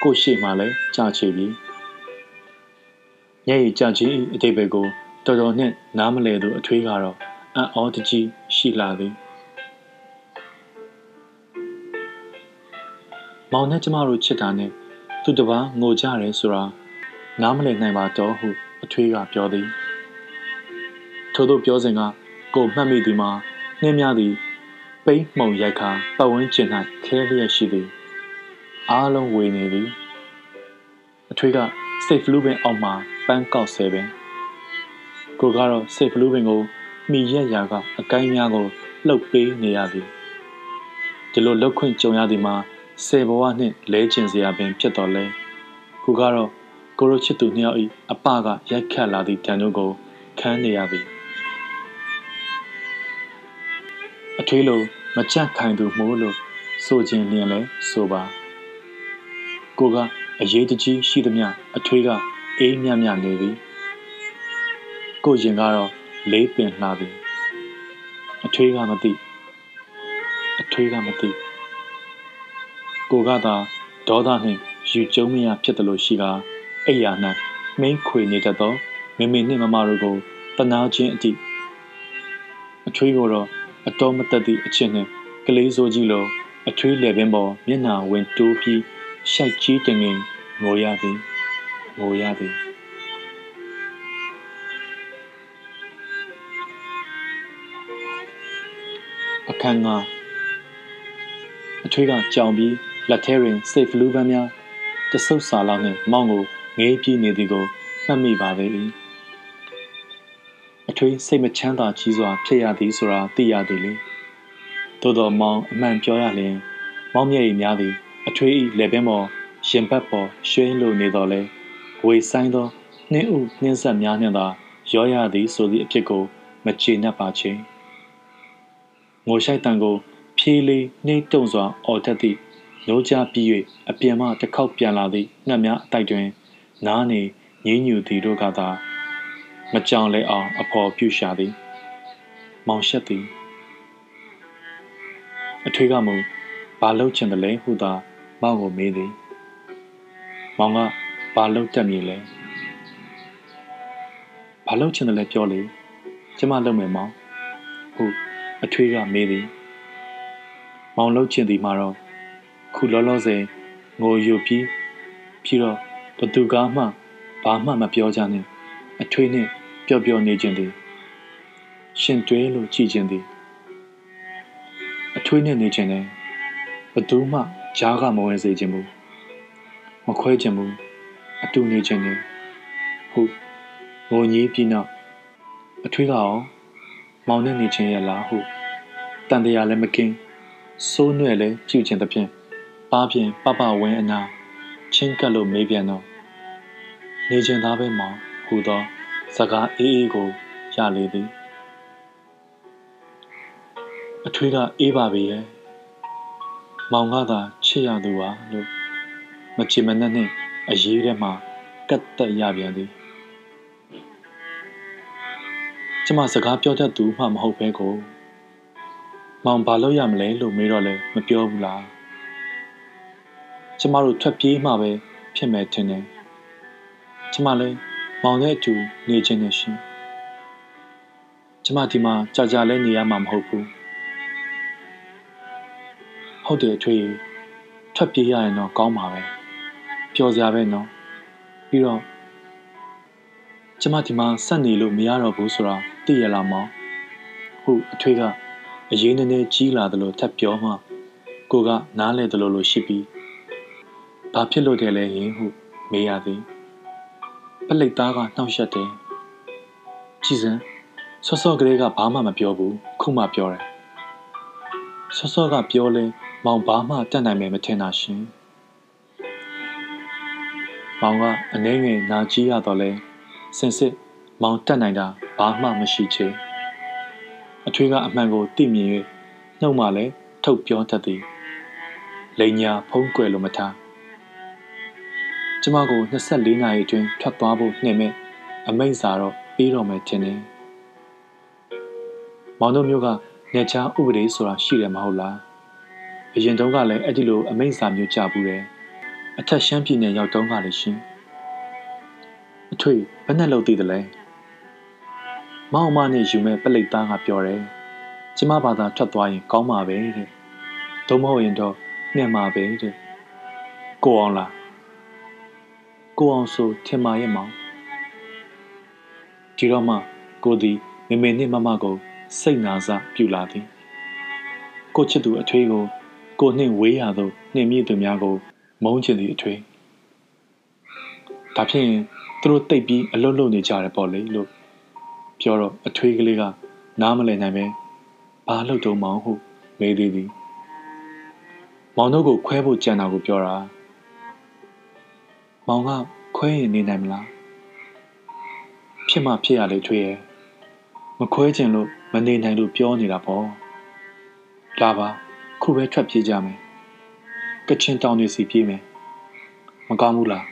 ကိုရှိမှလည်းကြာချေပြီ ညရည်ကြာချင်းအတိတ်ဘယ်ကိုတော်တော်နဲ့နားမလဲသူအထွေးကတော့အံ့ဩတကြီးရှိလာသည်မောင်နဲ့ကျမတို့ချစ်တာနဲ့သူတပားငိုကြတယ်ဆိုတာနားမလည်နိုင်ပါတော့ဟုအထွေးကပြောသည်ထို့သောပြောစဉ်ကကိုမှတ်မိသည်မှာနှင်းများသည်ပိန်းမှုံရိုက်ခါပတ်ဝန်းကျင်၌ခဲလျက်ရှိသည်အားလုံးဝေနေသည်အထွေးကစိတ်ဖလူးပင်အောက်မှ ပန်းကောက်ဆဲပင်ကိုကတော့စိတ်ဖလူးပင်ကိုမိရက်ရာကအကိုင်းများကိုလှုပ်ပေးနေရသည်ဒီလိုလှုပ်ခွင့်ကြုံရသည်မှာဆယ်ဘဝနှင့်လဲကျင်စရာပင်ဖြစ်တော်လဲကိုကတော့ကိုရိုချစ်သူနှစ်ယောက်၏အပကရိုက်ခတ်လာသည့်တန်တို့ကိုခန်းနေရသည်အထွေးလိုမကြက်ခိုင်သူမို့လို့ဆိုခြင်းလျင်လဲဆိုပါကိုကအရေးတကြီးရှိသမျှအထွေးက အေးမြမြနေသည်ကိုရင်ကတော့လေးပင်လှသည်အထွေးကမသိအထွေးကမသိကိုကသာဒေါသနှင့်ယူကျုံမရဖြစ်တယ်လို့ရှိကာအိယာ၌မင်းခွေနေတတ်သောမေမေနှင့်မမတို့ကိုတနာခြင်းအတိအထွေးကိုတော့အတော်မတက်သည့်အချင်းနှင့်ကလေးစိုးကြီးလိုအထွေးလေပင်ပေါ်မျက်နှာဝင်တိုးပြီးရှိုက်ကြီးတငင်ငိုရသည် ငိုရသည်အခန်းကအချွေးကကြောင်ပြီးလက်ထဲတွင်စိတ်ဖလူးပန်းများတဆုပ်စာလောက်နှင့်မောင်းကိုငေးပြေးနေသည်ကိုမှတ်မိပါသေး၏အထွေးစိတ်မချမ်းသာကြီးစွာဖြစ်ရသည်ဆိုတာသိရသည်လေသို့တော်မောင်အမှန်ပြောရလျင်မောင်မျက်ရည်များသည်အထွေး၏လက်ပင်ပေါ်ရင်ဘတ်ပေါ်ရွှင်းလိုနေတော်လဲ ဝေဆိုင်သောနှင်းဥနှင်းဆက်များနှင့်သာရောရသည်ဆိုသည့်အဖြစ်ကို မချေနှက်ပါချေငိုရှိုက်တန်ကို ဖြေးလေးနှိမ့်တုံစွာအော်တတ်သည့်နိုးကြပြီး၍အပြင်မှတစ်ခေါက်ပြန်လာသည့်ငှက်များအတိုက်တွင် နားနေငင်းညူသည်တို့ကသာ မကြောင်လဲအောင် အဖော်ပြုရှာသည် မောင်ရှက်သည်အထွေးကမူဘာလှုပ်ချင်တယ်လဲဟုသာမောင်ကိုမေးသည်မောင်က ဘာလှုပ်တတ်မည်လဲဘာလှုပ်ချင်တယ်လဲပြောလေကျမလှုပ်မယ်မောင်ဟုအထွေးကမေးသည်မောင်လှုပ်ချင်သည်မှာတော့ခုလောလောဆယ်ငိုယူပြီးပြီးတော့ဘသူကမှဘာမှမပြောကြနဲ့အထွေးနဲ့ပျော်ပျော်နေခြင်းသည်ရှင်တွဲလို့ကြည်ခြင်းသည်အထွေးနဲ့နေခြင်းနဲ့ဘသူမှဂျားကမဝင်စေခြင်းဘူးမခွဲခြင်းဘူး အတူနေခြင်းနဲ့ဟုတ်ငိုကြီးပြီးနောက်အထွေးကအောင်မောင်နဲ့နေခြင်းရဲ့လားဟုတ်တန်တရားလည်းမကင်းစိုးနွဲ့လည်းပြုခြင်းသဖြင့်ပါဖြင့်ပပဝင်းအနာချင်းကပ်လို့မေးပြန်တော့နေခြင်းသားပဲမောင်ဟူသောစကားအေးအေးကိုရလေသည်အထွေးကအေးပါပြီရဲ့မောင်ကသာချစ်ရသူပါလို့မချစ်မနဲ့နဲ့ အရေးထဲမှာကတ်တက်ရပြန်သည်ကျမစကားပြောတတ်သူမှမဟုတ်ပဲကိုမောင်ဘာလို့ရမလဲလို့မေးတော့လဲမပြောဘူးလားကျမတို့ထွက်ပြေးမှပဲဖြစ်မယ်ထင်တယ်ကျမလည်းမောင်နဲ့အတူနေခြင်းနဲ့ရှင်ကျမဒီမှာကြာကြာလဲနေရမှာမဟုတ်ဘူးဟုတ်တယ်အထွေထွက်ပြေးရရင်တော့ကောင်းပါပဲ ပျော်စရာပဲနော်ပြီးတော့ကျမဒီမှာဆက်နေလို့မရတော့ဘူးဆိုတာသိရလားမောင်ဟုတ်အထွေကအရေးနည်းနည်းကြီးလာတယ်လို့ထပ်ပြောမှကိုကနားလဲတယ်လို့လို့ရှိပြီးဘာဖြစ်လို့တယ်လဲယင်ဟုမေးရသည်ပလိတ်သားကနှောက်ရက်တယ်ကြည်စံဆော့ဆော့ကလေးကဘာမှမပြောဘူးခုမှပြောတယ်ဆော့ဆော့ကပြောလဲမောင်ဘာမှတတ်နိုင်မယ်မထင်တာရှင် မောင်ကအနှဲငယ်နာကြီးရတော့လဲစင်စစ်မောင်တတ်နိုင်တာဘာမှမရှိချေအထွေးကအမှန်ကိုသိမြင်၍နှုတ်မှလည်းထုတ်ပြောတတ်သည်လိန်ညာဖုံးကွယ်လို့မထားကျမကို24နာရီအတွင်းထွက်သွားဖို့နှင်မဲ့အမိန့်စာတော့ပြီးတော့မယ်ထင်တယ်မောင်တို့မျိုးကနေချာဥပဒေဆိုတာရှိတယ်မဟုတ်လားအရင်တုန်းကလည်းအဲ့ဒီလိုအမိန့်စာမျိုးကြဘူးတယ် အထက်ရှမ်းပြည်နယ်ရောက်တုန်းကလည်းရှင်အထွေဘယ်နဲ့လို့သိတယ်လဲမောင်မနဲ့ယူမဲ့ပလိတ်သားကပြောတယ်ကျမဘာသာထွက်သွားရင်ကောင်းမှာပဲတဲ့သို့မဟုတ်ရင်တော့နှင်မှာပဲတဲ့ကိုအောင်လားကိုအောင်ဆိုထင်မာရဲ့မောင်ဒီတော့မှကိုသည်မေမေနှင့်မမကိုစိတ်နာစပြူလာသည်ကိုချစ်သူအထွေးကိုကိုနှင့်ဝေးရသောနှင့်မြင့်သူများကို မုန်းချင်သည့်အထွေးဒါဖြင့်သူတို့တိတ်ပြီးအလွတ်လွတ်နေကြတယ်ပေါ့လေလို့ပြောတော့အထွေးကလေးကနားမလည်နိုင်ပဲဘာလို့တုံးမောင်ဟုမေးသေးသည်မောင်တို့ကိုခွဲဖို့ကြံတာကိုပြောတာမောင်ကခွဲရင်နေနိုင်မလားဖြစ်မှဖြစ်ရလေထွေးရဲ့မခွဲချင်လို့မနေနိုင်လို့ပြောနေတာပေါ့လာပါခုပဲထွက်ပြေးကြမယ် ကချင်တောင်တွေစီပြေးမယ်မကောင်းဘူးလား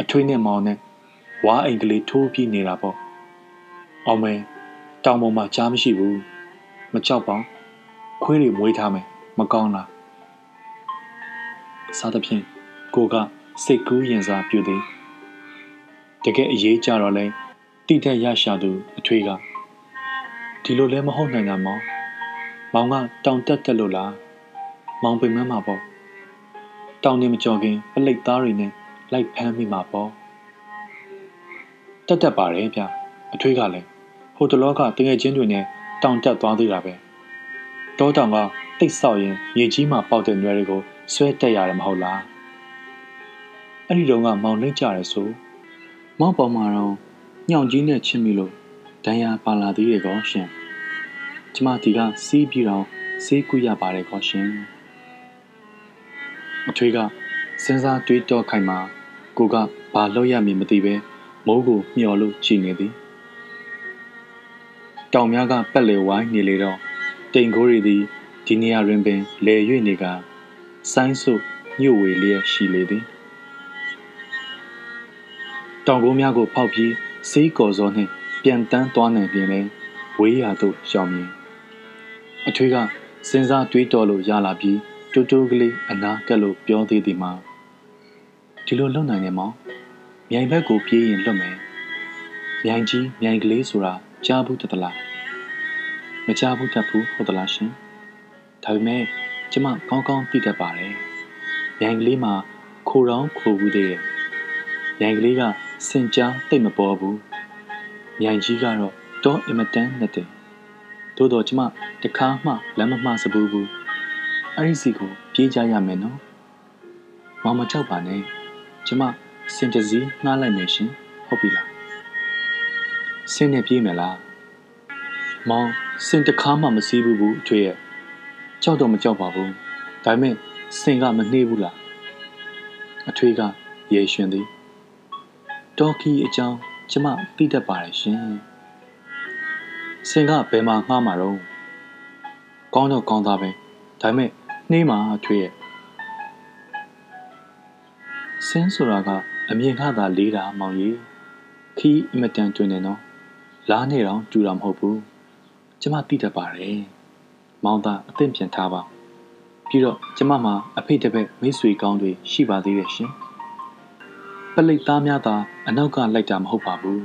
အထွေးနဲ့မောင်နဲ့ဝါအိမ်ကလေးထိုးပြီးနေတာပေါ့အောင်မယ်တောင်ပေါ်မှာကြားမရှိဘူးမကြောက်ပါခွေးတွေမွေးထားမယ်မကောင်းလားစားသဖြင့်ကိုကစိတ်ကူးရင်စားပြုသည်တကယ်အရေးကြတော့လဲတိတက်ရရှာသူအထွေးကဒီလိုလဲမဟုတ်နိုင်တာမောင်မောင်ကတောင်တက်တက်လို့လားမောင်ပင်မမှာပေါ့ တောင်နေမကြော်ခင်ပလိတ်သားတွေနဲ့လိုက်ဖမ်းမိမှာပေါ့တက်တက်ပါတယ်ဗျအထွေးကလည်းဟိုတလောကတငယ်ချင်းတွေနဲ့တောင်တက်သွားသေးတာပဲကတောတောင်ကတိတ်ဆောက်ရင်မြေကြီးမှာပေါက်တဲ့နွယ်တွေကိုဆွဲတက်ရတယ်မဟုတ်လားအဲ့ဒီတော့ကမောင်လိမ့်ကြရဲဆိုမောင်ပေါ်မှာတော့ညောင်ကြီးနဲ့ချစ်မိလို့ဒဏ်ရာပါလာသေးတယ်ကောရှင်ကျမဒီကစီးပြီးတော့စေးကူရပါတယ်ကောရှင် အထွေးကစဉ်းစားတွေးတောခိုင်မှာကိုကဘာလုပ်ရမည်မသိပဲမိုးကိုမျှော်လို့ကြည်နေသည်တောင်များကပက်လေဝိုင်းနေလေတော့တိမ်ခိုးရီသည်ဒီနေရာတွင်ပင်လဲ၍နေကဆိုင်းဆုညှို့ဝေလျက်ရှိလေသည်တောင်ကုန်းများကိုဖောက်ပြီးစေးကော်စောနှင့်ပြန်တန်းသွားနိုင်ပြင်လဲဝေးရာသို့ရှောင်မြင်အထွေးကစဉ်းစားတွေးတော်လို့ရလာပြီး တူတူကလေးအနာကက်လို့ပြောသေးသည်မှာဒီလိုလုံနိုင်နေမောင်မြိုင်ဘက်ကိုပြေးရင်လွတ်မယ်မြိုင်ကြီးမြိုင်ကလေးဆိုတာကြားဘူးတသလားမကြားဘူးတတ်ဘူးဟုတ်သလားရှင်ဒါပေမဲ့ကျမကောင်းကောင်းသိတတ်ပါတယ်မြိုင်ကလေးမှာခိုတောင်းခိုဘူးသေးတယ်မြိုင်ကလေးကစင်ကြားတိတ်မပေါ်ဘူးမြိုင်ကြီးကတော့တောအင်မတန်နဲ့တယ်သို့တော့ကျမတခါမှလမ်းမမှားစဘူးဘူး အဲ့ဒီစီကိုပြေးကြရမယ်နော်မောင်မကြောက်ပါနဲ့ကျမစင်တစည်းနှားလိုက်မယ်ရှင်ဟုတ်ပြီလားစင်နဲ့ပြေးမယ်လားမောင်စင်တခါမှမစည်းဘူးဘူးအထွေရဲ့ကြောက်တော့မကြောက်ပါဘူးဒါပေမဲ့စင်ကမနှေးဘူးလားအထွေကရေရှင်သည်တော်ကီအကြောင်းကျမသိတတ်ပါတယ်ရှင်စင်ကဘယ်မှာငှားမှာတော့ကောင်းတော့ကောင်းသားပဲဒါပေမဲ့ နှေးမှာအထွေရဲ့ဆင်းဆိုတာကအမြင်ခသာလေးတာမောင်ကြီးခီးအမတန်တွင်နေနော်လားနေတော့ကျူတာမဟုတ်ဘူးကျမသိတတ်ပါတယ်မောင်သားအသင့်ပြန်ထားပါပြီးတော့ကျမမှာအဖေတပည့်မိတ်ဆွေကောင်းတွေရှိပါသေးတယ်ရှင်ပလိတ်သားများသာအနောက်ကလိုက်တာမဟုတ်ပါဘူး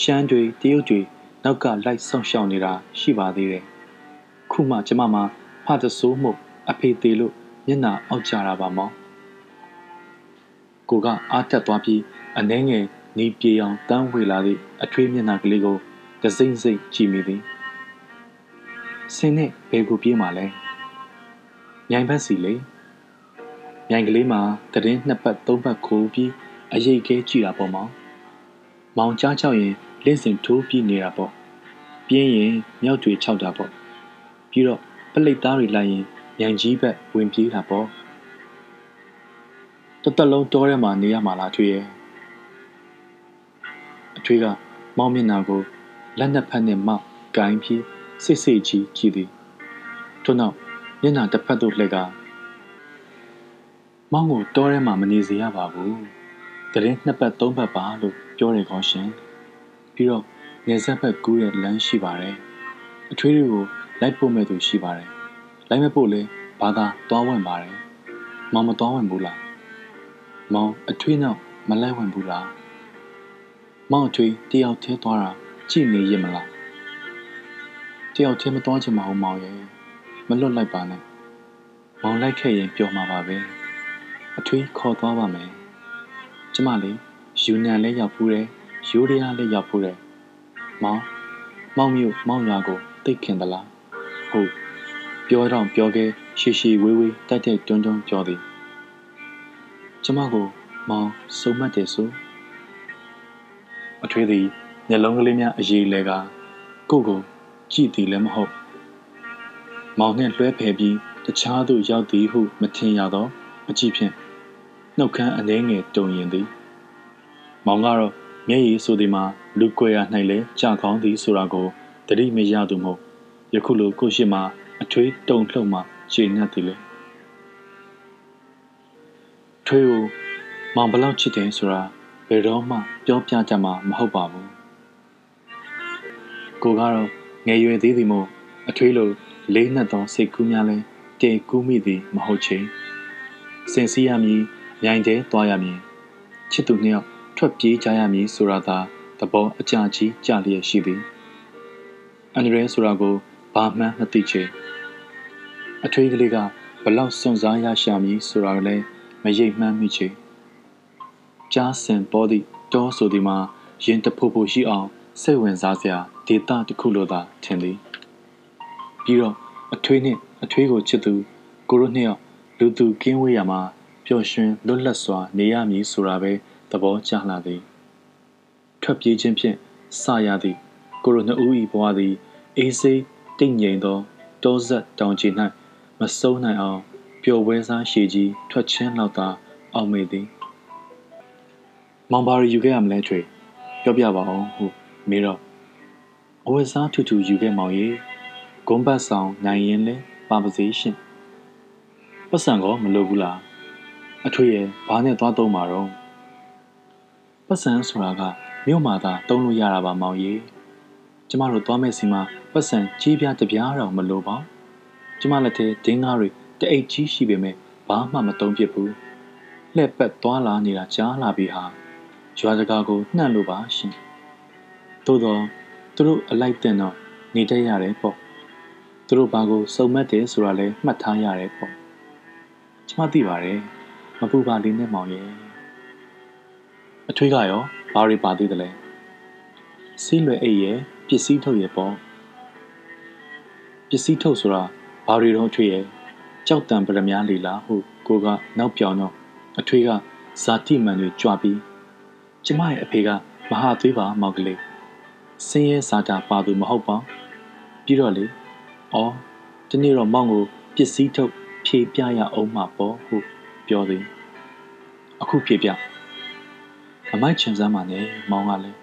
ရှမ်းတွေတရုတ်တွေနောက်ကလိုက်ဆောင်ရှောင်နေတာရှိပါသေးတယ်ခုမှကျမမှာဖတ်သဆိုးမှု အဖေသေးလို့မျက်နာအောက်ကြတာပါမောင်ကိုကအားတက်သွားပြီးအနှဲငယ်နီးပြေအောင်တန်းဝေလာသည့်အထွေးမျက်နှာကလေးကိုကစိမ့်စိမ့်ကြည့်မိသည်ဆင်းနဲ့ဘယ်ကိုပြေးမှလဲမြိုင်ဘက်စီလေမြိုင်ကလေးမှာတရင်နှစ်ပတ်သုံးပတ်ခိုးပြီးအရေးကဲကြည့်တာပေါ့မောင်မောင်ကြားချောက်ရင်လင့်စင်ထိုးပြီးနေတာပေါ့ပြင်းရင်မြောက်တွေခြောက်တာပေါ့ပြီးတော့ပလိတ်သားတွေလိုက်ရင် မြိုင်ကြီးဘက်ဝင်ပြေးတာပေါ့တသက်လုံးတောထဲမှာနေရမှာလားထွေရဲ့အထွေကမောင်မျက်နှာကိုလက်နှစ်ဖက်နဲ့မောက်ကင်ပြီးစိတ်စိတ်ကြီးကြည့်သည်ထို့နောက်မျက်နှာတစ်ဖက်သို့လှည့်ကမောင်ကိုတောထဲမှာမနေစေရပါဘူးတရင်နှစ်ပတ်သုံးပတ်ပါလို့ပြောတယ်ကောရှင်ပြီးတော့နေဆက်ဘက်ကူးတဲ့လမ်းရှိပါတယ်အထွေးတွေကိုလိုက်ပို့မဲ့သူရှိပါတယ် လိုက်မဲ့ပို့လဲဘာသာသွားဝင်ပါတယ်မောင်မသွားဝင်ဘူးလားမောင်အထွေးနောက်မလိုက်ဝင်ဘူးလားမောင်အထွေးတယောက်ထဲသွားတာကြည့်နေရမလားတယောက်ထဲမသွားချင်ပါဘူးမောင်ရဲ့မလွတ်လိုက်ပါနဲ့မောင်လိုက်ခဲ့ရင်ပျော်မှာပါပဲအထွေးခေါ်သွားပါမယ်ကျမလေးယူနန်လည်းရောက်ဖူးတယ်ရိုးရည်လည်းရောက်ဖူးတယ်မောင်မောင်မျိုးမောင်ရွာကိုသိခင်သလားဟုတ် ပြောတော့ပြောခဲ့ရှီရှီဝေးဝေးတိုက်တိုက်တွန်းတွန်းပြောသည်ကျမကိုမောင်စုံမတ်တယ်ဆိုအထွေးသည်မျက်လုံးကလေးများအရေးလဲကကိုကိုကြည့်သည်လည်းမဟုတ်မောင်နှင့်လွှဲဖယ်ပြီးတခြားသို့ရောက်သည်ဟုမထင်ရသောအကြည့်ဖြင့်နှုတ်ခမ်းအနှဲငယ်တုံရင်သည် မောင်ကတော့မျက်ရည်ဆိုသည်မှာလူကွယ်ရ၌လည်းကြာကောင်းသည်ဆိုတာကိုတတိမရသူမဟုတ်ယခုလိုကိုရှိမှာ အထွေးတုံလှုပ်မှခြေနှက်သည်လေထွေးကိုမောင်ဘလောက်ချစ်တယ်ဆိုတာဘယ်တော့မှပြောပြကြမှာမဟုတ်ပါဘူးကိုကတော့ငယ်ရွယ်သေးသည်မို့အထွေးလိုလေးနက်သောစိတ်ကူးများလဲတည်ကူးမိသည်မဟုတ်ချေစင်စီရမည်မြိုင်တဲသွားရမည်ချစ်သူနှစ်ယောက်ထွက်ပြေးကြရမည်ဆိုတာသာသဘောအကြကြီးကြလျက်ရှိသည်အန်ဒရဲဆိုတာကိုဘာမှမသိချေ အထွေးကလေးကဘလောက်စွန့်စားရရှာမည်ဆိုတာလည်းမရိပ်မှန်းမိချေကြားစင်ပေါ်သည့်တောဆိုသည်မှာရင်တဖို့ဖို့ရှိအောင်စိတ်ဝင်စားစရာဒေတာတစ်ခုလိုသာထင်သည်ပြီးတော့အထွေးနှင့်အထွေးကိုချစ်သူကိုတို့နှစ်ယောက်လူသူကင်းဝေးရမှာပျော်ရွှင်လွတ်လပ်စွာနေရမည်ဆိုတာပဲသဘောကျလာသည်ထွက်ပြေးခြင်းဖြင့်စရသည့်ကိုရိုနှစ်ဦး၏ဘဝသည်အေးစိတိတ်ငြိမ်သောတောဆက်တောင်ကြီး၌ မဆုံးနိုင်အောင်ပျော်ပွဲစားရှည်ကြီးထွက်ချင်းလောက်သာအောင်မေသည်မောင်ဘာရီယူခဲ့ရမလဲထွေပြောပြပါအောင်ဟုမေးတော့အဝတ်စားထူထူယူခဲ့မောင်ရေဂုံးပတ်ဆောင်နိုင်ရင်လဲပါပါစေရှင်ပတ်စံကောမလိုဘူးလားအထွေရဲ့ဘာနဲ့သွားသုံးမှာတော့ပတ်စံဆိုတာကမြို့မှာသာတုံးလို့ရတာပါမောင်ကြီးကျမတို့သွားမဲ့စီမှာပတ်စံကြီးပြားတပြားတော့မလိုပါ ကျမလက်ထဲဒင်းကားတွေတအိတ်ကြီးရှိပေမဲ့ဘာမှမတုံးဖြစ်ဘူးလှက်ပတ်သွားလာနေတာကြားလာပြီဟာရွာစကားကိုနှံ့လို့ပါရှင်သို့တော့သူတို့အလိုက်တင်တော့နေတတ်ရတယ်ပေါ့သူတို့ဘာကိုစုံမက်တယ်ဆိုတာလဲမှတ်ထားရတယ်ပေါ့ကျမသိပါတယ်မပူပါလေးနဲ့မောင်ရဲ့အထွေးကရောဘာတွေပါသေးတယ်လဲစီးလွယ်အိတ်ရဲ့ပစ္စည်းထုတ်ရဲ့ပေါ့ပစ္စည်းထုတ်ဆိုတာ ဘာတွေတော့အထွေးရဲ့ကြောက်တံပရမများလီလာဟုကိုကနောက်ပြောင်တော့အထွေးကဇာတိမှန်တွေကြွပြီးကျမရဲ့အဖေကမဟာသွေးပါမောက်ကလေးစင်းရဲစာတာပါသူမဟုတ်ပါပြီးတော့လေအော်ဒီနေ့တော့မောင်ကိုပစ္စည်းထုတ်ဖြေပြရအောင်မှာပေါ့ဟုပြောသည်အခုဖြေပြအမိုက်ချင်စမ်းပါနဲ့မောင်ကလည်း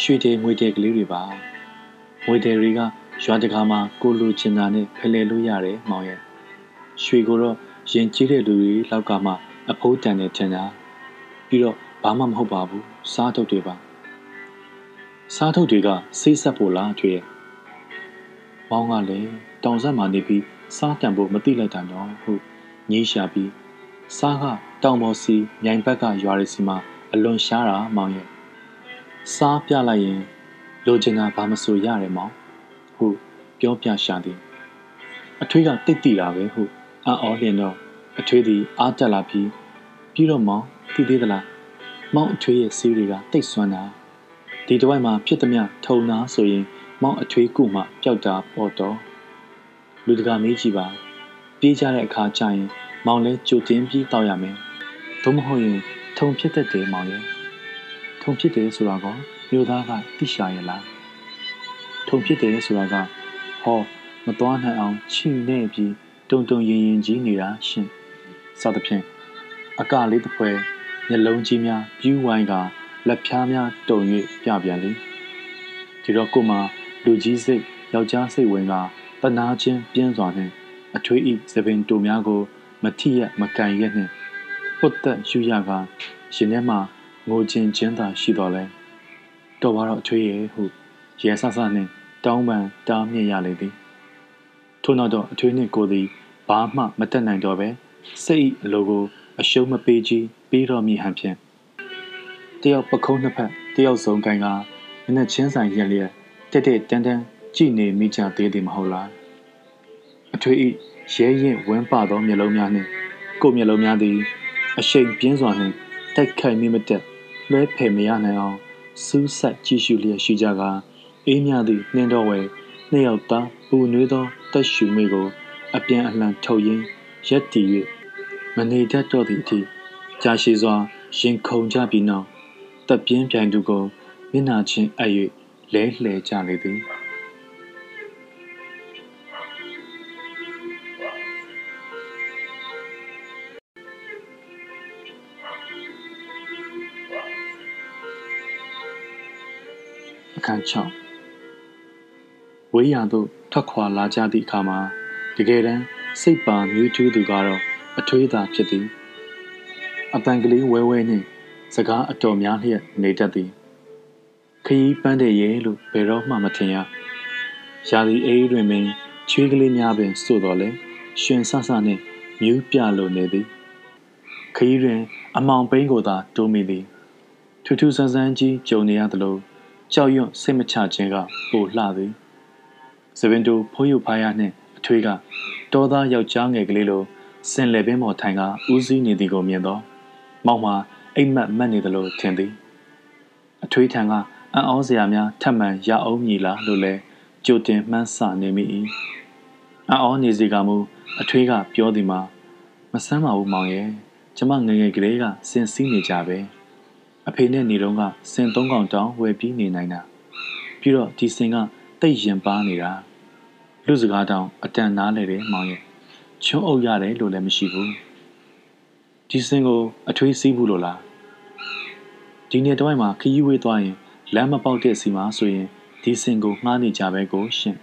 ရွှေတဲငွေတဲကလေးတွေပါငွေတဲတွေက ရွာတကာမှာကိုလိုချင်တာနဲ့ဖလှယ်လို့ရတယ်မောင်ရဲ့ရွှေကိုတော့ရင်ကြီးတဲ့လူတွေလောက်ကမှအဖိုးတန်နေထင်တာပြီးတော့ဘာမှမဟုတ်ပါဘူးစားထုတ်တွေပါစားထုတ်တွေကဆေးဆက်ဖို့လားထွေရဲ့မောင်ကလည်းတောင်ဆက်မှာနေပြီးစားတံဖို့မသိလိုက်တာတော့ဟုညှိရှာပြီးစားကတောင်ပေါ်စီမြိုင်ဘက်ကရွာရစီမှာအလွန်ရှားတာမောင်ရဲ့စားပြလိုက်ရင်လိုချင်တာဘာမဆိုရတယ်မောင်ဟု ပြောပြရှာသည်အထွေးကတိတ်တိတာပဲဟုအံ့ဩလျင်တော့အထွေးသည်အားတက်လာပြီးပြီးတော့မောင်သိသေးသလားမောင်အထွေးရဲ့စီးတွေကတိတ်ဆွမ်းတာဒီတစ်ဝိုက်မှာဖြစ်သမျှထုံနာဆိုရင်မောင်အထွေးကုမှပျောက်တာပေါ်တော့လူတကာမေးကြည့်ပါပြေးကြတဲ့အခါကျရင်မောင်လဲကြိုတင်ပြီးတောက်ရမယ်သို့မဟုတ်ရင်ထုံဖြစ်တတ်တယ်မောင်ရဲ့ထုံဖြစ်တယ်ဆိုတာကမြို့သားကသိရှာရလားထုံဖြစ်တယ်ဆိုတာက ဟောမသွားနိုင်အောင်ချိနေပြီးတုံတုံရင်ရင်ကြီးနေတာရှင်စသဖြင့်အကလေးတစ်ဖွဲမျက်လုံးကြီးများပြူးဝိုင်းကလက်ဖြားများတုံ၍ပြပြန်လေဒီတော့ကိုမလူကြီးစိတ်ယောက်ျားစိတ်ဝင်ကတနာချင်းပြင်းစွာနှင့်အထွေးဤသပင်တူများကို မထိရမကန်ရက်နှင့်ပုတ်သက်ယူရကရှင်ထဲမှငိုခြင်းချင်းသာရှိတော်လဲတော်ပါတော့အထွေးရဲ့ဟုရဲဆဆနှင့် တောင်းပန်တားမြစ်ရလေသည်ထို့နောက်တော့အထွေးနှင့်ကိုသည်ဘာမှမတက်နိုင်တော့ပဲစိတ်အလိုကိုအရှုံးမပေးကြီးပြီးတော့မိဟန်ဖြင့်တယောက်ပခုံးနှစ်ဖက်တယောက်စုံကန်ကမျက်နှာချင်းဆိုင်ရက်လျက်တက်တက်တန်းတန်းကြည်နေမိကြသေးသည်မဟုတ်လားအထွေဤရဲရင်ဝန်းပသောမျက်လုံးများနှင့်ကိုယ်မျက်လုံးများသည်အရှိန်ပြင်းစွာနှင့်တိုက်ခိုက်မိမတက်လွဲဖယ်မရနိုင်အောင်စူးဆက်ကြည့်ရှုလျက်ရှိကြကာ အေးမြသည့်နှင်းတော်ဝဲနှစ်ယောက်သားပူနွေးသောတက်ရှူမိကို အပြန်အလှန်ထုတ်ရင်းရက်တည်၍မနေတတ်တော့သည့်အထိကြာရှည်စွာရင်ခုန်ကြပြီးနောက်တပ်ပြင်းပြိုင်သူကိုမျက်နာချင်းအပ်၍လဲလှဲကြလေသည်အခန်း6 ဝေးရသို့ထွက်ခွာလာကြသည့်အခါမှာတကယ်တမ်းစိတ်ပါမြူးထူးသူကတော့အထွေးသာဖြစ်သည်အပန်ကလေးဝဲဝဲနှင့်စကားအတော်များလျက်နေတတ်သည်ခရီးပန်းတဲ့ရဲလို့ဘယ်တော့မှမထင်ရရာသီအေးတွင်ပင်ချွေးကလေးများပင်စို့တော်လဲရှင်ဆဆနှင့်မြူးပြလိုနေသည်ခရီးတွင် အမောင်ပိန်းကိုသာတိုးမိသည်ထူးထူးဆန်းဆန်းကြီးကြုံနေရသလိုကြောက်ရွံ့စိတ်မချခြင်းကပိုလှသည် စပင်တူဖိုးရုပ်ဖားရနှင့်အထွေးကတောသားယောက်ျားငယ်ကလေးလိုစင်လေပင်ပေါ်ထိုင်ကဦးစီးနေသည်ကိုမြင်တော့မောင်မှာအိမ်မက်မက်နေသလိုထင်သည်အထွေးထံကအံ့ဩစရာများထပ်မံရအောင်မည်လားလို့လဲကြိုတင်မှန်းဆနေမိ၏အောနေစီကမူအထွေးကပြောသည်မှာမဆမ်းပါဘူးမောင်ရဲ့ကျမငငယ်ကလေးကစင်စည်းနေကြပဲအဖေနဲ့နေတော့ကစင်သုံးကောင်တောင်းဝယ်ပြီးနေနိုင်တာပြီးတော့ဒီစင်က တိတ်ရင်ပါနေတာလူစကားတောင်အတန်နားလေတယ်မောင်ရဲ့ချုံအုပ်ရတယ်လို့လည်းမရှိဘူးဒီစင်ကိုအထွေးစည်းဘူးလို့လားဒီနေ့တော့မှခရီးဝေးသွားရင်လမ်းမပေါက်တဲ့စီမှာဆိုရင်ဒီစင်ကိုငှားနေကြပဲကိုရှင်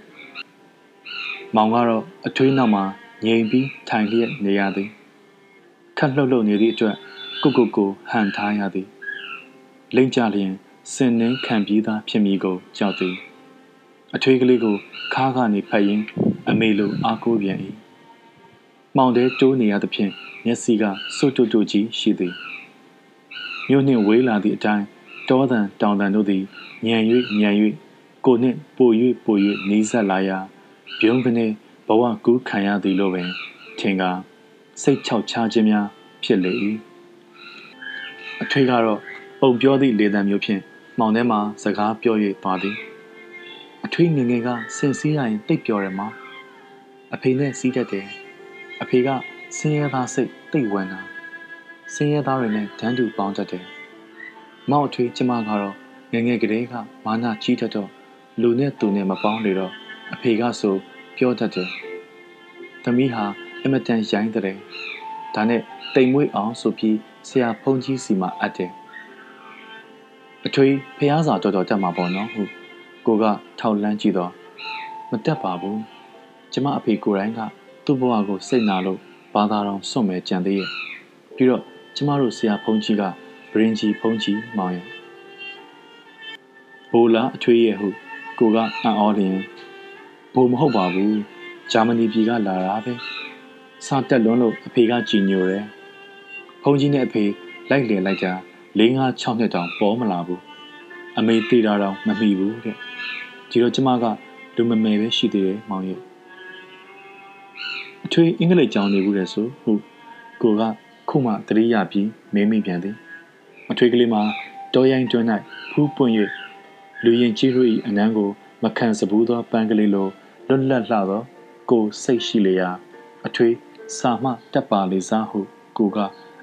မောင်ကတော့အထွေးနောက်မှာငြိမ်ပြီးထိုင်လျက်နေရသည်ခက်လှုပ်လှုပ်နေသည့်အတွက်ကိုကိုကိုဟန်ထားရသည်လိမ့်ကြလျင်စင်နှင်းခံပြီးသားဖြစ်မိကိုကြောက်သည် အထွေးကလေးကိုခါးကနေဖတ်ရင်းအမေလိုအားကိုးပြန်၏မောင်တဲတိုးနေရသဖြင့်မျက်စိကစွတ်တွတ်တွတ်ကြီးရှိသည်မြို့နှင့်ဝေးလာသည့်အတိုင်းတောတန်တောင်တန်တို့သည်ညံ၍ညံ၍ကိုနှင့်ပို၍ပို၍နီးစပ်လာရာပြုံးကနေဘဝကူးခံရသည်လို့ပင်ထင်ကားစိတ်ချောက်ချခြင်းများဖြစ်လေ၏အထွေကတော့ပုံပြောသည့်လေတံမျိုးဖြင့်မှောင်ထဲမှစကားပြော၍သွားသည် အထွေငငယ်ကစင်စည်းရရင်တိတ်ပြောတယ်မအဖေနဲ့စီးတတ်တယ်အဖေကဆင်းရဲသားစိတ်တိတ်ဝင်တာဆင်းရဲသားတွေနဲ့တန်းတူပေါင်းတတ်တယ်မောက်အထွေကျမကတော့ငငယ်ကလေးကမာနကြီးတတ်တော့လူနဲ့သူနဲ့မပေါင်းလေတော့အဖေကဆိုပြောတတ်တယ်သမီးဟာအမတန်ရိုင်းတဲ့ဒါနဲ့တိမ်မွေးအောင်ဆိုပြီးဆရာဖုန်ကြီးစီမှာအပ်တယ်အထွေးဖះစာတော်တော်တက်မှာပေါ့နော်ဟု ကိုကထောက်လန်းကြည့်တော့မတက်ပါဘူးကျမအဖေကိုယ်တိုင်ကသူ့ဘဝကိုစိတ်နာလို့ဘာသာတော်စွန့်မဲ့ကြံသေးရဲ့ပြီးတော့ကျမတို့ဆရာဖုန်ကြီးကဗရင်ကြီးဖုန်ကြီးမောင်ရဲ့ဘိုလာအထွေးရဲ့ဟုကိုကအံ့ဩလျင်ဘိုမဟုတ်ပါဘူးဂျာမနီပြည်ကလာတာပဲစာတက်လွန်းလို့အဖေကကြည်ညိုတယ်။ဘုန်းကြီးနဲ့အဖေလိုက်လည်လိုက်ကြ၄၅6နှစ်တောင်ပေါ်မလာဘူး။အမေတေးတာတော့မမိဘူးတဲ့။ ဒီတော့ကျမကလူမမယ်ပဲရှိသေးတယ်မောင်ရဲ့။အထွေအင်္ဂလိပ်ကျောင်းနေဘူးလေဆိုဟုကိုကခုမှတတိယပြီးမင်းမိပြန်သည်။အထွေကလေးမှာတောရိုင်းတွင်း၌ဖူးပွင့်၍လူရင်ကြီးတို့၏အနမ်းကိုမခံစဘူးသောပန်းကလေးလိုလွတ်လပ်လှသောကိုစိတ်ရှိလျာအထွေစာမှတက်ပါလေစားဟုကိုက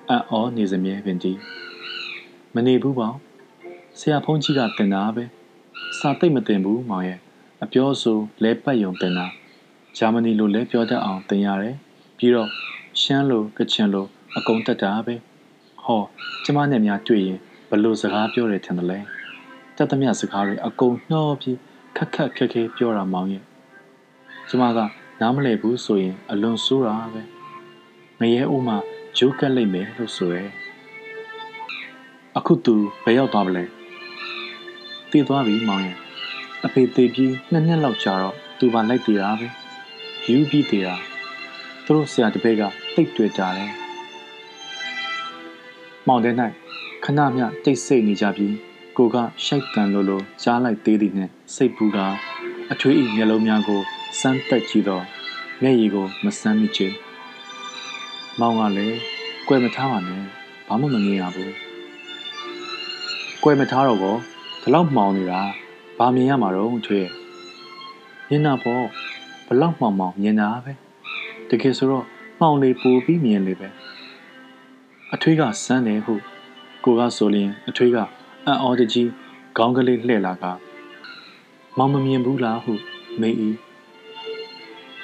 အံ့ဩနေစမြဲပင်တည်းမနေဘူးပေါ့ဆရာဖုန်းကြီးကတင်တာပဲ စာသိမ့်မတင်ဘူးမောင်ရဲ့အပြောဆိုလဲပတ်ယုံတင်တာဂျာမနီလိုလဲပြောတတ်အောင်တင်ရတယ်ပြီးတော့ရှမ်းလိုကချင်လိုအကုန်တက်တာပဲဟောကျမနဲ့များတွေ့ရင်ဘလို့စကားပြောတယ်ထင်တယ်လဲတက်သမျှစကားတွေအကုန်နှောပြီးခက်ခက်ခက်ခဲပြောတာမောင်ရဲ့ကျမကနားမလည်ဘူးဆိုရင်အလွန်ဆိုးတာပဲငရဲဦးမှာဂျိုးကက်လိုက်မယ်လို့ဆိုရဲအခုသူဘယ်ရောက်သွားပလဲ တည်သွားပြီမောင်ရဲ့အဖေတည်ပြီးနှစ်နှစ်လောက်ကြာတော့သူပါလိုက်တည်တာပဲယူပြီးတည်တာသူတို့ဆရာတပည့်ကတိတ်တွေ့ကြတယ်မောင်တဲ၌ခဏမျှတိတ်ဆိတ်နေကြပြီးကိုကရှိုက်တန်လိုလိုကြားလိုက်သေးသည်နှင့်စိတ်ပူကအထွေးဤမျက်လုံးများကိုစမ်းတက်ကြည့်တော့မျက်ရည်ကိုမစမ်းမိချေမောင်ကလည်းကွယ်မထားပါနဲ့ဘာမှမမြင်ရဘူးကွယ်မထားတော့ကော ဒီလောက်မှောင်နေတာဘာမြင်ရမှာတော့ထွေးမြင်တာပေါ့ဘလောက်မှောင်မှောင်မြင်တာပဲတကယ်ဆိုတော့မှောင်လေပိုပြီးမြင်လေပဲအထွေးကစမ်းတယ်ဟုကိုကဆိုရင်အထွေးကအံ့ဩတကြီးခေါင်းကလေးလှည့်လာကမောင်မမြင်ဘူးလားဟုမေး၏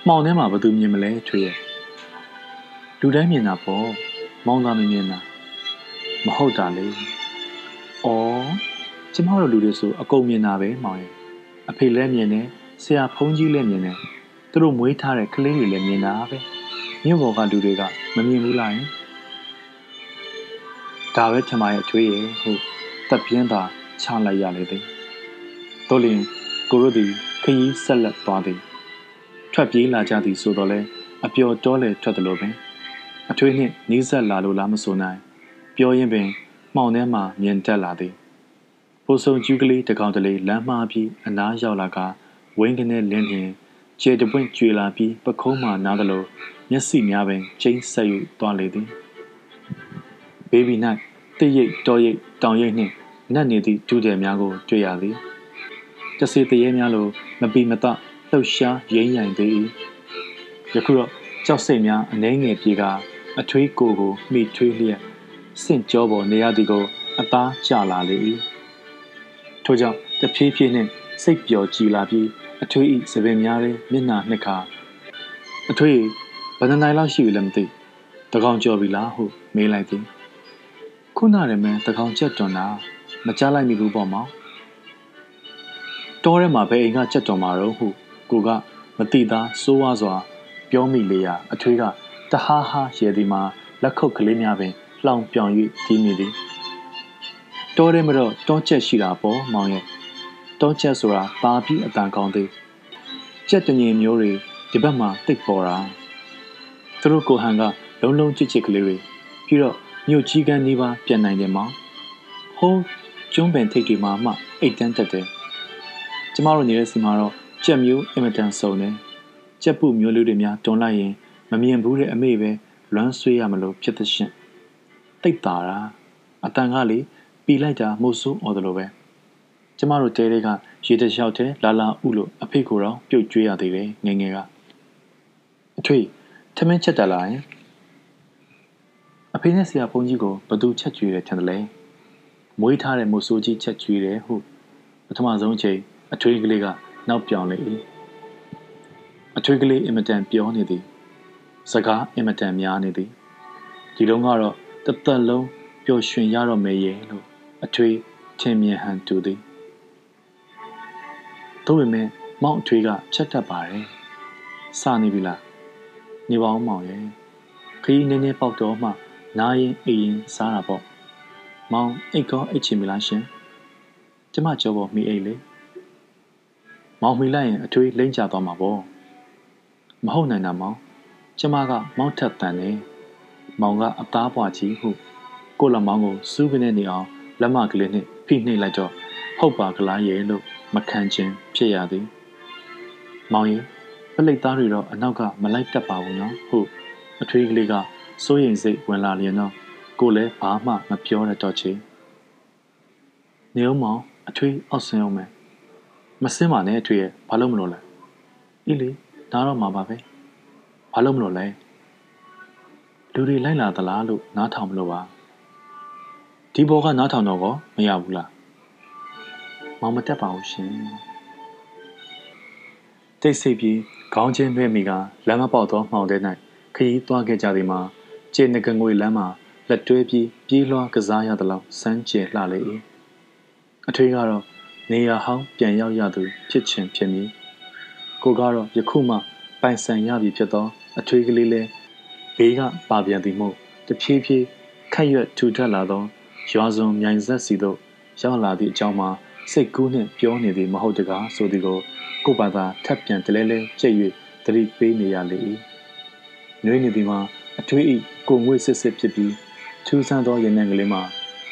မှောင်ထဲမှာဘသူမြင်မလဲထွေးရဲ့လူတိုင်းမြင်တာပေါ့မောင်သာမမြင်တာမဟုတ်တာလေဩ ကျမတို့လူတွေဆိုအကုန်မြင်တာပဲမောင်ရဲ့အဖေလည်းမြင်တယ်ဆရာဖုန်းကြီးလည်းမြင်တယ်သူတို့မွေးထားတဲ့ကလေးတွေလည်းမြင်တာပဲမြို့ပေါ်ကလူတွေကမမြင်ဘူးလားယင်ဒါပဲထမရဲ့အထွေးရဲ့ဟုတ်တပ်ပြင်းသာချလိုက်ရလေသည်တို့လင်ကိုတို့သည်ခရီးဆက်လက်သွားသည်ထွက်ပြေးလာကြသည်ဆိုတော့လဲအပျော်တောလေထွက်တယ်လို့ပင်အထွေးနှင့်နီးစပ်လာလို့လားမဆိုနိုင် ပြောရင်ပင်မှောင်ထဲမှမြင်တက်လာသည်ပို ဆုံကျူးကလေးတကောင်တလေးလမ်းမှားပြီးအနားရောက်လာကဝင်းကနေလင်းလျင်ခြေတပွင့်ကျွေလာပြီးပခုံးမှနားသလိုမျက်စိများပင်ကျိန်းဆက်၍သွားလေသည်ဘေဘီ၌တရိပ်တော်ရိပ်တောင်ရိပ်နှင့်နတ်နေသည့်ဒုတယ်များကိုတွေ့ရသည်တစေတရေများလိုမပီမတလှုပ်ရှားရိမ့်ရိုင်သေး၏ယခုတော့ကြောက်စိတ်များအနှဲငယ်ပြေကအထွေးကိုကိုမိထွေးလျက်စင့်ကြောပေါ်နေရသည်ကိုအသားကျလာလေ၏ ထို့ကြောင့်တဖြည်းဖြည်းနှင့်စိတ်ပျော်ကြည်လာပြီးအထွေးဤစပင်များတွင်မျက်နှာနှစ်ခါအထွေးဘယ်နှနိုင်လောက်ရှိပြီလဲမသိတကောင်ကြော်ပြီလားဟုမေးလိုက်သည်ခုနရမယ်တကောင်ချက်တွန်တာမကြားလိုက်မိဘူးပေါ့မောင်တောထဲမှာဘယ်အိမ်ကချက်တွန်မှာတော့ဟုကိုကမတိသားစိုးဝါစွာ ပြောမိလေရာအထွေးကတဟားဟားရဲသည်မှာလက်ခုပ်ကလေးများပင်လှောင်ပြောင်၍တီးမိသည် တောထဲမှာတော့တောချက်ရှိတာပေါ့မောင်ရဲ့တောချက်ဆိုတာပါပြီးအတန်ကောင်းသေးကြက်တငင်မျိုးတွေဒီဘက်မှာတိတ်ပေါ်တာသူတို့ကိုဟန်ကလုံးလုံးချစ်ချစ်ကလေးတွေပြီးတော့မြို့ကြီးကန်းနေပါပြန်နိုင်တယ်မောင်ဟိုးကျွန်းပင်ထိတ်တွေမှာမှအိတ်တန်းတက်တယ်ကျမတို့နေတဲ့စီမှာတော့ကြက်မျိုးအင်မတန်စုံတယ်ကြက်ပုမျိုးလူတွေများတွန်လိုက်ရင်မမြင်ဘူးတဲ့အမေပဲလွမ်းဆွေးရမလို့ဖြစ်သရှင်တိတ်တာတာအတန်ကလေ ပီလိုက်တာမှုဆိုးအော်တယ်လို့ပဲကျမတို့တဲတွေကရေတလျှောက်တဲ့လာလာဥလို့အဖေကိုတော့ပြုတ်ကျွေးရသေးတယ်ငငယ်ကအထွေထမင်းချက်တက်လာရင်အဖေနဲ့ဆရာဘုန်းကြီးကိုဘသူချက်ကျွေးတယ်ထင်တယ်လေမွေးထားတဲ့မိုးဆိုးကြီးချက်ကျွေးတယ်ဟုပထမဆုံးချိန်အထွေးကလေးကနောက်ပြောင်လေ၏အထွေးကလေးအင်မတန်ပြောနေသည်စကားအင်မတန်များနေသည်ဒီလုံးကတော့တသက်လုံးပျော်ရွှင်ရတော့မယ်ရဲ့လို့ အထွေးထင်မြင်ဟန်တူသည်သို့ပေမဲ့မောင်အထွေးကချက်တတ်ပါတယ်စနေပြီလားနေပါအောင်မောင်ရဲ့ခရီးနည်းနည်းပေါက်တော့မှ နားရင်အိရင်စားတာပေါ့မောင်အိတ်ကောအိတ်ချင်ပြီလားရှင်ကျမကြောပေါ်မိအိတ်လေမောင်မိလိုက်ရင်အထွေးလိမ့်ချသွားမှာပေါ့မဟုတ်နိုင်တာမောင်ကျမကမောက်ထက်တန်တယ်မောင်ကအသားပွားကြီးဟုကိုလမောင်ကိုစူးကနေနေအောင် လက်မကလေးနဲ့ဖိနှိပ်လိုက်တော့ဟုတ်ပါကလားရဲ့လို့မခံခြင်းဖြစ်ရသည်မောင်ရင်ပလိတ်သားတွေတော့အနောက်ကမလိုက်တတ်ပါဘူးနော်ဟုအထွေးကလေးကစိုးရိမ်စိတ်ဝင်လာလျင်တော့ကိုလည်းဘာမှမပြောရတော့ချေနေအောင်မောင်အထွေးအောက်ဆင်းအောင်မယ်မစင်းပါနဲ့အထွေးရဲ့ဘာလို့မလို့လဲအေးလေဒါတော့မှာပါပဲဘာလို့မလို့လဲလူတွေလိုက်လာသလားလို့နားထောင်မလို့ပါ ဒီဘောကနားထောင်တော့ကောမရဘူးလားမောင်မတက်ပါဘူးရှင်တိတ်ဆိတ်ပြီးခေါင်းချင်းနှဲ့မိကလမ်းမပေါက်သောမှောင်တဲ၌ခရီးသွားခဲ့ကြသည်မှာကျေနကငွေလမ်းမှာလက်တွဲပြီးပြေးလွှားကစားရသလောက်စမ်းကျဲလှလေ၏အထွေးကတော့နေရဟောင်းပြန်ရောက်ရသူဖြစ်ချင်ဖြစ်မည်ကိုကတော့ယခုမှပိုင်ဆိုင်ရပြီဖြစ်သော အထွေးကလေးလဲဘေးကပါပြန်သည်မို့တဖြည်းဖြည်းခက်ရွက်ထူထပ်လာသော ရွာစုံမြိုင်ဆက်စီသို့ရောက်လာသည့်အကြောင်းမှာစိတ်ကူးနှင့်ပြောနေသည်မဟုတ်တကားဆိုသည်ကိုကိုပါသာထပ်ပြန်တလဲလဲကျက်၍သတိပေးနေရလေ၏နှွေးနေသည်မှာအထွေးဤကိုငွေစစ်စစ်ဖြစ်ပြီးထူးဆန်းသောရင်နှံကလေးမှာ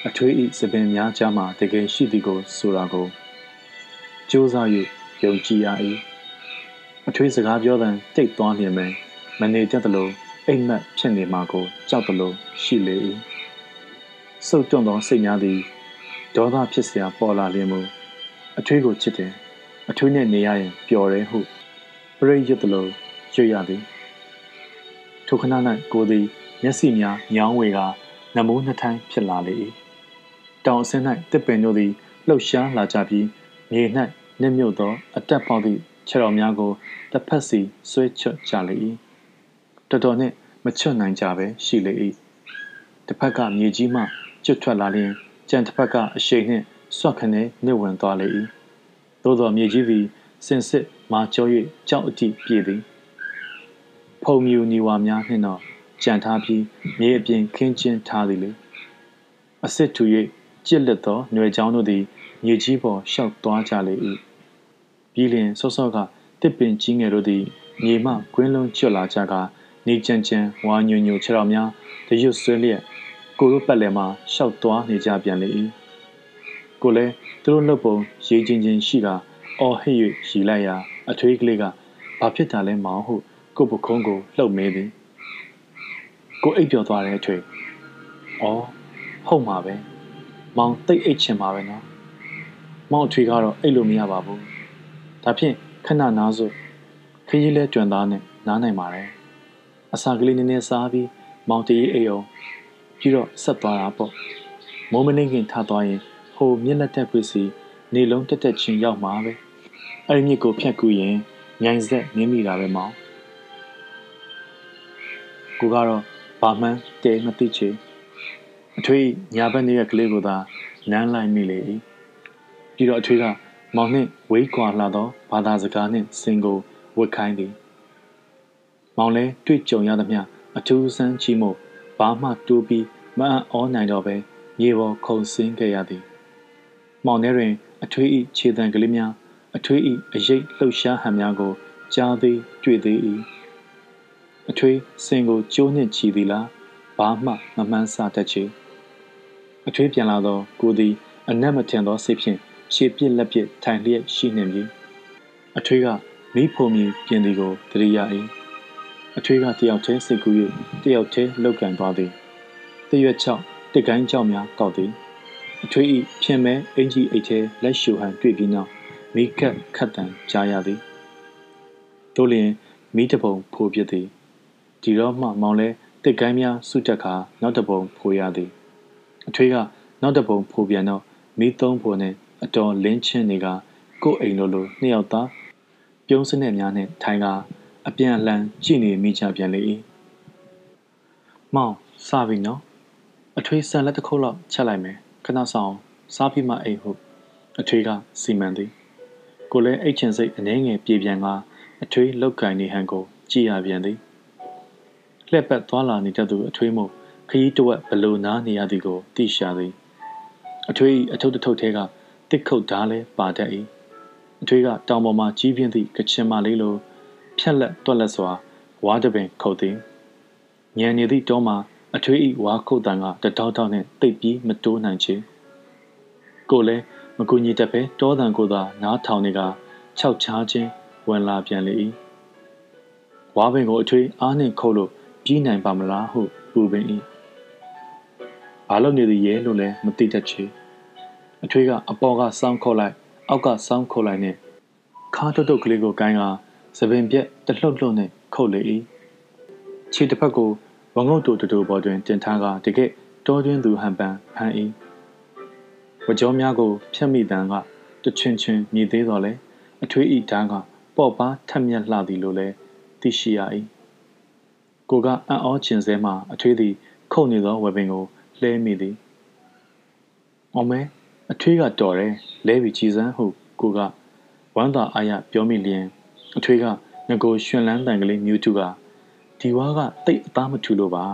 အထွေးဤစပင်များကြားမှာတကယ်ရှိသည်ကိုဆိုတာကိုစ조사၍ယုံကြည်ရ၏အထွေးစကားပြောတဲ့တိတ်သွားလျင်ပဲမနေတတ်သလိုအိမ်မက်ဖြစ်နေမှာကိုကြောက်သလိုရှိလေ၏ စုပ်တွန့်သောစိတ်များသည်ဒေါသဖြစ်เสียပေါ်လာလျင်မူအထွေးကိုချစ်တယ်အထွေးနဲ့နေရရင်ပျော်တယ်ဟုပရိယတ်သလိုရွရသည်ထိုခဏ၌ကိုသည်မျက်စိများညောင်းဝေကနမိုးနှစ်ထိုင်းဖြစ်လာလေ၏တောင်အဆင်း၌တစ်ပင်တို့သည်လှုပ်ရှားလာကြပြီးမြေ၌နစ်မြုပ်သောအတက်ပေါက်သည့်ခြေတော်များကိုတစ်ဖက်စီဆွဲချွတ်ကြလေ၏တော်တော်နှင့်မချွတ်နိုင်ကြပဲရှိလေ၏တစ်ဖက်ကမြေကြီးမှ ကျွတ်ထွက်လာလျင်ကြံတစ်ဖက်ကအရှိန်နှင့်ဆွတ်ခနဲနှိဝင်သွားလေ၏သို့သောမြေကြီးသည်စင်စစ်မာကျော်၍ကြောက်အတိပြေသည်ဖုံမြူညီဝါများနှင့်တော့ကြံထားပြီးမြေအပြင်ခင်းကျင်းထားသည်လေအစ်စ်ထူ၍ကြစ်လက်သောຫນွေချောင်းတို့သည်မြေကြီးပေါ်ရှောက်သွားကြလေ၏ပြီးလျင်စောစောကတစ်ပင်ကြီးငယ်တို့သည်မြေမှကွင်းလုံးကျွတ်လာကြကာနေကြံကြံဝါညွညွခြေတော်များတရွတ်ဆွဲလျက် ကိုတို့ပတ်လည်မှာရှောက်သွားနေကြပြန်လေ၏ကိုလည်းသူတို့နှုတ်ပုံရေးချင်းချင်းရှိတာအော်ဟစ်၍ရီလိုက်ရာအထွေးကလေးကဘာဖြစ်တာလဲမောင်ဟုကိုပခုံးကိုလှုပ်မေးသည်ကိုအိပ်ပျော်သွားတဲ့အထွေးအော်ဟုတ်မှာပဲမောင်တိတ်အိတ်ချင်ပါပဲနော်မောင်အထွေးကတော့အိတ်လို့မရပါဘူးဒါဖြင့်ခဏနားစို့ခကြီးလဲကြွန်သားနဲ့နားနိုင်ပါတယ်အစာကလေးနည်းနည်းစားပြီးမောင်တရီအိမ်အောင် ပြီးတော့ဆက်သွားတာပေါ့မိုးမနေခင်ထသွားရင်ဟိုမျက်လက်တက်ပွေစီနေလုံးတက်တက်ချင်းရောက်မှာပဲအဲ့ဒီမြစ်ကိုဖြတ်ကူးရင်ညိုင်ဆက်နင်းမိတာပဲမောင်ကိုကတော့ဘာမှန်းတဲမသိချေအထွေးညာဘက်နေရကလေးကိုသာနမ်းလိုက်မိလေ၏ပြီးတော့အထွေးကမောင်နှင့်ဝေးကွာလာသောဘာသာစကားနှင့်စင်ကိုဝတ်ခိုင်းသည်မောင်လဲတွေ့ကြုံရသမျှအထူးဆန်းချီမို့ ဘာမှတိုးပြီးမအံ့ဩနိုင်တော့ပဲမြေပေါ်ခုန်ဆင်းခဲ့ရသည်မောင်ထဲတွင် အထွေးဤခြေတံကလေးများအထွေးဤအရိပ်လှုပ်ရှားဟန်များကိုကြားသေးတွေ့သေး၏အထွေးစင်ကိုကျိုးနှင့်ချီသည်လားဘာမှမမှန်းဆတတ်ချေအထွေးပြန်လာသောကိုသည်အနက်မထင်သောစိတ်ဖြင့်ရှေ့ပြစ်လက်ပြစ်ထိုင်လျက်ရှိနေပြီအထွေးကမိဖို့မြင်ပြင်သည်ကိုတရိယာ၏ အထွေးကတယောက်တည်းစိတ်ကူး၍တယောက်တည်းလောက်ကန်သွားသည်တရွက်ချောက်တစ်ကိုင်းကြောက်များကောက်သည်အထွေးဤဖြင်မဲအင်ကြီးအိတ်ထဲလက်ရှူဟန်တွေ့ပြီးနောက်မိကက်ခတ်တန်ကြားရသည်တို့လျင်မိတပုံဖိုးပြသည်ဒီတော့မှမောင်လဲတစ်ကိုင်းများစုတက်ခါနောက်တပုံဖိုးရသည်အထွေးကနောက်တပုံဖိုးပြန်တော့မိသုံးဖိုးနဲ့အတော်လင်းချင်းတွေကကို့အိမ်လိုလိုနှစ်ယောက်သားပြုံးစနစ်များနဲ့ထိုင်က အပြန်အလှန်ကြည့်နေမိချပြန်လေ၏မောင်စပြီနော်အထွေးဆန်လက်တစ်ခုလောက်ချက်လိုက်မယ်ခဏဆောင်စားပြီးမှအိမ်ဟုတ်အထွေးကစီမံသည်ကိုလည်းအိတ်ချင်စိတ်အနေငယ်ပြေပြန်ကအထွေးလောက်ကင်နေဟန်ကိုကြည်ရပြန်သည်လှက်ပတ်သွားလာနေတတ်သူအထွေးမို့ခရီးတဝက်ဘလို့နားနေရသည်ကိုသိရှာသည်အထွေးအထုပ်တထုပ်ထဲကတစ်ခုတ်ဓားလဲပါတတ်၏အထွေးကတောင်ပေါ်မှာကြီးပြင်းသည့်ကချင်မလေးလို ဖြက်လက်တွက်လက်စွာဝါးတပင်ခုတ်သည်ညံနေသည့်တောမှာအထွေးဤဝါခုတ်တန်ကတတောက်တောက်နဲ့တိတ်ပြီးမတိုးနိုင်ချေကိုလည်းမကူညီတတ်ပဲတောတန်ကိုသာနားထောင်နေကခြောက်ချားခြင်းဝင်လာပြန်လေ၏ဝါပင်ကိုအထွေးအားနှင့်ခုတ်လို့ပြီးနိုင်ပါမလားဟုပူပင်၏ဘာလို့နေသည်ရဲလို့လည်းမသိတတ်ချေအထွေးကအပေါ်ကစောင်းခုတ်လိုက်အောက်ကစောင်းခုတ်လိုက်နဲ့ခါတုတ်တုတ်ကလေးကိုကိုင်းက သပင်ပြက်တလှုပ်လှုပ်နဲ့ခုတ်လေ၏ခြေတစ်ဖက်ကိုဝငုတ်တူတူပေါ်တွင်တင်ထားကတကယ့်တောတွင်းသူဟန်ပန်ဖန်၏ဝကြောများကိုဖြတ်မိတန်ကတချွင်ချွင်မြည်သေးတော်လဲအထွေးဤဓာတ်ကပေါ့ပါထက်မြက်လှသည်လို့လဲသိရှိရ၏ကိုကအံ့ဩခြင်းစဲမှအထွေးသည် ခုတ်နေသောဝပင်ကိုလှဲမိသည်။အောင်မဲအထွေးကတော်တယ်လဲပြီးကြည်စမ်းဟုကိုကဝမ်းသာအားရပြောမိလျင် အထွေးကငကိုရှင်လန်းတန်ကလေးမြူးတူကဒီဝါကတိတ်အသားမထူလို့ပါ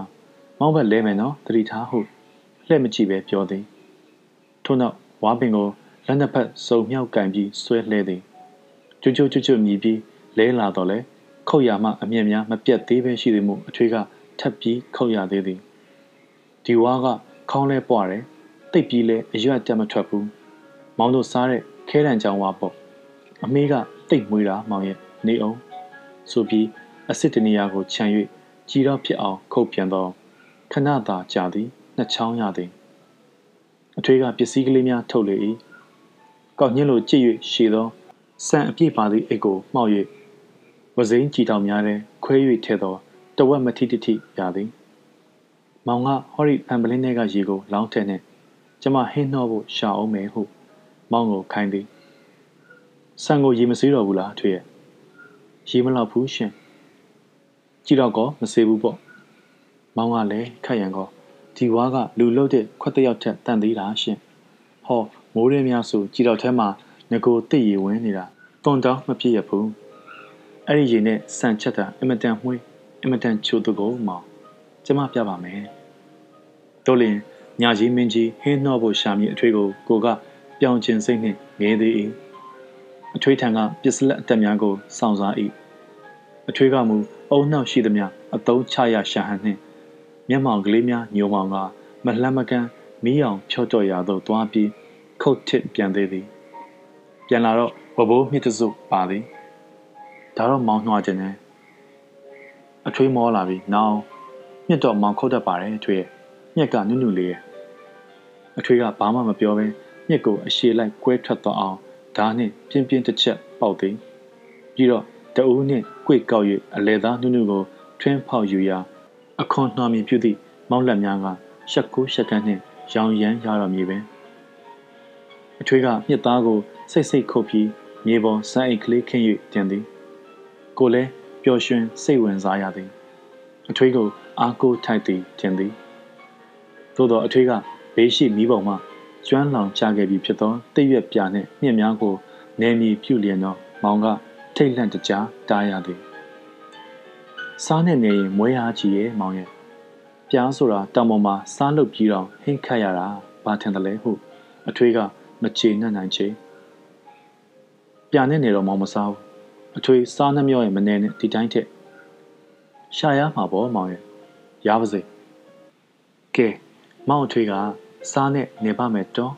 မောင်းဘက်လဲမယ်နော်သတိထားဟုလှဲ့မကြည့်ပဲပြောသည်ထို့နောက်ဝါပင်ကိုလက်နှစ်ဖက်စုံမြောက်ကင်ပြီးဆွဲလှဲသည်ကျွတ်ကျွတ်ကျွတ်ကျွတ်မြည်ပြီးလဲလာတော့လဲခုတ်ရမှအမြင့်များမပြတ်သေးပဲရှိသည်မို့အထွေးကထပ်ပြီးခုတ်ရသေးသည်ဒီဝါကခေါင်းလဲပွားတယ်တိတ်ပြီးလဲအရွက်တက်မထွက်ဘူးမောင်တို့စားတဲ့ခဲတံကြောင်ဝါပေါ့အမေးကတိတ်မွေးတာမောင်ရဲ့ နေအောင်ဆိုပြီးအစ်စ်တနေရာကိုခြံ၍ကြီးတော့ဖြစ်အောင်ခုတ်ပြန်သောခဏသာကြာသည်နှစ်ချောင်းရသည်အထွေးကပစ္စည်းကလေးများထုတ်လေ၏ကောက်ညှင်းလိုကြည့်၍ရှည်သောဆန်အပြည့်ပါသည့်အိတ်ကိုမှောက်၍ဝစိမ်းကြည်တောင်များထဲခွဲ၍ထဲသောတဝက်မထိတိထိရသည်မောင်ကဟော်ရီအမ်ဘလင်းထဲကရေကိုလောင်းထဲနှင့်ကျမဟင်းနှောဖို့ရှာအောင်မယ်ဟုမောင်ကိုခိုင်းသည်ဆန်ကိုရေမစေးတော့ဘူးလားထွေးရဲ့ ရေမလောက်ဘူးရှင်ကြည့်တော့ကောမစေဘူးပေါ့မောင်ကလည်းခက်ရန်ကောဒီဝါကလူလုတ်တဲ့ခွက်တယောက်ထက်တန်သေးတာရှင်ဟောမိုးရင်းများဆိုကြည်တော့ထဲမှာငကိုတိတ်ရီဝင်နေတာတွန်တောင်းမပြည့်ရဘူးအဲ့ဒီရေနဲ့ဆန်ချက်တာအင်မတန်မှွေးအင်မတန်ချိုသူကိုမောင်ကျမပြပါမယ်တို့လင်ညာကြီးမင်းကြီးဟင်းနှော့ဖို့ရှာမည်အထွေးကိုကိုကပြောင်ကျင်စိတ်နှင့်ငဲသေး၏ အထွေးထံကပစ္စလက်အတက်များကိုစောင့်စား၏အထွေးကမူအုံနှောက်ရှိသမျှအတုံးချရရှာဟန်နှင့်မျက်မှောင်ကလေးများညိုမောင်ကမလှမ်းမကန်းမီးအောင်ဖြော့ကြော်ရာသို့သွားပြီးခုတ်ထစ်ပြန်သေးသည်ပြန်လာတော့ဘဘိုးမြစ်တစုပါသည်ဒါတော့မောင်းနှွားခြင်းနဲ့အထွေးမောလာပြီနောင်မြစ်တော့မောင်ခုတ်တတ်ပါတယ်အထွေးမြက်ကနုနုလေးရဲ့အထွေးကဘာမှမပြောဘဲမြစ်ကိုအရှေလိုက်ကွဲထွက်သွားအောင် ဓာနှင့်ပြင်းပြင်းတစ်ချက်ပေါက်သည်ပြီးတော့တအူးနှင့်ကြွေကောက်၍အလဲသားနုနုကိုထွင်းဖောက်ယူရာအခွန်နှာမီပြုသည့်မောက်လက်များကရှက်ကိုရှက်ကန်းနှင့်ရောင်ရမ်းရတော်မူပင်အထွေးကမြစ်သားကိုစိတ်စိတ်ခုတ်ပြီးမြေပေါ်စမ်းအိတ်ကလေးခင်း၍တင်သည်ကိုလည်းပျော်ရွှင်စိတ်ဝင်စားရသည်အထွေးကိုအားကိုးထိုက်သည်တင်သည်သို့သောအထွေးကဘေးရှိမိဘုံမှ ကျွမ်းလောင်ချခဲ့ပြီးဖြစ်သောတိတ်ရွက်ပြနှင့်မြင့်များကိုနေမီပြုလျင်သောမောင်ကထိတ်လန့်တကြားတားရသည်စားနဲ့နေရင်မွေးအားကြီးရဲ့မောင်ရဲ့ပြားဆိုတာတောင်ပေါ်မှာစားလုပ်ပြီးတော့ဟင်းခတ်ရတာဘာထင်တယ်လဲဟုအထွေးကမချေနှံ့နိုင်ချေပြာနဲ့နေတော့မောင်မစားဘူးအထွေးစားနှမျောရဲ့မနေနဲ့ဒီတိုင်းထက်ရှာရမှာပေါ့မောင်ရဲ့ရပါစေကဲမောင်အထွေးက စားနဲ့နေပါမယ်တော့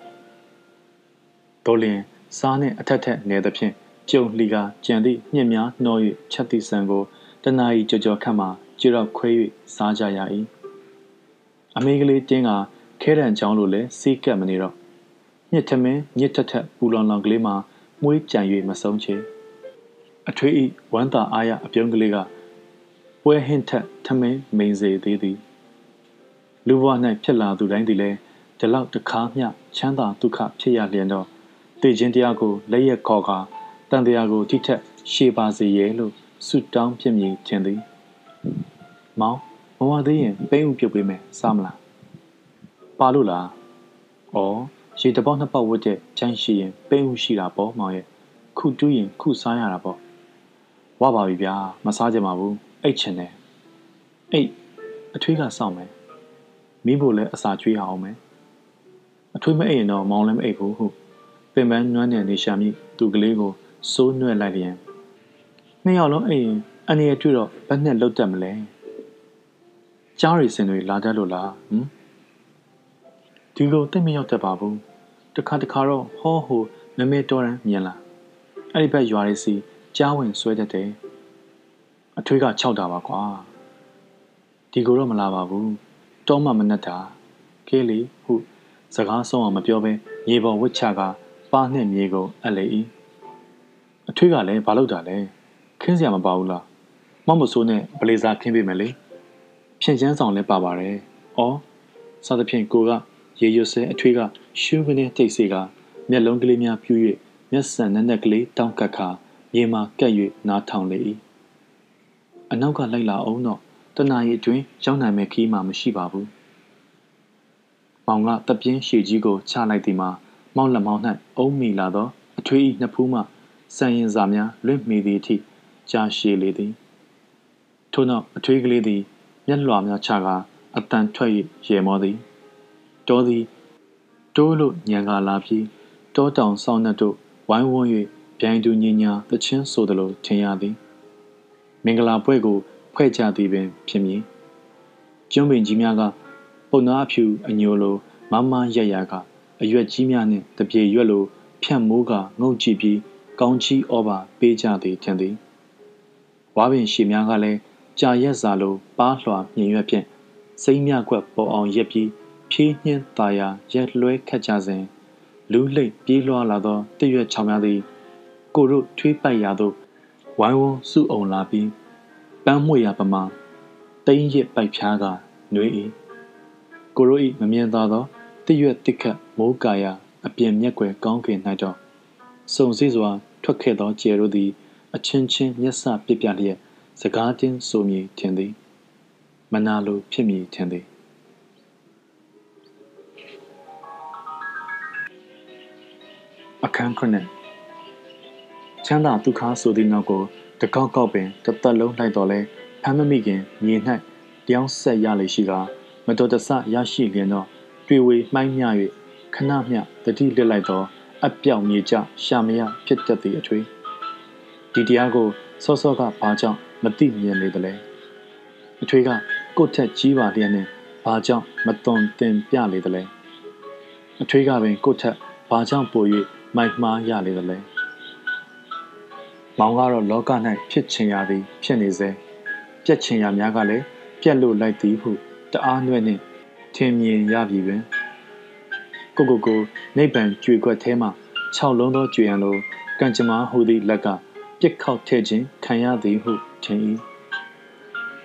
တော်လင်စားနဲ့အထက်ထက်နေသဖြင့်ကျုံလှီကကြံသည့်မြင့်များနှော၍ချက်သည့်ဆန်ကိုတနာရီကြော်ကြော်ခတ်မှကြွတော့ခွဲ၍စားကြရ၏အမေကလေးတင်းကခဲတံချောင်းလိုလဲစီးကပ်မနေတော့ညစ်ထမင်းညစ်ထက်ထက်ပူလောင်လောင်ကလေးမှာမွေးကြံ၍မဆုံးချေအထွေးဤဝမ်းသာအားရအပြုံးကလေးကပွဲဟင်းထက်ထမင်းမိန်စေသေးသည်လူဘဝ၌ဖြစ်လာသူတိုင်းသည်လည်း ဒီလောက်တခါမျှချမ်းသာဒုက္ခဖြစ်ရလျင်တော့တည်ခြင်းတရားကိုလက်ရက်ခေါ်ကာတန်တရားကိုထိထက်ရှေပါစေရဲ့လို့ဆုတောင်းဖြစ်မည်ထင်သည်။မောင်မဝသေးရင်ပိန်းဥပြုတ်ပေးမယ်စားမလား။ပါလို့လား။ဩရေတပေါက်နှစ်ပေါက်ဝတ်တဲ့ချမ်းရှိရင်ပိန်းဥရှိတာပေါ့မောင်ရဲ့ခုတူးရင်ခုစားရတာပေါ့။ဝပါပြီဗျာမစားကြပါဘူးအိတ်ချင်တယ်။အိတ်အထွေးကစောင့်မယ်။မိဖို့လည်းအစာကျွေးအောင်မယ်။ အထွေးမအိတ်ရင်တော့မောင်လည်းမအိတ်ဘူးဟုတ်။ပင်ပန်းနွမ်းနယ်နေရှာမိသူကလေးကိုစိုးနွဲ့လိုက်လျင်နှစ်ယောက်လုံးအိမ်အန်ရတွေ့တော့ဘယ်နဲ့လုတ်တက်မလဲကြားရီစင်တွေလာတတ်လို့လားဟမ်ဒီလိုတိတ်မရောက်တတ်ပါဘူးတခါတခါတော့ဟောဟိုမမဲတော်ရန်မြင်လာအဲ့ဒီဘက်ရွာလေးစီကြားဝင်ဆွဲတတ်တယ်အထွေးက6တာပါကွာဒီကိုတော့မလာပါဘူးတောမှမနှက်တာကဲလေဟု စကားဆုံးအောင်မပြောဘဲရေပေါ်ဝစ်ချကပါနှင့်မြေကိုအလေ၏အထွေးကလည်းဘာလုပ်တာလဲခင်းစရာမပါဘူးလားမောက်မဆိုးနဲ့ဘလေးစားခင်းပေးမယ်လေဖြန့်ချမ်းဆောင်လည်းပါပါတယ်ဩစသဖြင့်ကိုကရေရွဆဲအထွေးကရှူးကနေတိတ်စေကမျက်လုံးကလေးများပြူး၍မျက်စံနဲ့နဲ့ကလေးတောင်းကပ်ခါမြေမှာကပ်၍နားထောင်လေ၏အနောက်ကလိုက်လာအောင်တော့တနာရီအတွင်းရောက်နိုင်မဲ့ခီးမှမရှိပါဘူး မောင်ကတပြင်းရှည်ကြီးကိုချလိုက်သည်မှာမောင်လက်မောင်း၌အုံးမိလာသောအထွေး၏နှစ်ဖူးမှစံရင်စာများလွင့်မိသည့်အထိကြာရှည်လေသည်ထို့နောက်အထွေးကလေးသည်မျက်လွှာများချကာအတန်ထွက်၍ရေမောသည်တောသည်တိုးလို့ညံကာလာပြီးတောတောင်ဆောင်းနှက်တို့ဝိုင်းဝန်း၍ပြိုင်တူညင်ညာသချင်းဆိုသလိုထင်ရသည်မင်္ဂလာပွဲကိုဖွဲ့ကြသည်ပင်ဖြစ်မည်ကျွန်းပင်ကြီးများက ပုံနာအဖြူအညိုလိုမမရက်ရကအရွက်ကြီးများနှင့်တပြေရွက်လိုဖြန့်မိုးကငုံကြည့်ပြီးကောင်းချီဩဘာပေးကြသည်ထင်သည်ဝါပင်ရှည်များကလည်းကြာရက်စာလိုပါးလွှာမြင်ရွက်ဖြင့်စိမ့်မြကွက်ပေါ်အောင်ရက်ပြီးဖြည်းနှင်းตาယာရက်လွဲခတ်ကြစဉ်လူးလိတ်ပြေးလွှာလာသောတရွက်ချောင်များသည် ကိုတို့ထွေးပိုက်ရာသို့ဝိုင်းဝန်းစုအုံလာပြီးပန်းမွေရပမာတိမ့်ရစ်ပိုက်ဖြားကနှွေး၏ ကိုတို့၏မမြင်သာသောတရွက်တစ်ခတ်မိုးကာယာအပြင်မျက်ွယ်ကောင်းကင်၌တော့စုံစည်းစွာ ထွက်ခဲ့သောကျယ်တို့သည် အချင်းချင်းမျက်စပစ်ပြလျက်စကားတင်းဆိုမည်ထင်သည်မနာလိုဖြစ်မည်ထင်သည်အခန်းခုနှစ်ချမ်းသာဒုက္ခဆိုသည့်နောက်ကိုတကောက်ကောက်ပင်တစ်သက်လုံးလိုက်တော်လဲဖမ်းမမိခင်မြေ၌တယောင်းဆက်ရလေရှိက မတော်တဆရရှိလျင်တော့တွေ့ဝေမှိုင်းမြ၍ခဏမျှတတိလစ်လိုက်သော အပြောင်မြေကြရှာမရဖြစ်တတ်သည့်အထွေးဒီတရားကိုစောစောကဘာကြောင့်မသိမြင်လေသလဲအထွေးကကိုယ့်ထက်ကြီးပါလျက်နဲ့ဘာကြောင့်မသွန်သင်ပြလေသလဲအထွေးကပင်ကိုယ့်ထက်ဘာကြောင့်ပို၍မိုက်မှားရလေသလဲမောင်ကတော့လောက၌ဖြစ်ချင်ရသည် ဖြစ်နေစေပြက်ချင်ရများကလည်းပြက်လို့လိုက်သည်ဟု တအားနှဲ့နှင့်ထင်မြင်ရပြီပင်ကိုကိုကိုနိဗ္ဗာန်ကြွေခွက်ထဲမှ6လုံးသောကြွေရန်လိုကံကြမ္မာဟူသည့်လက်ကပြစ်ခောက်ထဲ့ခြင်းခံရသည်ဟုထင်၏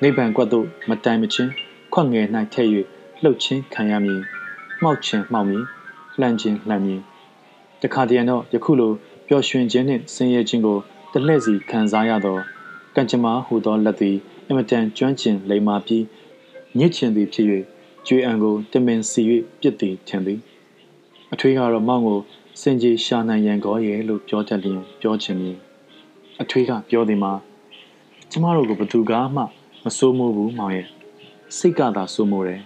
နိဗ္ဗာန်ကွက်သို့မတိုင်မချင်းခွက်ငယ်၌ထဲ့၍လှုပ်ခြင်းခံရမည်မှောက်ခြင်းမှောက်မည်လှမ်းခြင်းလှမ်းမည်တခါတည်းတော့ယခုလိုပျော်ရွှင်ခြင်းနှင့်ဆင်းရဲခြင်းကိုတလှည့်စီခံစားရသောကံကြမ္မာဟူသောလက်သည်အမတန်ကျွမ်းကျင်လိမ္မာပြီး ညစ်ချင်သည်ဖြစ်၍ကျွေအံကိုတမင်စီ၍ပြစ်သည်ထင်သည်အထွေးကတော့မောင်ကိုစင်ကြီးရှာနိုင်ရန်ကောရဲ့လို့ပြောတတ်လျင်ပြောချင်မည်အထွေးကပြောသည်မှာကျမတို့ကိုဘသူကမှ မစိုးမိုးဘူးမောင်ရဲ့စိတ်ကသာစိုးမိုးတယ်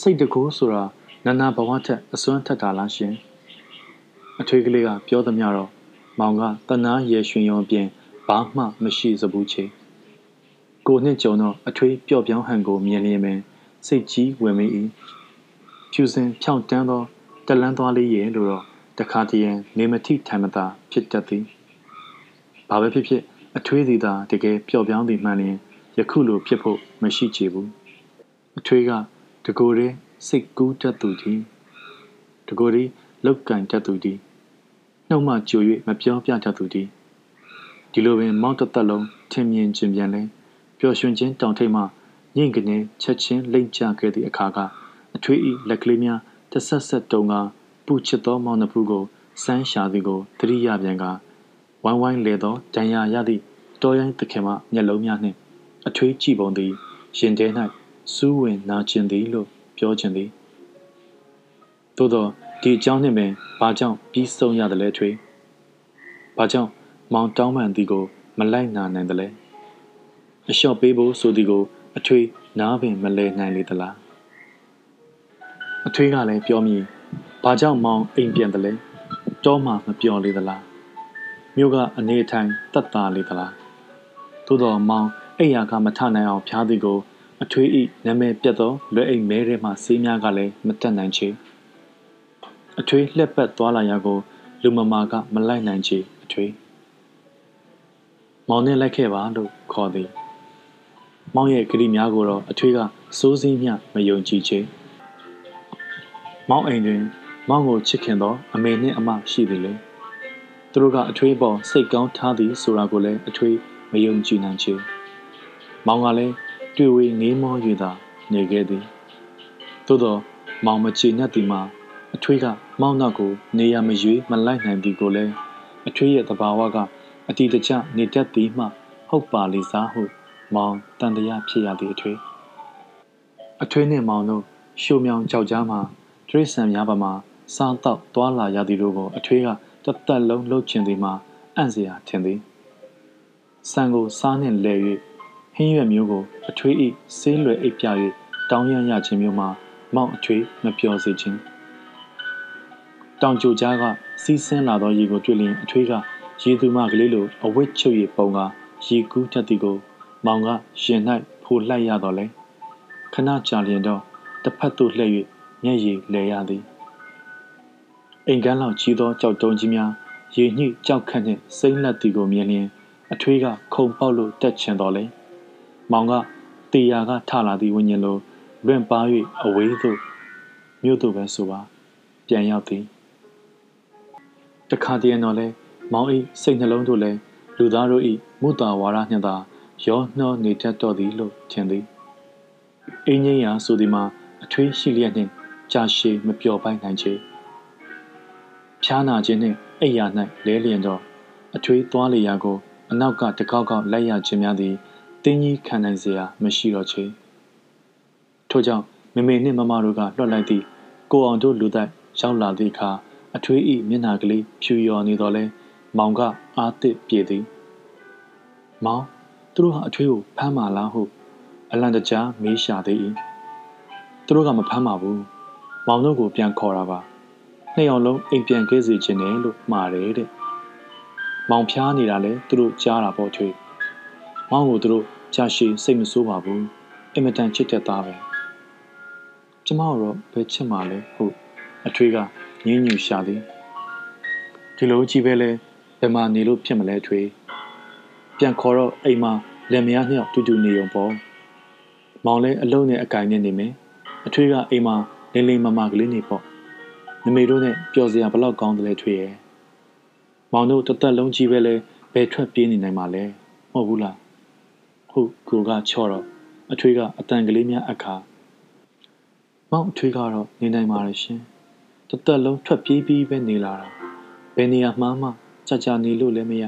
စိတ်တကူဆိုတာနာနာဘဝထက်အစွမ်းထက်တာလားရှင်အထွေးကလေးကပြောသမျှတော့မောင်ကတနာရေရွှင်ရုံအပြင်ဘာမှမရှိစဘူးချေ ကိုနှစ်ကြုံတော့အထွေးပျော့ပြောင်းဟန်ကိုမြင်လျင်ပင်စိတ်ကြီးဝင်မိ၏ဖြူစင်ဖြောင့်တန်းသောတလန်းသွားလေးရဲ့လို့တော့တခါတည်းရင်နေမထိထိုင်မသာဖြစ်တတ်သည်ဘာပဲဖြစ်ဖြစ်အထွေးသည်သာတကယ်ပျော့ပြောင်းသည်မှန်လျင်ယခုလိုဖြစ်ဖို့မရှိချေဘူးအထွေးကတကိုယ်တည်းစိတ်ကူးတတ်သူကြီးတကိုယ်တည်းလောက်ကင်တတ်သူကြီးနှုတ်မှကြို၍မပြောပြတတ်သူကြီးဒီလိုပင်မောက်တသက်လုံးထင်မြင်ခြင်းပြန်လဲ ပျော်ရွှင်ခြင်းတောင်ထိပ်မှညင်ကနေချက်ချင်းလိမ့်ကျခဲ့သည့်အခါကအထွေးဤလက်ကလေးများတဆက်ဆက်တုံကပူချစ်သောမောင်နှဖူးကိုစမ်းရှာသည်ကိုသတိရပြန်ကဝိုင်းဝိုင်းလေသောဒဏ်ရာရသည့်တော်ရိုင်းသခင်မှမျက်လုံးများနှင့်အထွေးကြည့်ပုံသည်ရင်ထဲ၌စူးဝင်နာကျင်သည်လို့ပြောခြင်းသည်သို့သောဒီအကြောင်းနှင့်ပင်ဘာကြောင့်ပြီးဆုံးရတယ်လဲထွေးဘာကြောင့်မောင်တောင်းပန်သည်ကို မလိုက်နာနိုင်တယ်လဲ အလျှော့ပေးဖို့ဆိုသည်ကို အထွေးနားပင်မလဲနိုင်လေသလားအထွေးကလည်းပြောမိဘာကြောင့်မောင်အိမ်ပြန်တယ်လဲတောမှမပြောလေသလားမြို့ကအနေထိုင်တတ်တာလေသလားသို့တော်မောင်အိယာကမထနိုင်အောင်ဖျားသည်ကိုအထွေးဤနာမည်ပြတ်သောလွယ်အိမ်မဲထဲမှဆေးများကလည်းမတက်နိုင်ချေအထွေးလှက်ပတ်သွားလာရာကို လူမမာကမလိုက်နိုင်ချေအထွေးမောင်နဲ့လိုက်ခဲ့ပါလို့ခေါ်သည် မောင်ရဲ့ဂရီများကိုတော့အထွေးကစိုးစည်းမျှမယုံကြည်ချေမောင်အိမ်တွင်မောင်ကိုချစ်ခင်သောအမေနှင့်အမရှိသည်လေသူတို့ကအထွေးပေါ်စိတ်ကောင်းထားသည်ဆိုတာကိုလည်းအထွေးမယုံကြည်နိုင်ချေမောင်ကလည်းတွေ့ဝေးငေးမော၍သာနေခဲ့သည်သို့သောမောင်မချေညက်သည်မှာအထွေးကမောင်နောက်ကိုနေရမရွေးမလိုက်နိုင်သည်ကိုလည်းအထွေးရဲ့သဘာဝကအတီတကျနေတတ်သည်မှ ဟုတ်ပါလေစားဟု မောင်တန်တရားဖြစ်ရသည့်အထွေးအထွေးနှင့်မောင်တို့ရှုံမြောင်ကြောက်ကြားမှာတရိษံများပါမှာစားတော့သွာလာရသည်တို့ကိုအထွေးကတသက်လုံးလှုပ်ချင်သည်မှာအံ့စရာထင်သည်ဆန်ကိုစားနှင့်လဲ၍ဟင်းရွက်မျိုးကိုအထွေးဤဆေးလွယ်အိပ်ပြ၍တောင်းရရခြင်းမျိုးမှာမောင်အထွေးမပြောစေခြင်းတောင်ကြိုကြားကစီးဆင်းလာသောရေကိုတွေ့လျင်အထွေးကရေသူမကလေးလိုအဝတ်ချုပ်၍ပုံကရေကူးတတ်သည်ကို မောင်ကရင်၌ဖိုလှိုက်ရတော့လေခဏကြာလျင်တော့တစ်ဖက်သို့လှည့်၍မျက်ရည်လဲရသည်အိမ်ကန်းလောက်ကြီးသောကြောက်တုံးကြီးများရေညှိကြောက်ခန့်နှင့်စိမ့်လက်သည်ကိုမြင်လျင်အထွေးကခုံပေါက်လို့တက်ချင်တော်လေမောင်ကတေယာကထလာသည့်ဝိညာဉ်လိုလွင့်ပါ၍အဝေးသို့မြို့သို့ပဲဆိုပါပြန်ရောက်သည်တခါတည်းတော့လဲမောင်ဤစိတ်နှလုံးတို့လည်းလူသားတို့ဤမုတာဝါဒနှင့်သာ ရောနှောနေတတ်တော်သည်လို့ထင်သည်အင်းကြီးရာဆိုသည်မှာအထွေးရှိလျက်နှင့်ကြာရှည်မပျော်ပိုက်နိုင်ချေဖြားနာခြင်းနှင့်အိယာ၌လဲလျင်တော့အထွေးသွားလေရာကိုအနောက်ကတကောက်ကောက်လိုက်ရခြင်းများသည်တင်းကြီးခံနိုင်စရာမရှိတော့ချေထို့ကြောင့်မမေနှင့်မမတို့ကလွှတ်လိုက်သည့်ကိုအောင်တို့လူတိုက်ရောက်လာသည့်အခါအထွေးဤမျက်နှာကလေးဖြူလျော်နေတော့လဲမောင်ကအာသစ်ပြေသည်မောင် သူတို့ဟာအထွေးကိုဖမ်းမာလားဟုအလန်တကြားမေးရှာသေး၏သူတို့ကမဖမ်းပါဘူးမောင်တို့ကိုပြန်ခေါ်တာပါနှစ်ယောက်လုံးအိမ်ပြန်ခဲ့စီခြင်းနဲ့လို့မှားတယ်တဲ့မောင်ဖျားနေတာလဲသူတို့ကြားတာပေါ့ထွေးမောင်ကိုသူတို့ကြာရှည်စိတ်မဆိုးပါဘူးအင်မတန်ချစ်တဲ့သားပဲကျမတို့ဘယ်ချစ်မှလဲဟုတ်အထွေးကငင်းညူရှာသည်ဒီလိုကြီးပဲလဲဘယ်မှာနေလို့ဖြစ်မလဲထွေးပြန်ခေါ်တော့အိမ်မှာ လက်မယားနှစ်ယောက်တူတူနေုံပေါ့မောင်လဲအလုံးနဲ့အကင်နဲ့နေမယ်အထွေးကအိမ်မှာလင်းလင်းမမကလေးနေပေါ့မမေတို့နဲ့ပျော်စရာဘလောက်ကောင်းတယ်လဲထွေးရဲ့မောင်တို့တသက်လုံးကြီးပဲလဲဘယ်ထွက်ပြေးနေနိုင်မှာလဲမဟုတ်ဘူးလားဟုတ်ကိုကချော့တော့အထွေးကအတန်ကလေးများအခါမောင်အထွေးကတော့နေနိုင်ပါရဲ့ရှင်တသက်လုံးထွက်ပြေးပြီးပဲနေလာတာဘယ်နေရာမှမှကြာကြာနေလို့လည်းမရ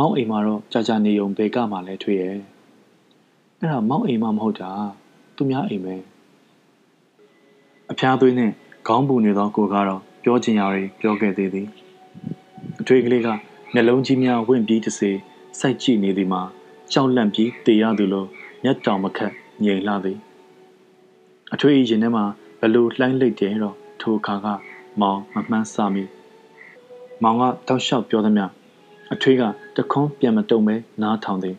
မောင်အိမ်မှာတော့ကြာကြာနေုံဘယ်ကမှလည်းထွေးရဲ့အဲ့ဒါမောင်အိမ်မှမဟုတ်တာသူများအိမ်ပဲအဖျားသွေးနဲ့ခေါင်းပူနေသောကိုကတော့ပြောချင်ရာတွေပြောခဲ့သေးသည်အထွေးကလေးကမျက်လုံးကြီးများဝင့်ပြီးတစေစိုက်ကြည့်နေသည်မှာကြောက်လန့်ပြီးတေရသူလိုမျက်တောင်မခတ်ငြိမ်လာသည်အထွေးရင်ထဲမှာဘလို့လှိုင်းလိုက်တယ်တော့ထိုအခါကမောင်မမှန်းစမိမောင်ကတောက်လျှောက်ပြောသမျှ အထွေးကတခွန်းပြန်မတုံပဲနားထောင်သည်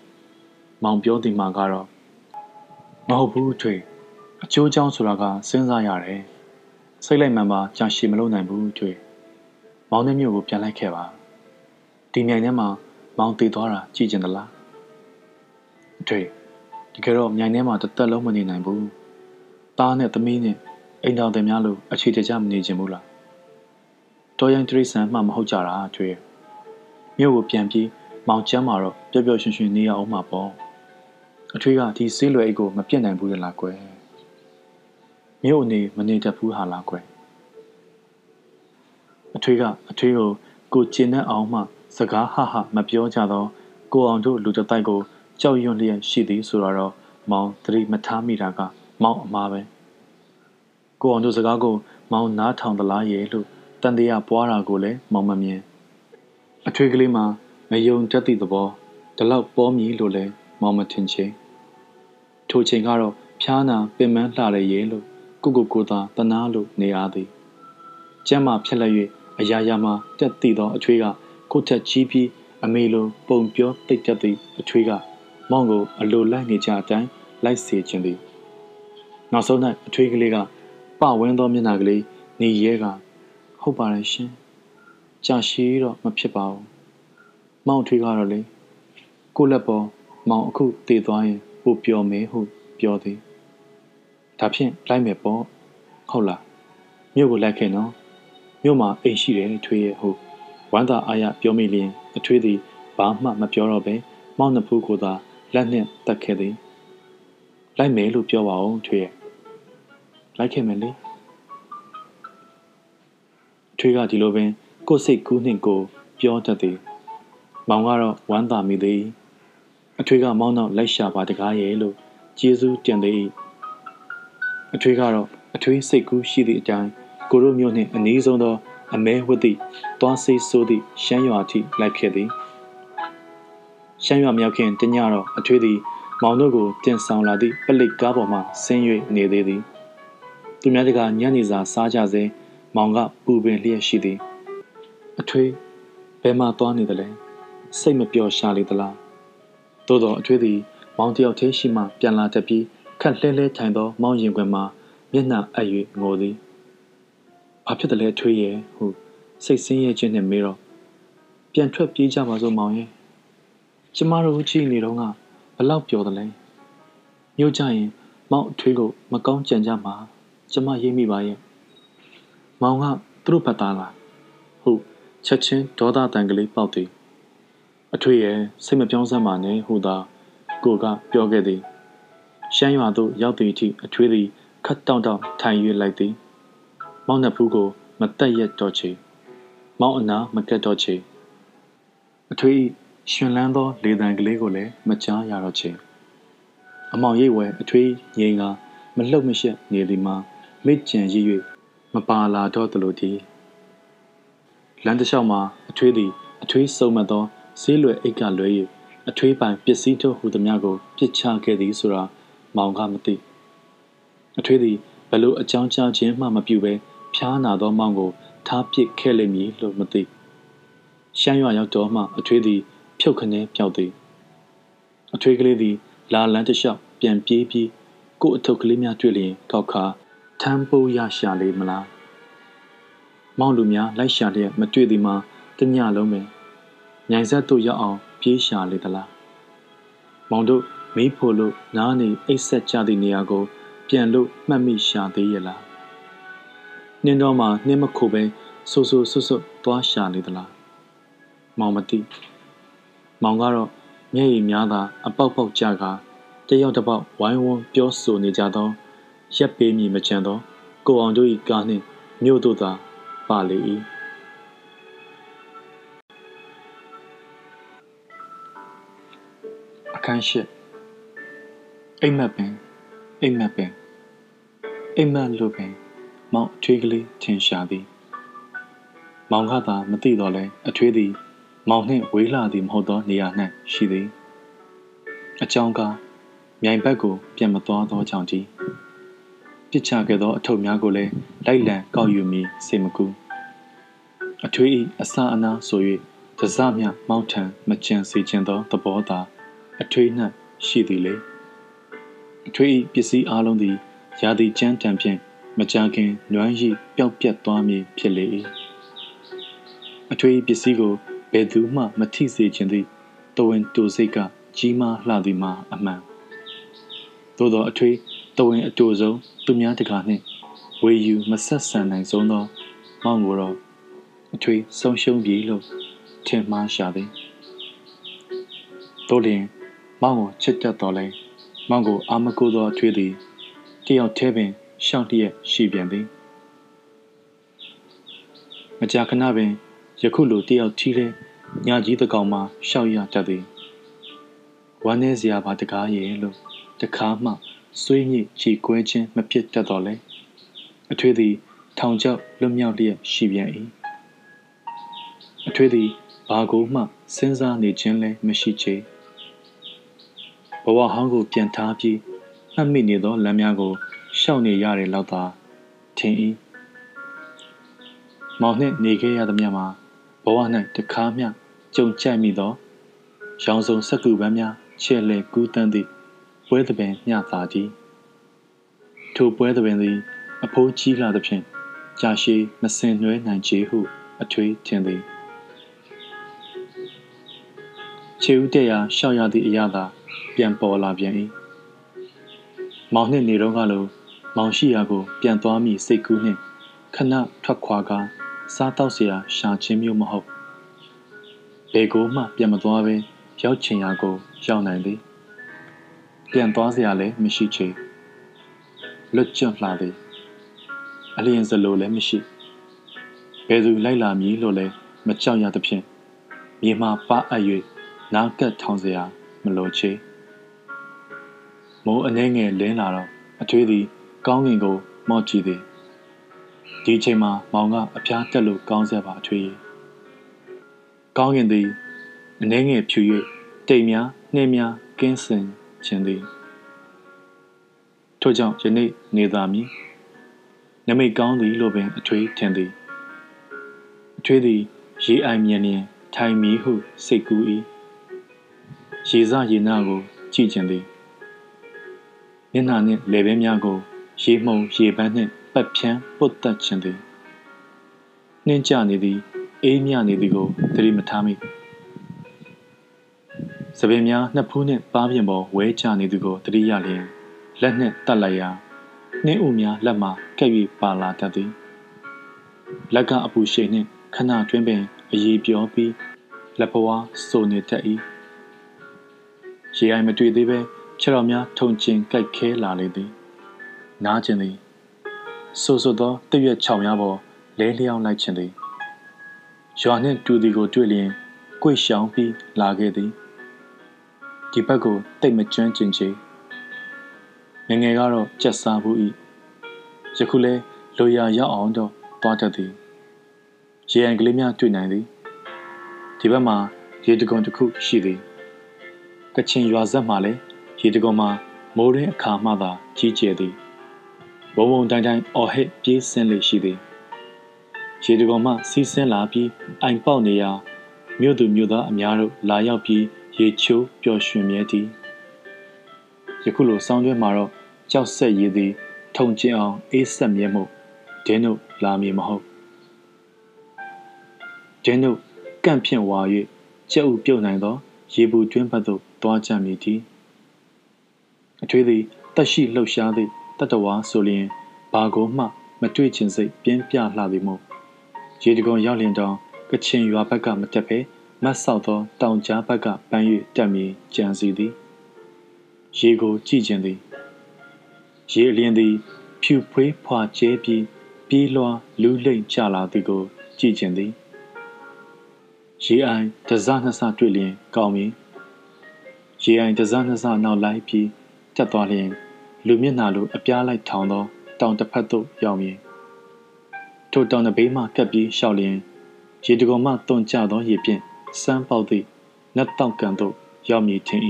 မောင်ပြောသည်မှာကတော့မဟုတ်ဘူးထွေးအချိုးချောင်းဆိုတာကစဉ်းစားရတယ်စိတ်လိုက်မှန်ပါကြာရှည်မလုပ်နိုင်ဘူးထွေးမောင်နဲ့မြို့ကိုပြန်လိုက်ခဲ့ပါဒီမြိုင်ထဲမှာမောင်တည်သွားတာကြည့်ကျင်သလားထွေးတကယ်တော့မြိုင်ထဲမှာတသက်လုံးမနေနိုင်ဘူးသားနဲ့သမီးနဲ့အိမ်တော်တွေများလို့အခြေတကျမနေချင်ဘူးလားတော်ရင်တရိษံမှမဟုတ်ကြတာထွေး မြို့ကိုပြန်ပြီးမောင်ကျမ်းမှာတော့ပျော်ပျော်ရွှင်ရွှင်နေရအောင်မှာပေါ့အထွေးကဒီဆေးလွယ်အိတ်ကိုမပြတ်နိုင်ဘူးလားကွယ်မြို့အနေမနေတတ်ဘူးဟာလားကွယ်အထွေးကအထွေးကိုကိုကျင်တဲ့အောင်မှ စကားဟဟမပြောကြတော့ကိုအောင်တို့လူတတိုက်ကိုကြောက်ရွံ့လျက်ရှိသည်ဆိုတော့မောင်သတိမထားမိတာက မောင်အမားပဲကိုအောင်တို့စကားကို မောင်နားထောင်သလားရဲ့လို့တန်တရားပွားတာကိုလည်းမောင်မမြင် အထွေးကလေးမှာမယုံတတ်သည့်သဘောဒီလောက်ပေါ်မြည်လို့လည်းမောင်မထင်ချေထိုချိန်ကတော့ဖျားနာပင်မလှရရဲ့လို့ကိုကိုကိုသာတနာလို့နေရသည်ကျမ်းမာဖြစ်လက်၍အရာရာမှာတက်တည်သောအထွေးကကိုထက်ကြီးပြီးအမေလိုပုံပြောတိတ်တက်သည့်အထွေးကမောင်ကိုအလိုလိုက်နေကြအတိုင်းလိုက်စေခြင်းသည်နောက်ဆုံး၌အထွေးကလေးကပဝင်းသောမျက်နှာကလေးနေရဲကဟုတ်ပါတယ်ရှင် ကြာရှည်တော့မဖြစ်ပါဘူးမောင်ထွေးကတော့လေကိုလက်ပေါ်မောင်အခုတည်သွားရင်ပိုပျော်မယ်ဟုပြောသည်ဒါဖြင့်လိုက်မယ်ပေါ့ဟုတ်လားမြို့ကိုလိုက်ခဲ့နော်မြို့မှာအိမ်ရှိတယ်ထွေးရဲ့ဟုတ်ဝမ်းသာအားရပြောမိလျင်အထွေးသည်ဘာမှမပြောတော့ပဲမောင်နှဖူးကိုသာလက်နှင့်တက်ခဲ့သည်လိုက်မယ်လို့ပြောပါဦးထွေးရဲ့လိုက်ခဲ့မယ်လေထွေးကဒီလိုပင် ကိုယ်စိတ်ကူးနှင့်ကို ပြောတတ်သည်မောင်ကတော့ဝမ်းသာမိသည်အထွေးကမောင်းတော့လိုက်ရှာပါတကားရဲ့လို့ကျေးဇူးတင်သည်အထွေးကတော့အထွေးစိတ်ကူးရှိသည့်အတိုင်းကိုရိုမျိုးနှင့်အနည်းဆုံးသော အမဲဝတ်သည့်သွားဆေးဆိုးသည့်ရှမ်းရွာထိလိုက်ခဲ့သည်ရှမ်းရွာမြောက်ခင်တညတော့အထွေးသည် မောင်တို့ကိုတင်ဆောင်လာသည့်ပလိတ်ကားပေါ်မှဆင်း၍နေသေးသည်သူများတကညနေစာစားကြစေမောင်ကပူပင်လျက်ရှိသည် အထွေးဘယ်မှသွားနေသလဲစိတ်မပျော်ရှာလေသလားသို့သောအထွေးသည်မောင်တယောက်သေးရှိမှပြန်လာတတ်ပြီးခက်လှဲလှဲထိုင်သော မောင်ရင်ခွင်မှာမျက်နှာအပ်၍ငိုသည်ဘာဖြစ်တယ်လဲထွေးရဲ့ဟုစိတ်ဆင်းရဲခြင်းနဲ့မေးတော့ပြန်ထွက်ပြေးကြပါစို့မောင်ရဲ့ကျမတို့ကြည့်နေတော့ကဘလောက်ပျော်တယ်လဲမြို့ကြရင်မောင်အထွေးကိုမကောင်းကြံကြမှာကျမရိပ်မိပါရဲ့မောင်ကသူတို့ဘက်သားလားဟုတ် ချက်ချင်းဒေါသတန်ကလေးပေါက်သည်အထွေရဲ့စိတ်မပြောင်းစမ်းပါနဲ့ဟူသာကိုကပြောခဲ့သည်ရှမ်းရွာသို့ရောက်သည့်အထိအထွေးသည်ခတ်တောင့်တောင့်ထိုင်၍လိုက်သည်မောင်နှဖူးကိုမတက်ရက်တော့ချေမောင်အနာမကက်တော့ချေအထွေးရှင်လန်းသောလေတံကလေးကိုလည်းမကြားရတော့ချေအမောင်ရိပ်ဝဲအထွေးငိန်ကမလှုပ်မရှက်နေသည်မှာမိတ်ကြံရည်၍မပါလာတော့သလိုတည်း လမ်းတစ်လျှောက်မှာအထွေးသည်အထွေးစုံမသောဆေးလွယ်အိတ်ကလွဲ၍အထွေးပိုင်ပစ္စည်းထုတ်ဟူသည်များကိုပြစ်ချခဲ့သည်ဆိုတာမောင်ကမသိအထွေးသည်ဘလို့အကြောင်းကြားခြင်းမှမပြုဘဲဖျားနာသောမောင်ကိုထားပစ်ခဲ့လိမ့်မည်လို့မသိရှမ်းရွာရောက်တော့မှအထွေးသည် ဖြုတ်ခနဲပြောက်သည်အထွေးကလေးသည် လာလန်းတစ်လျှောက်ပြန်ပြေးပြီးကို့အထုပ်ကလေးများတွေ့လျင်ကောက်ခါထမ်းပိုးရရှာလေမလား မောင်လူများလိုက်ရှာလျက်မတွေ့သည်မှာတညလုံးပဲမြိုင်ဆက်တို့ရောက်အောင်ပြေးရှာလေသလားမောင်တို့မေးဖို့လို့နားနေအိတ်ဆက်ကြသည့်နေရာကို ပြန်လို့မှတ်မိရှာသေးရဲ့လားနှင်းတော်မှာနှင်းမခုပဲဆူဆူဆွတ်ဆွတ်သွားရှာလေသလားမောင်မသိမောင်ကတော့မျက်ရည်များသာအပေါက်ပေါက်ကြကာတယောက်တစ်ပေါက်ဝိုင်းဝန်းပြောဆိုနေကြသော ရက်ပေးမိမချန်သော ကိုအောင်တို့၏ကားနှင့်မြို့တို့သာ ပါလေ၏အခန်းရှိအိမ်မက်ပင်အိမ်မက်ပင်အိမ်မက်လို့ပင်မောင်အထွေးကလေးထင်ရှားသည်မောင်ကသာမသိတော့လဲအထွေးသည် မောင်နှင့်ဝေးလာသည်မဟုတ်သောနေရာ၌ရှိသည်အကြောင်းကားမြိုင်ဘက်ကိုပြန်မသွားသောကြောင့်ကြီးပြစ်ချခဲ့သောအထုပ်များကိုလည်းလိုက်လံကောက်ယူမိစေမကူ အထွေး၏အစအနာဆို၍တစမြမောင်းထံမကြံစေခြင်းသောသဘောသာအထွေး၌ရှိသည်လေအထွေး၏ပစ္စည်းအလုံးသည်ရာသီကျမ်းတံဖြင့်မကြခင်နွမ်းရီပျောက်ပြတ်သွားမည်ဖြစ်လေ၏အထွေးပစ္စည်းကိုဘယ်သူမှမထိစေခြင်းသည့်တဝင်တူစိတ်ကကြီးမားလှသည်မှာအမှန်သို့သောအထွေးတဝင်အတူဆုံးသူများတကာနှင့်ဝေယူမဆက်ဆံနိုင်ဆုံးသောမောင်ကိုတော့ အထွေးဆုံးရှုံးပြီလို့ထင်မှားရှာသည်တို့လျင်မောင်ကိုချစ်တတ်တော်လဲမောင်ကိုအာမကိုသောအထွေးသည်တယောက်တည်းပင်ရှောင်းတရက်ရှိပြန်သည်မကြာခဏပင်ယခုလိုတယောက်ထီးလဲညာကြီးတကောင်မှရှောက်ရတတ်သည်ဝမ်းနေစရာပါတကားရဲ့လို့တခါမှဆွေးညစ်ချီကွဲခြင်းမဖြစ်တတ်တော့လဲအထွေးသည်ထောင်ချောက်လွတ်မြောက်လျက်ရှိပြန်၏ အထွေးသည်ဘာကိုမှစဉ်းစားနေခြင်းလည်းမရှိချေဘဝဟောင်းကိုပြန်ထားပြီးမှတ်မိနေသောလမ်းများကိုရှောက်နေရတယ်လောက်သာထင်၏မောင်နှင့်နေခဲ့ရသမျှမှာဘဝ၌တခါမျှကြုံကြိုက်မိသောရောင်စုံစက္ကူပန်းများချဲ့လဲကူးတန်းသည့်ပွဲသပင်မျှသာသည်ထိုပွဲသပင်သည် အဖိုးကြီးလာသဖြင့်ကြာရှည်မစင်နွဲနိုင်ချေဟု အထွေးထင်သည် ခြေဦးတက်ရာရှောက်ရသည့်အရာသာပြန်ပေါ်လာပြန်၏မောင်နှင့်နေတော့ကလိုမောင်ရှိရာကို ပြန်သွားမိစိတ်ကူးနှင့်ခဏထွက်ခွာကားစားတော့เสียရှာချင်းမျိုးမဟုတ်ဘယ်ကိုမှပြန်မသွားဘဲရောက်ချင်ရာကိုရောက်နိုင်သည်ပြန်သွားเสียလည်းမရှိချေလွတ်ကျွတ်လှသည်အလျင်စလိုလည်းမရှိဘယ်သူလိုက်လာမည်လို့လည်းမကြောက်ရသဖြင့်မြေမှာပါအပ်၍ နားကပ်ထောင်စရာမလိုချေမိုးအနေငယ်လင်းလာတော့အထွေးသည် ကောင်းကင်ကို မော့ကြည့်သည်ဒီအချိန်မှာမောင်ကအပြားတက်လို့ကောင်းဆက်ပါအထွေးကောင်းကင်သည်အနေငယ်ဖြူ၍တိမ်များနှင်းများကင်းစင်ခြင်းသည်ထို့ကြောင့်ယနေ့နေသာမည်နမိတ်ကောင်းသည်လို့ပင်အထွေးထင်သည်အထွေးသည် ရေအိုင်မြန်မြန်ထိုင်မီဟုစိတ်ကူး၏ ရေစရေနာကိုကြည့်ခြင်းသည်မျက်နှာနှင့်လေဘဲများကို ရေမှုန်ရေပန်းနှင့်ပတ်ဖြန်းပုတ်တက်ခြင်းသည်နှင်းကြနေသည်အေးမြနေသည်ကိုသတိမထားမိစပင်များနှစ်ဖူးနှင့်ပါးပြင်ပေါ်ဝဲချနေသူကိုသတိရလျင်လက်နှင့်တတ်လိုက်ရာနှင်းဥများလက်မှကဲ့၍ပါလာတတ်သည်လက်ကအပူရှိန်နှင့်ခဏတွင်ပင်အည်ပြောပြီးလက်ပွားစိုးနေတတ်၏ ရေအိုင်မတွေ့သေးပဲခြေတော်များထုံကျင်ကြိုက်ခဲလာလေသည်နားကျင်သည်ဆိုဆိုသောတရွက်ချောင်များပေါ်လဲလျောင်းလိုက်ခြင်းသည်ရွာနှင့်တူသည်ကိုတွေ့လျင်ကြွေရှောင်ပြီးလာခဲ့သည်ဒီဘက်ကိုတိတ်မကျွမ်းကျင်ချေငငယ်ကတော့ကြက်စားဘူးဤယခုလဲလိုရာရောက်အောင်တော့တွားတတ်သည်ရေအံကလေးများတွေ့နိုင်သည်ဒီဘက်မှာရေတကွန်တစ်ခုရှိသည် ကချင်ရွာဆက်မှာလည်းရေတကွန်မှာမိုးရင်းအခါမှသာကြီးကျယ်သည်ဘုံဘုံတိုင်းတိုင်းအော်ဟစ်ပြေးဆင်းလေရှိသည်ရေတကွန်မှစီးဆင်းလာပြီးအိမ်ပေါက်နေရာမြို့သူမြို့သားအများတို့လာရောက်ပြီးရေချိုးပျော်ရွှင်မြဲသည်ယခုလိုစောင်းကျွဲမှာတော့ကြောက်ဆက်ရည်သည် ထုံကျင်အောင်အေးဆက်မြဲမှုဒင်းတို့လာမည်မဟုတ်ဒင်းတို့ကန့်ဖြင့်ဝါ၍ကြက်ဥပြုတ်နိုင်သော ရေဘူးတွင်းဘက်သို့သွားကြမည်သည်အထွေးသည်တက်ရှိလှုပ်ရှားသည့်တတဝါဆိုလျင်ဘာကိုမှ မတွေ့ချင်စိတ်ပြင်းပြလှသည်မို့ရေတကုံရောက်လျင်တောင်ကချင်ရွာဘက်ကမတက်ပဲမတ်ဆောက်သောတောင်ကြားဘက်ကပန်း၍တက်မြေကြံစီသည်ရေကိုကြည့်ခြင်းသည်ရေအလင်းသည် ဖြူဖွေးဖွာကျဲပြီးပြေးလွှာလူးလိမ့်ကျလာသည်ကို ကြည့်ခြင်းသည် ရေအိုင်တစနှစ်ဆတွေ့လျင်ကောင်းမည်ရေအိုင်တစနှစ်ဆနောက်လိုက်ပြီးတက်သွားလျင်လူမျက်နှာလိုအပြားလိုက်ထောင်သောတောင်တစ်ဖက်သို့ရောက်မည်ထိုတောင်တစ်ဘေးမှကပ်ပြီးရှောက်လျင်ရေတကုံမှတွန်ကျသောရေဖြင့်စမ်းပေါက်သည့်နတ်တောက်ကန်သို့ရောက်မည်ထင်၏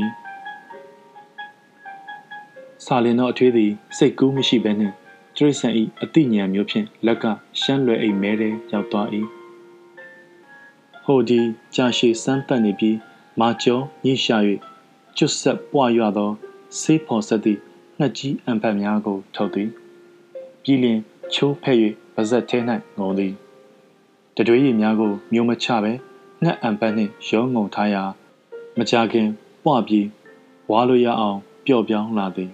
စာလင်သောအထွေးသည်စိတ်ကူးမရှိဘဲနှင့်တရိษံ၏အတိညာမျိုးဖြင့်လက်ကရှမ်းလွယ်အိမ်မဲထဲရောက်သွား၏ ဟိုဒီကြာရှည်စမ်းတက်နေပြီးမာကျော်ညှိရှာ၍ကျွတ်ဆက်ပွားရွသောဆေးဖော်ဆက်သည့်ငှက်ကြီးအံဖတ်များကိုထုတ်သည်ပြီးလျင်ချိုးဖက်၍ပါဇက်ထဲ၌ငုံသည်တတွေးရည်များကိုမျိုးမချပဲငှက်အံပတ်နှင့်ရုံးငုံထားရာမကြခင်ပွားပြီးဝါလိုရအောင်ပျော့ပြောင်းလာသည်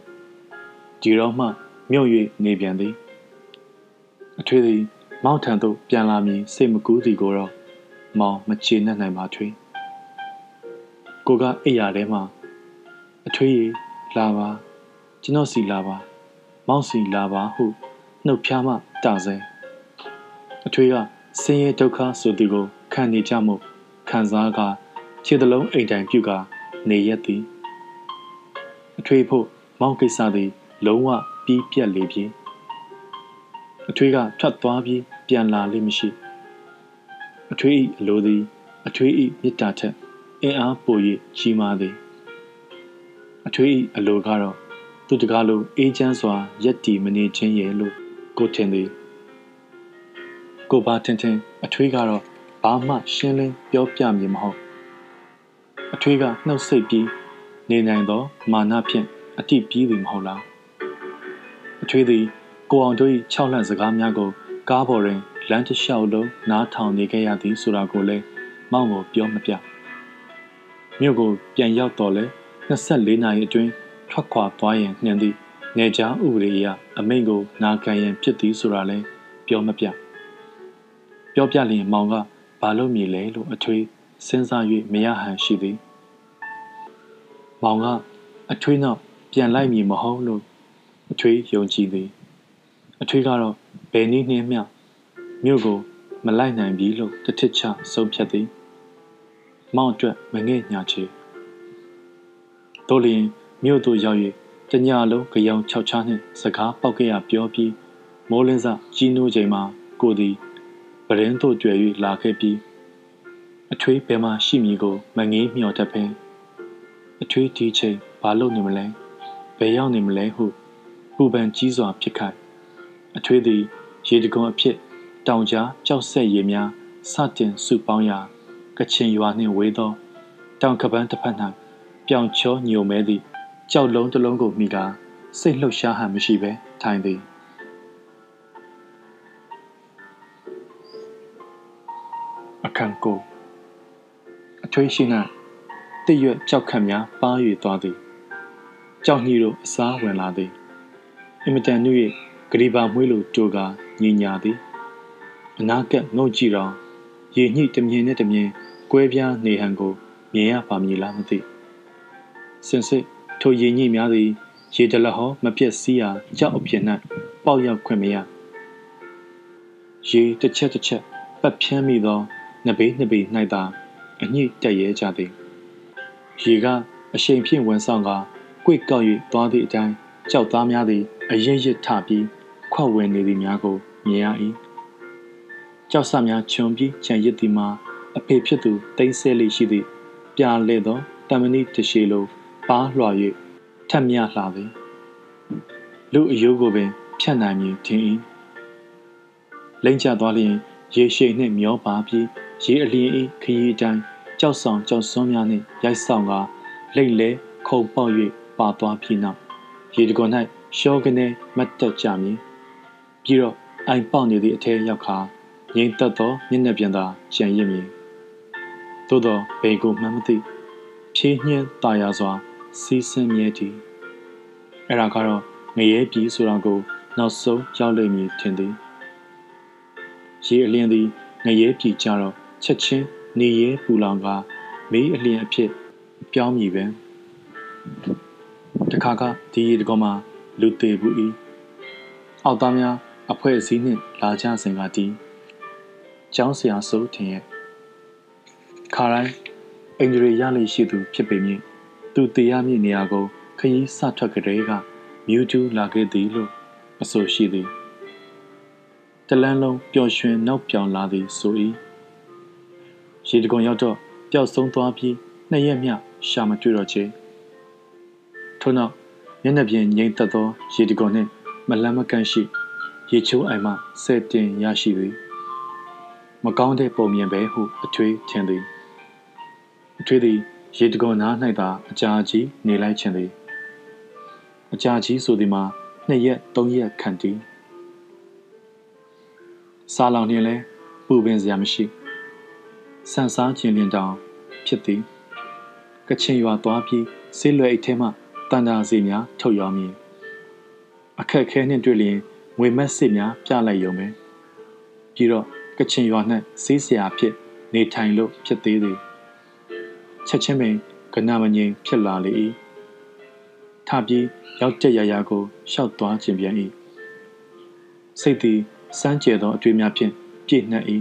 ဒီတော့မှမြုပ်၍နေပြန်သည်အထွေသည် မောက်ထံသို့ပြန်လာမည်စိတ်မကူးသည်ကိုတော့ မောင်မချေနှံ့နိုင်ပါထွေကိုကအိယာထဲမှာအထွေးလာပါကျွန်တော်စီလာပါမောင်စီလာပါဟုနှုတ်ဖျားမှတဆဲအထွေးကဆင်းရဲဒုက္ခဆိုသူကိုခံနေကြမှုခံစားကာခြေသလုံးအိမ်တိုင်ပြုကာနေရက်သည်အထွေးဖို့မောင်ကိစ္စသည် လုံးဝပြီးပြက်လေပြီအထွေးကထွက်သွားပြီးပြန်လာလိမ့်မရှိ အထွေးဤအလိုသည်အထွေးဤမေတ္တာထက်အင်အားပို၍ကြီးမားသည်အထွေးဤအလိုကတော့သူတကားလိုအေးချမ်းစွာရက်တီမနေခြင်းရဲ့လို့ကိုထင်သည်ကိုပါထင်ထင်အထွေးကတော့ဘာမှရှင်းလင်းပြောပြမည်မဟုတ်အထွေးကနှုတ်ဆက်ပြီးနေနိုင်သောမာနဖြင့်အတိပြေးသည်မဟုတ်လားအထွေးသည်ကိုအောင်တို့၏၆လန့်စကားများကိုကားပေါ်တွင် လမ်းတစ်လျှောက်လုံးနားထောင်နေခဲ့ရသည်ဆိုတာကိုလည်းမောင်ကိုပြောမပြမြို့ကိုပြန်ရောက်တော့လဲ24နာရီအတွင်းထွက်ခွာသွားရင်နှင်သည့်နေကြားဥပဒေအရအမိန့်ကိုနာခံရန်ဖြစ်သည်ဆိုတာလည်းပြောမပြပြောပြလျင်မောင်ကဘာလို့မြည်လဲလို့အထွေးစဉ်းစား၍မရဟန်ရှိသည်မောင်ကအထွေးနောက်ပြန်လိုက်မည်မဟုတ်လို့အထွေးယုံကြည်သည်အထွေးကတော့ဘယ်နည်းနှင်းမျှ မြို့ကိုမလိုက်နိုင်ပြီလို့တထစ်ချဆုံးဖြတ်သည်မောင်အတွက်မငဲ့ညာချေတို့လျင်မြို့သို့ရောက်၍တညလုံးကြောင်ခြောက်ချနှင့်စကားပေါက်ခဲ့ရပြောပြီးမိုးလင်းစကြီးနိုးချိန်မှာကိုသည်ပရင်းသို့ကြွယ်၍လာခဲ့ပြီးအထွေးဘယ်မှာရှိမည်ကိုမငေးမျှော်တတ်ပင်အထွေးဒီချိန်ဘာလုပ်နေမလဲဘယ်ရောက်နေမလဲဟုပူပန်ကြီးစွာဖြစ်ခိုက်အထွေးသည် ရေတကွန်အဖြစ် တောင်ကြားကြောက်ဆက်ရည်များစတင်စုပေါင်းရာကချင်ရွာနှင့်ဝေးသော တောင်ကပန်းတစ်ဖက်၌ပြောင်ချောညိုမဲသည့်ကြောက်လုံးတစ်လုံးကိုမိကာစိတ်လှုပ်ရှားဟန်မရှိဘဲထိုင်သည်အခန်းကိုအထွေးရှိ၌တည့်ရွက်ကြောက်ခတ်များပါး၍သွားသည်ကြောက်ညှိတို့အစားဝင်လာသည်အင်မတန်နှုတ်၍ဂရီပါမွေးလိုတိုကာညင်ညာသည် အနာကက်ငုံကြည့်တော့ရေညှိတမြင်နဲ့တမြင်ကွဲပြားနေဟန်ကိုမြင်ရပါမည်လားမသိစင်စစ်ထိုရေညှိများသည်ရေတလဟောမပြက်စီးရာကြောက်အဖြစ်၌ပေါက်ရောက်ခွင့်မရရေတစ်ချက်တစ်ချက်ပတ်ဖြန်းမိသောနဘေးနဘေး၌သာအညှိတက်ရဲကြသည်ရေကအရှိန်ဖြင့်ဝင်ဆောင်ကကွေ့ကောက်၍သွားသည့်အတိုင်းကြောက်သားများသည်အရစ်ရစ်ထပြီးခွက်ဝင်နေသည်များကိုမြင်ရ၏ ကြောက်ဆများခြုံပြီးခြံရစ်သည်မှာအဖေဖြစ်သူတိမ့်ဆဲလေးရှိသည့်ပြာလဲသောတမဏိတရှိလိုပါလွှာ၍ထက်မြလှသည်လူအယိုးကိုပင်ဖြတ်နိုင်မည်ထင်၏လိမ့်ချသွားလျင်ရေရှိန်နှင့်မျောပါပြီးရေအလျင်၏ခရီးတိုင်းကြောက်ဆောင်ကြောက်စွန်းများနှင့်ရိုက်ဆောင်ကလိမ့်လဲခုံပေါက်၍ပါသွားပြီးနောက်ရေတကွန်၌ရှောကနေမတ်တက်ကြမည်ပြီးတော့အိုင်ပေါက်နေသည့်အထက်ရောက်ခါ ငိမ့်သက်သောမျက်နှာပြန်သာကြံရစ်မည်သို့သောဘေကိုမှန်းမသိဖြေးညှင်းတာယာစွာစီးဆင်းမြဲသည်အဲ့ဒါကတော့ငရဲပြည်ဆိုတာကိုနောက်ဆုံးရောက်လိမ့်မည်ထင်သည်ရေအလင်းသည်ငရဲပြည်ကြတော့ချက်ချင်းနေရဲပူလောင်ကမေးအလျင်အဖြစ်ပြောင်းမြည်ပဲတခါကဒီရေတကောမှာလူသေးဘူးဤအောက်သားများအဖွဲ့အစည်းနှင့်လာကြစဉ်ကတည်း ကျောင်းဆရာစိုးထင်ရဲ့ခါတိုင်းအင်ဂျရီရလိရှိသူဖြစ်ပေမည်သူတရားမြင့်နေရာကိုခရီးစထွက်ကြတဲ့ကမြူးကျူးလာခဲ့သည်လို့အဆိုရှိသည်တလန်းလုံးပျော်ရွှင်နောက်ပြောင်လာသည်ဆို၏ရေတကုံရောက်တော့ပျောက်ဆုံးသွားပြီးနှစ်ရက်မြရှာမတွေ့တော့ချေထို့နောက်မျက်နှာပြင်ငိမ့်သက်သောရေတကုံနှင့်မလန်းမကန့်ရှိ ရေချိုးအိမ်မှဆယ်တင်ရရှိသည် မကောင်းတဲ့ပုံမြင်ပဲဟုအထွေးထင်သည်အထွေးသည်ရေတကုံနား၌သာအကြာကြီးနေလိုက်ခြင်းသည်အကြာကြီးဆိုသည်မှာနှစ်ရက်သုံးရက်ခန့်တည်းစားလောင်နေလဲပူပင်စရာမရှိဆန်စားခြင်းလင်တောင်ဖြစ်သည်ကချင်ရွာသွားပြီးဆေးလွယ်အိတ်ထဲမှတန်တာစီများထုတ်ရောမည်အခက်ခဲနှင့်တွေ့လျင်ငွေမက်စစ်များပြလိုက်ရုံပဲပြီးတော့ ကချင်ရွာ၌ဆေးဆရာဖြစ် နေထိုင်လို့ဖြစ်သေးသည်ချက်ချင်းပင်ကနာမငြိမ်ဖြစ်လာလေ၏ထပြီးရောက်တဲ့ရရာကိုရှောက်သွားခြင်းပြန်၏စိတ်သည်စမ်းကြဲသောအတွေ့များဖြင့်ပြည့်နှက်၏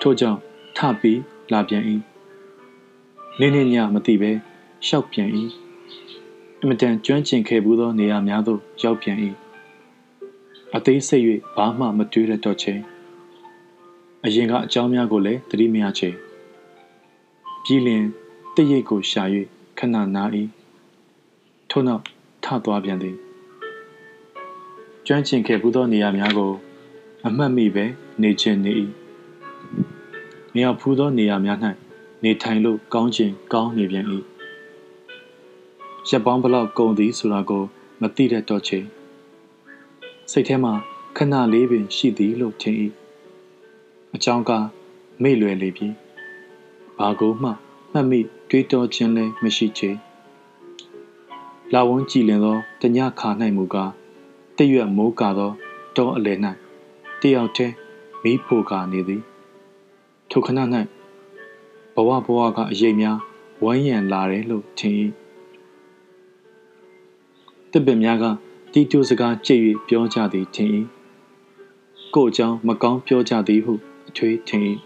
ထို့ကြောင့်ထပြီးလာပြန်၏နေ့နေ့ညမသိဘဲရှောက်ပြန်၏အမတန်ကျွမ်းကျင်ခဲ့ဘူးသောနေရာများသို့ရောက်ပြန်၏အသေးစိတ်၍ဘာမှမတွေးရတော့ချေ အရင်ကအကြောင်းများကိုလည်းသတိမရချေပြီးလျင်တည့်ရိတ်ကိုရှာ၍ခဏနာ၏ထို့နောက်ထသွားပြန်သည်ကျွမ်းကျင်ခဲ့ဘူးသောနေရာများကို အမှတ်မိပဲနေခြင်းနေ၏နေရာဖူးသောနေရာများ၌နေထိုင်လို့ကောင်းခြင်းကောင်းနေပြန်၏ရက်ပေါင်းဘလောက်ကုန်သည်ဆိုတာကို မသိတတ်တော့ချေစိတ်ထဲမှာခဏလေးပင်ရှိသည်လို့ထင်၏ အကြောင်းကမေ့လွယ်လေပြီဘာကိုမှမှတ်မိတွေးတောခြင်းလည်းမရှိချေလာဝန်းကြည်လင်သောတညခါ၌မူကားတရွက်မိုးကာသောတောအလယ်၌တယောက်တည်းမီးဖိုကာနေသည်ထိုခဏ၌ဘဝဘဝကအရေးများဝမ်းရံလာတယ်လို့ထင်၏တပည့်များကတီတူစကားကြိတ်၍ပြောကြသည်ထင်၏ကိုအကြောင်းမကောင်းပြောကြသည်ဟု အထွေးထင်၏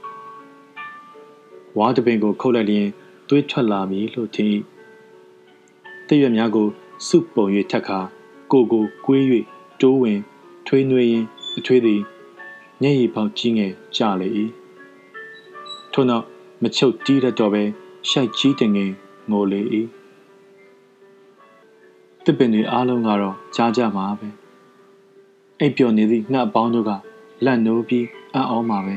ဝါတပင်ကိုခုတ်လိုက်လျင်သွေးထွက်လာမည်လို့ထင်၏တရွက်များကိုစုပုံ၍ထက်ခါကိုကိုကွေး၍တိုးဝင်ထွေးနှွေးရင်အထွေးသည်ညရည်ပေါက်ကြီးငယ်ကြလေ၏ထို့နောက်မချုပ်တီးရတော့ပဲရှိုက်ကြီးတင်ငင်ငိုလေ၏တစ်ပင်တွေအားလုံးကတော့ကြားကြမှာပဲအိပ်ပျော်နေသည့်ငှက်ပေါင်းတို့ကလန့်နိုးပြီးအံ့ဩမှာပဲ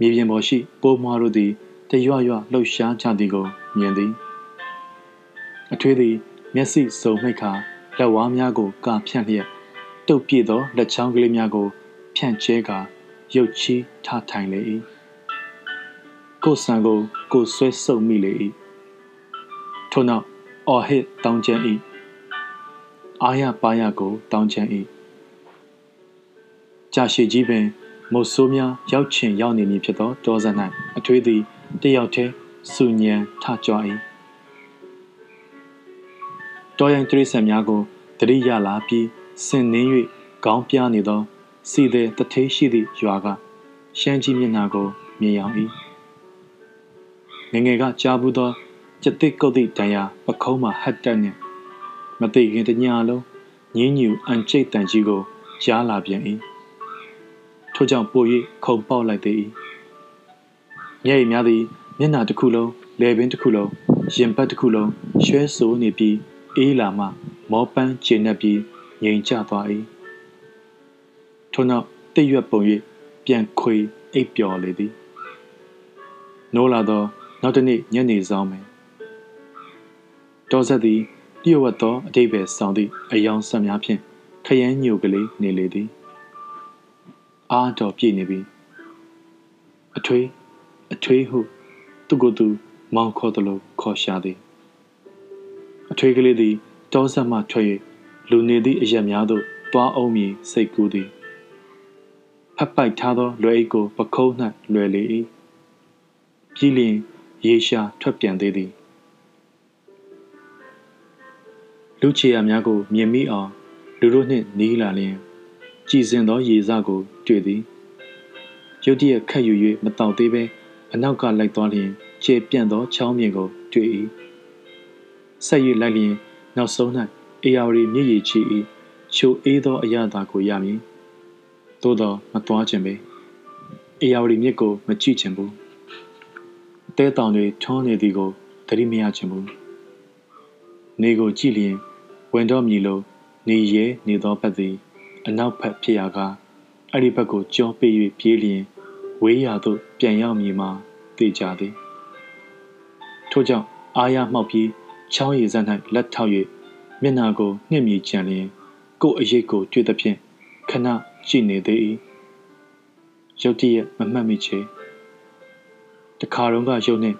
မြေပြင်ပေါ်ရှိပိုးမွားတို့သည်တရွရွလှုပ်ရှားကြသည်ကိုမြင်သည်အထွေးသည် မျက်စိစုံမိတ်ခါလက်ဝါးများကိုကာဖြန့်လျက်တုပ်ပြည့်သောလက်ချောင်းကလေးများကို ဖြန့်ကျဲကာရုပ်ချီးထားထိုင်လေ၏ကိုဆန်ကိုကိုဆွဲဆုပ်မိလေ၏ထို့နောက်အော်ဟစ်တောင်းချမ်း၏အာရပါရကိုတောင်းချမ်း၏ကြာရှည်ကြီးပင် မုတ်ဆိုးများရောက်ချင်ရောက်နေမည်ဖြစ်သောတောဇက်၌အထွေးသည်တယောက်တည်းစူညံထကြွ၏တော်ရင်တရိษံများကိုတတိရလာပြီးဆင်နှင်း၍ခေါင်းပြားနေသောစီတဲ့တထေးရှိသည့်ရွာကရှမ်းကြီးမျက်နှာကိုမြင်ရောက်၏ငငယ်ကကြားဘူးသောကျက်တစ်ကုတ်သည့်တန်ရာပခုံးမှဟတ်တက်နှင့်မသိခင်တညာလုံးငင်းညူအန်ကျိတ်တန်ကြီးကိုကြားလာပြန်၏ ထို့ကြောင့်ပို၍ခုံပေါက်လိုက်သေး၏မျက်ရည်များသည်မျက်နှာတစ်ခုလုံးလယ်ပင်တစ်ခုလုံးရင်ပတ်တစ်ခုလုံးရွှဲဆိုးနေပြီးအေးလာမှ မောပန်းကျဉ်နှက်ပြီးငြိမ်ကျသွား၏ထို့နောက်တိတ်ရွက်ပုံ၍ပြန်ခွေအိပ်ပျော်လေသည်နိုးလာသောနောက်တစ်နေ့ညနေဆောင်မယ်တော်ဆက်သည်လျှို့ဝှက်သောအတိတ်ပဲဆောင်သည့်အယောင်ဆက်များဖြင့်ခရမ်းညိုကလေးနေလေသည် အားတော်ပြည့်နေပြီအထွေးအထွေးဟုသူကိုယ်သူမောင်းခေါ်သလိုခေါ်ရှာသည်အထွေးကလေးသည်တောဆက်မှထွက်၍လူနေသည့်အရက်များသို့သွားအောင်မည်စိတ်ကူးသည်ဖတ်ပိုက်ထားသောလွယ်အိတ်ကိုပခုံး၌လွယ်လေ၏ပြီးလျင်ရေရှာထွက်ပြန်သေးသည်လူချေရများကိုမြင်မိအောင်လူတို့နှင့်နီးလာလျင် ကြည်စင်သောရေစကိုတွေ့သည်ရုတ်တရက်ခတ်ယူ၍မတောက်သေးပဲအနောက်ကလိုက်သွားလျင်ခြေပြန့်သောချောင်းမြင်ကိုတွေ့၏ဆက်၍လိုက်လျင်နောက်ဆုံး၌အေယာဝတီမြည်ရည်ချီ၏ချိုအေးသောအရာသာကိုရမည်သို့သောမသွားခြင်းပဲအေယာဝတီမြစ်ကိုမကြည့်ခြင်းဘူးအသေးတောင်တွေထွန်းနေသည်ကိုသတိမရခြင်းဘူးနေကိုကြည့်လျင်ဝင်တော့မြည်လို့နေရဲနေသောဘက်သည် အနောက်ဘက်ဖြစ်ရာကအဲ့ဒီဘက်ကိုကြောပေး၍ပြေးလျင်ဝေးရာသို့ပြန်ရောက်မည်မှာသိကြသည်ထို့ကြောင့်အားရမှောက်ပြီးချောင်းရည်စမ်း၌လက်ထောက်၍မျက်နာကိုနှင့်မြည်ကြံလျင်ကို့အရေးကိုတွေ့သဖြင့်ခဏကြည့်နေသေး၏ရုတ်တရက်မမှတ်မိချေတခါတော့ကရုပ်နှင့်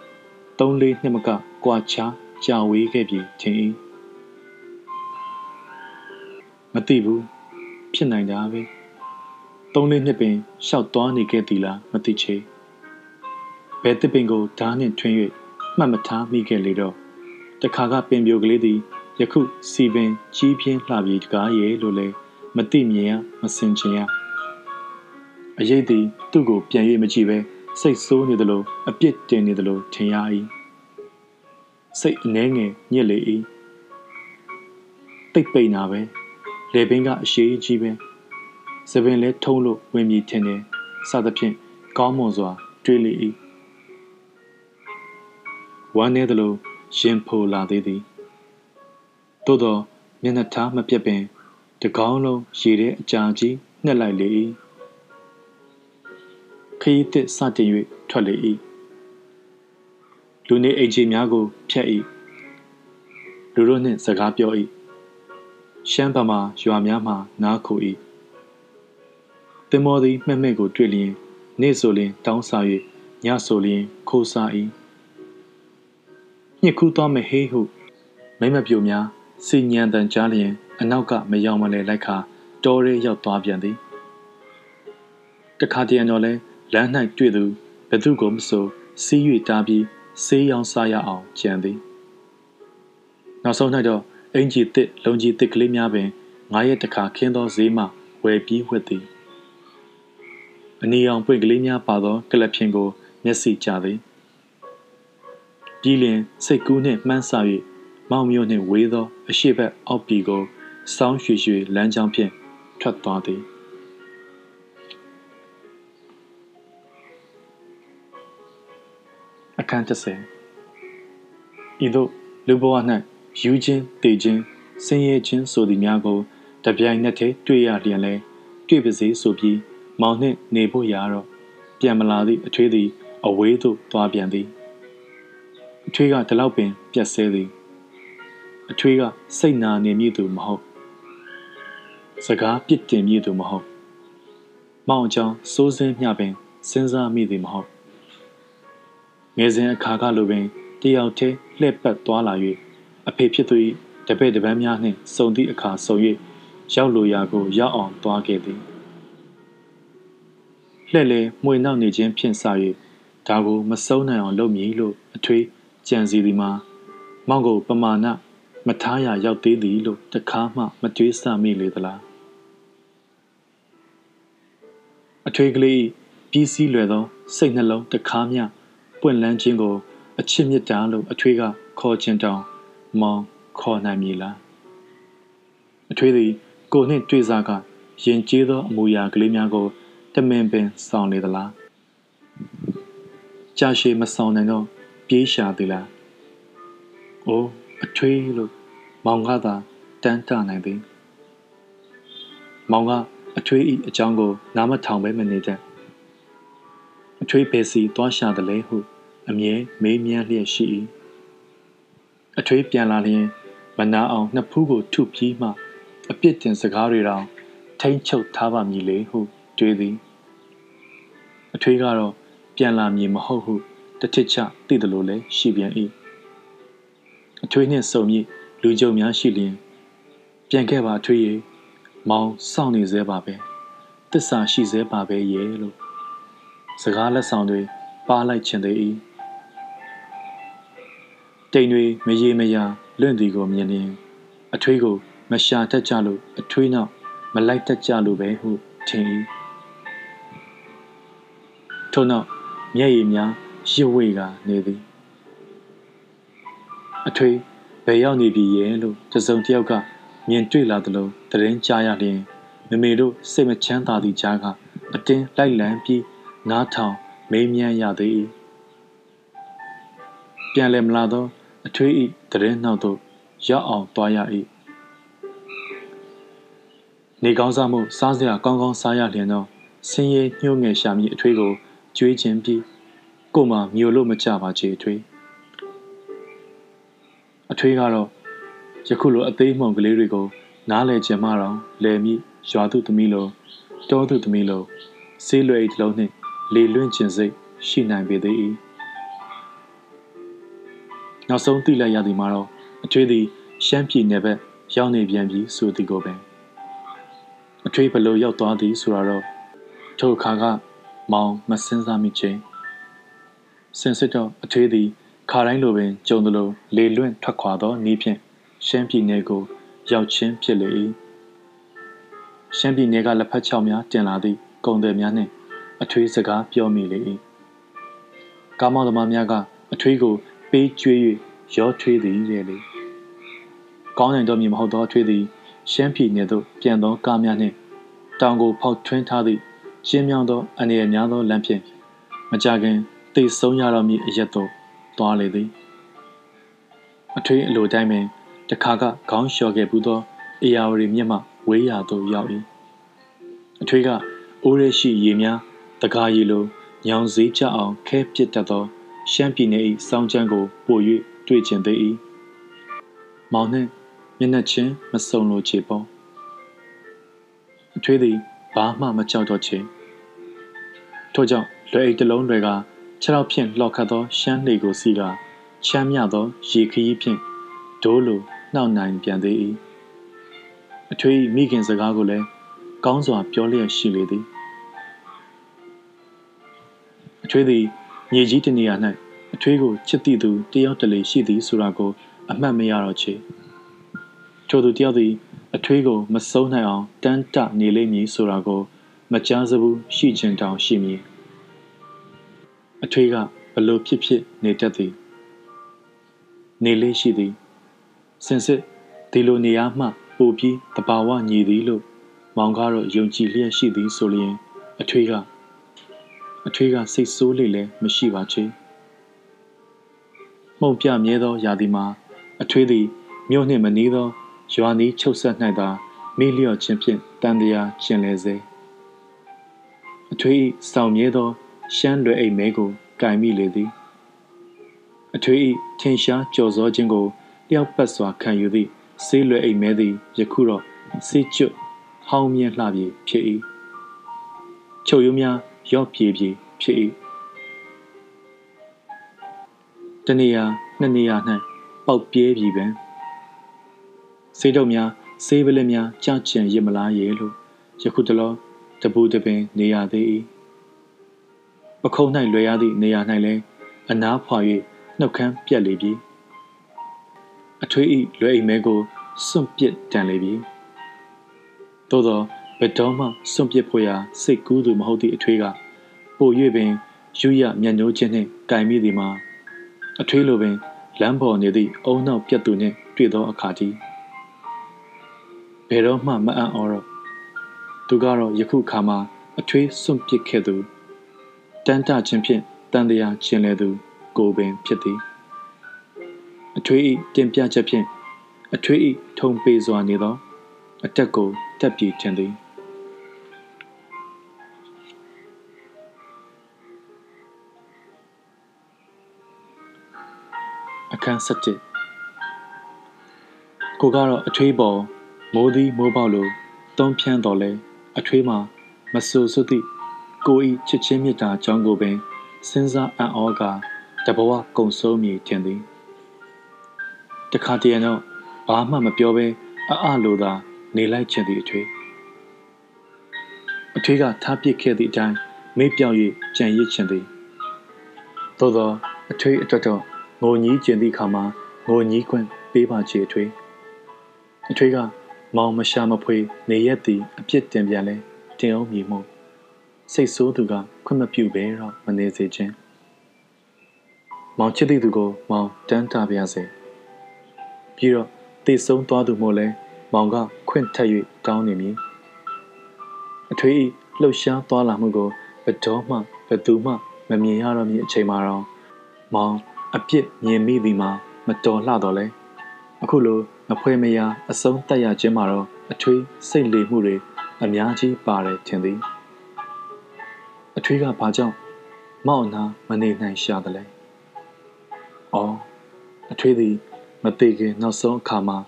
သုံးလေးနှစ်မကကွာချာကြာဝေးခဲ့ပြီထင်၏မသိဘူး ဖြစ်နိုင်တာပဲသုံးလေးနှစ်ပင်ရှောက်သွားနေခဲ့သည်လားမသိချေဘယ်တစ်ပင်ကိုဓားနှင့်ထွင်း၍မှတ်မထားမိခဲ့လေတော့တခါကပင်ပြိုကလေးသည်ယခုစီပင်ကြီးပြင်းလှပြီတကားရဲ့လို့လဲမသိမြင်ရမစင်ချင်ရအရေးသည်သူ့ကိုပြန်၍မကြည့်ပဲစိတ်ဆိုးနေသလိုအပြစ်တင်နေသလိုထင်ရ၏စိတ်အနှဲငယ်ညစ်လေ၏တိတ်ပိန်တာပဲ လေပင်ကအရှိကြီးပဲသပင်လဲထုံးလို့ဝင်မြည်ထင်တယ်စသဖြင့်ကောင်းမွန်စွာ တွေးလေ၏ဝမ်းနေသလိုရင်ဖိုလာသေးသည်သို့သောမျက်နှာထားမပြတ်ပင်တကောင်းလုံးရေထဲအကြာကြီးနှက်လိုက်လေ၏ခရီးသစ်စတင်၍ထွက်လေ၏လူနေအိမ်ကြီးများကိုဖျက်၏လူတို့နှင့်စကားပြော၏ ရှမ်းဗမာရွာများမှနားခို၏တင်မောသည်မှဲ့မှဲ့ကိုတွေ့လျင်နေ့ဆိုလျင်တောင်းစား၍ညဆိုလျင်ခိုးစား၏ညှစ်ခူးသွားမဟေးဟုမိမပြိုများစီညံတန်ကြားလျင်အနောက်ကမယောင်မလဲလိုက်ခါတောရဲရောက်သွားပြန်သည်တခါတရံတော့လဲလမ်း၌တွေ့သူဘသူကိုမဆိုစီး၍တားပြီးဆေးရောင်စားရအောင်ကြံသည်နောက်ဆုံး၌တော့ အင်ဂျီတစ်လုံကြီးတစ်ကလေးများပင်ငါရဲ့တခါခင်းသောဈေးမှဝယ်ပြီးဝတ်သည်အနီအောင်ပွင့်ကလေးများပါသောကလပ်ဖြင်ကိုမျက်စိကြသည်ပြီးလင်စိတ်ကူးနှင့်မှန်းဆ၍မောင်မျိုးနှင့်ဝေးသော အရှိဘက်အောက်ပြည်ကိုစောင်းရွှေရွှေလမ်းကြောင်းဖြင့်ထွက်သွားသည်အခန်း30ဤသို့လူဘဝ၌ ယူခြင်းတေခြင်းဆင်းရဲခြင်းဆိုသည်များကိုတပြိုင်နက်တည်းတွေ့ရလျင်လဲတွေ့ပါစေဆိုပြီးမောင်နှင့်နေဖို့ရာတော့ပြန်မလာသည့်အထွေးသည် အဝေးသို့သွားပြန်သည်အထွေးကဒီလောက်ပင် ပြက်ဆဲသည်အထွေးကစိတ်နာနေမည်သူမဟုတ်စကားပြစ်တင်မည်သူမဟုတ်မောင်အကြောင်းစိုးစင်းမျှပင်စဉ်းစားမိသည်မဟုတ်ငယ်စဉ်အခါကလိုပင်တယောက်တည်းလှည့်ပတ်သွားလာ၍ အဖေဖြစ်သူ၏တပည့်တပန်းများနှင့်စုံသည့်အခါဆုံ၍ရောက်လိုရာကိုရောက်အောင်သွားခဲ့သည်လှည့်လေမှွေနောက်နေခြင်းဖြင့်စ၍ဒါကိုမဆုံးနိုင်အောင်လုပ်မည်လို့အထွေးကြံစီသည်မှာမောင်ကိုပမာဏမထားရရောက်သေးသည်လို့တခါမှမတွေးဆမိလေသလားအထွေးကလေးပြီးစီးလွယ်သောစိတ်နှလုံးတခါမျှပွင့်လန်းခြင်းကို အချစ်မြတ်တာလို့အထွေးကခေါ်ခြင်းတောင် မောင်ခေါ်နိုင်မည်လားအထွေးသည် ကိုနှင့်တွေ့စားကရင်ကျေးသောအမူအရာကလေးများကိုတမင်ပင်ဆောင်နေသလားကြာရှည်မဆောင်နိုင်တော့ပြေးရှာသေးလားအိုးအထွေးလို့မောင်ကသာတန်းတနိုင်သည်မောင်ကအထွေးဤအကြောင်းကိုနားမထောင်ပဲမနေတဲ့အထွေးပဲစီသွားရှာတယ်လေဟု အမြဲမေးမြန်းလျက်ရှိ၏ အထွေးပြန်လာလျင်မနာအောင်နှစ်ဖူးကိုထုပြီးမှအပြစ်တင်စကားတွေတောင်ထိမ့်ချုပ်ထားပါမည်လေဟုတွေးသည်အထွေးကတော့ပြန်လာမည်မဟုတ်ဟုတထစ်ချသိတယ်လို့လည်းရှိပြန်၏အထွေးနှင့်စုံမြည်လူကြုံများရှိလျင် ပြန်ခဲ့ပါအထွေးရေမောင်စောင့်နေသေးပါပဲတစ္ဆာရှိစေပါပဲရဲ့လို့စကားလက်ဆောင်တွေပါလိုက်ခြင်းသေး၏ တိမ်တွေမရေမရာလွင့်သည်ကိုမြင်ရင်အထွေးကိုမရှာတတ်ကြလို့အထွေးနောက်မလိုက်တတ်ကြလို့ပဲဟုထင်၏ထို့နောက်မျက်ရည်များရစ်ဝေကနေသည်အထွေးဘယ်ရောက်နေပြီရဲ့လို့တစုံတစ်ယောက်ကမြင်တွေ့လာသလိုတရင်ကြားရလျင်မမေတို့စိတ်မချမ်းသာသည့်ကြားကအတင်းလိုက်လံပြီးနားထောင်မေးမြန်းရသေး၏ပြန်လည်မလာသော အထွေးဤတရင်နောက်သို့ရောက်အောင်သွားရ၏နေကောင်းစားမှုစားစရာကောင်းကောင်းစားရလျင်တော့ဆင်းရဲညှို့ငယ်ရှာမိအထွေးကိုကြွေးခြင်းပြီးကိုမှမျိုးလို့မကြပါချေအထွေးအထွေးကတော့ယခုလိုအသေးမှောင်ကလေးတွေကိုနားလဲခြင်းမတော့လဲမိရွာသူသမီးလိုတောသူသမီးလိုဆေးလွယ်အိတ်လုံးနှင့်လေလွင့်ခြင်းစိတ်ရှိနိုင်ပေသေး၏ နောက်ဆုံးသိလိုက်ရသည်မှာတော့အထွေးသည်ရှမ်းပြည်နယ်ဘက်ရောက်နေပြန်ပြီဆိုသည်ကိုပင်အထွေးဘလို့ရောက်သွားသည်ဆိုတော့ထိုအခါကမောင်မစင်းစားမိချင်းစင်စစ်တော့အထွေးသည်ခါတိုင်းလိုပင်ကြုံသလိုလေလွင့်ထွက်ခွာသောနီးဖြင့်ရှမ်းပြည်နယ်ကိုရောက်ချင်းဖြစ်လေ၏ရှမ်းပြည်နယ်ကလက်ဖက်ချောက်များတင်လာသည့်ကုန်သည်များနှင့်အထွေးစကားပြောမိလေ၏ကားမောင်သမားများကအထွေးကို ပေးကျွေး၍ရောထွေးသည်ရဲ့လေကောင်းနိုင်တော့မည်မဟုတ်သောအထွေးသည်ရှမ်းပြည်နယ်သို့ပြန်သောကားများနှင့်တောင်ကိုဖောက်ထွင်းထားသည့်ရှင်းမြောင်းသောအနေအများသောလမ်းဖြင့်မကြခင်သိဆုံးရတော့မည်အရက်သို့သွားလေသည်အထွေးအလိုတိုင်းပင်တခါကခေါင်းလျှော်ခဲ့ဘူးသောအေယာဝတီမြစ်မှဝေးရာသို့ရောက်၏အထွေးကအိုးရရှိရေများတကားရီလိုညောင်စည်းကြအောင်ခဲပစ်တတ်သော ရှမ်းပြည်နယ်၏စောင်းချမ်းကိုပို၍တွေ့ကျင်သေး၏မောင်နှင့်မျက်နှာချင်းမစုံလိုချေပေါ့အထွေးသည်ဘာမှမကြောက်တော့ချေထို့ကြောင့်လွယ်အိတ်တလုံးတွေကခြေထောက်ဖြင့်လှော်ခတ်သောရှမ်းလေကိုစီကချမ်းမြသောရေခရီးဖြင့်ဒိုးလိုနှောက်နိုင်ပြန်သေး၏အထွေးမိခင်စကားကိုလည်းကောင်းစွာပြောလျက်ရှိလေသည်အထွေးသည် မြေကြီးတနေရာ၌အထွေးကိုချစ်တိသူတယောက်တလေရှိသည်ဆိုတာကို အမှတ်မရတော့ချေထို့သူတယောက်သည်အထွေးကိုမဆုံးနိုင်အောင်တန်းတနေလိမ့်မည်ဆိုတာကို မကြားစဘူးရှိချင်တောင်ရှိမည်အထွေးကဘလို့ဖြစ်ဖြစ်နေတတ်သည်နေလေးရှိသည်စင်စစ်ဒီလိုနေရာမှပိုပြီးတဘာဝညီသည်လို့မောင်ကတော့ယုံကြည်လျက်ရှိသည်ဆိုလျင် အထွေးက အထွေးကစိတ်ဆိုးလေလဲမရှိပါချေမှုံပြမြဲသောရာသီမှာအထွေးသည်မြို့နှင့်မနီးသောရွာနီးချုပ်ဆက်၌သာမေးလျော့ခြင်းဖြင့်တန်တရားကျင်လေစေအထွေးစောင့်မြဲသောရှမ်းလွယ်အိမ်မဲကိုကင်မိလေသည်အထွေးထင်ရှားကြော်စောခြင်းကိုလျှောက်ပတ်စွာခံယူသည့်ဆေးလွယ်အိမ်မဲသည်ယခုတော့ဆေးကျွတ်ဟောင်းမြင့်လှပြေဖြစ်၏ချုပ်ရိုးများ ရော့ပြေပြေဖြစ်၏တနေရာနှစ်နေရာ၌ပေါက်ပြဲပြီပင်ဆေးတုပ်များဆေးပလစ်များကြကျင်ရစ်မလားရဲ့လို့ယခုတလောတပူတပင်နေရသေး၏ပခုံး၌လွယ်ရသည့်နေရာ၌လည်းအနားဖွာ၍နှုတ်ခမ်းပြက်လေပြီအထွေးဤလွယ်အိမ်မဲကိုစွန့်ပစ်တန်လေပြီသို့သော ဘယ်တော့မှစွန့်ပစ်ဖို့ရာစိတ်ကူးသူမဟုတ်သည့်အထွေးကပို၍ပင်ယူရမျက်နှိုးခြင်းနှင့်ကင်မိသည်မှာအထွေးလိုပင်လမ်းပေါ်နေသည့်အုံနောက်ပြတ်သူနှင့်တွေ့သောအခါတည်းဘယ်တော့မှမအံ့ဩတော့သူကတော့ယခုခါမှာအထွေးစွန့်ပစ်ခဲ့သူတန်တခြင်းဖြင့်တန်တရားခြင်းလေသူ ကိုပင်ဖြစ်သည်အထွေးဤတင်ပြချက်ဖြင့်အထွေးဤထုံပေစွာနေသော အတက်ကိုတက်ပြေခြင်းသည် န်း7ကိုကတော့အထွေးပေါ်မိုးသည်မိုးပေါက်လိုတုံးဖြန်းတော်လဲအထွေးမှာမဆူစွသည့်ကိုဤချစ်ချင်းမြတ်တာအကြောင်းကိုပင်စဉ်းစားအံ့ဩကာတဘဝကုံဆုံးမည်ထင်သည်တခါတည်းတော့ဘာမှမပြောဘဲအအလိုသာ နေလိုက်ခြင်းသည်အထွေးအထွေးကထားပစ်ခဲ့သည့်အတိုင်းမေ့ပြောင်၍ကြံရစ်ချင်သည်သို့သောအထွေးအတွက်တော့ ငိုညီးကျင်သည့်အခါမှာငိုညီးခွင့်ပေးပါချေအထွေးအထွေးကမောင်မရှာမဖွေနေရက်သည်အပြစ်တင်ပြန်လဲတင်အောင်မြည်မှုစိတ်ဆိုးသူကခွင့်မပြုဘဲတော့မနေစေခြင်းမောင်ချစ်သည့်သူကိုမောင်တန်းတာပြစေပြီးတော့တည်ဆုံးသွားသူမို့လဲမောင်ကခွင့်ထက်၍တောင်းနေမည်အထွေးဤလှုပ်ရှားသွားလာမှုကိုဘတော်မှဘသူမှမမြင်ရတော့မည်အချိန်မှာတော့မောင် အပြစ်မြင်မိသည်မှာမတော်လှတော့လဲအခုလိုမဖွဲမရအဆုံးတက်ရခြင်းမှာတော့အထွေးစိတ်လေမှုတွေအများကြီးပါတယ်ထင်သည်အထွေးကဘာကြောင့်မောက်နာမနေနိုင်ရှာတယ်လဲ။အော်အထွေးသည်မသေးခင်နောက်ဆုံးအခါမှာ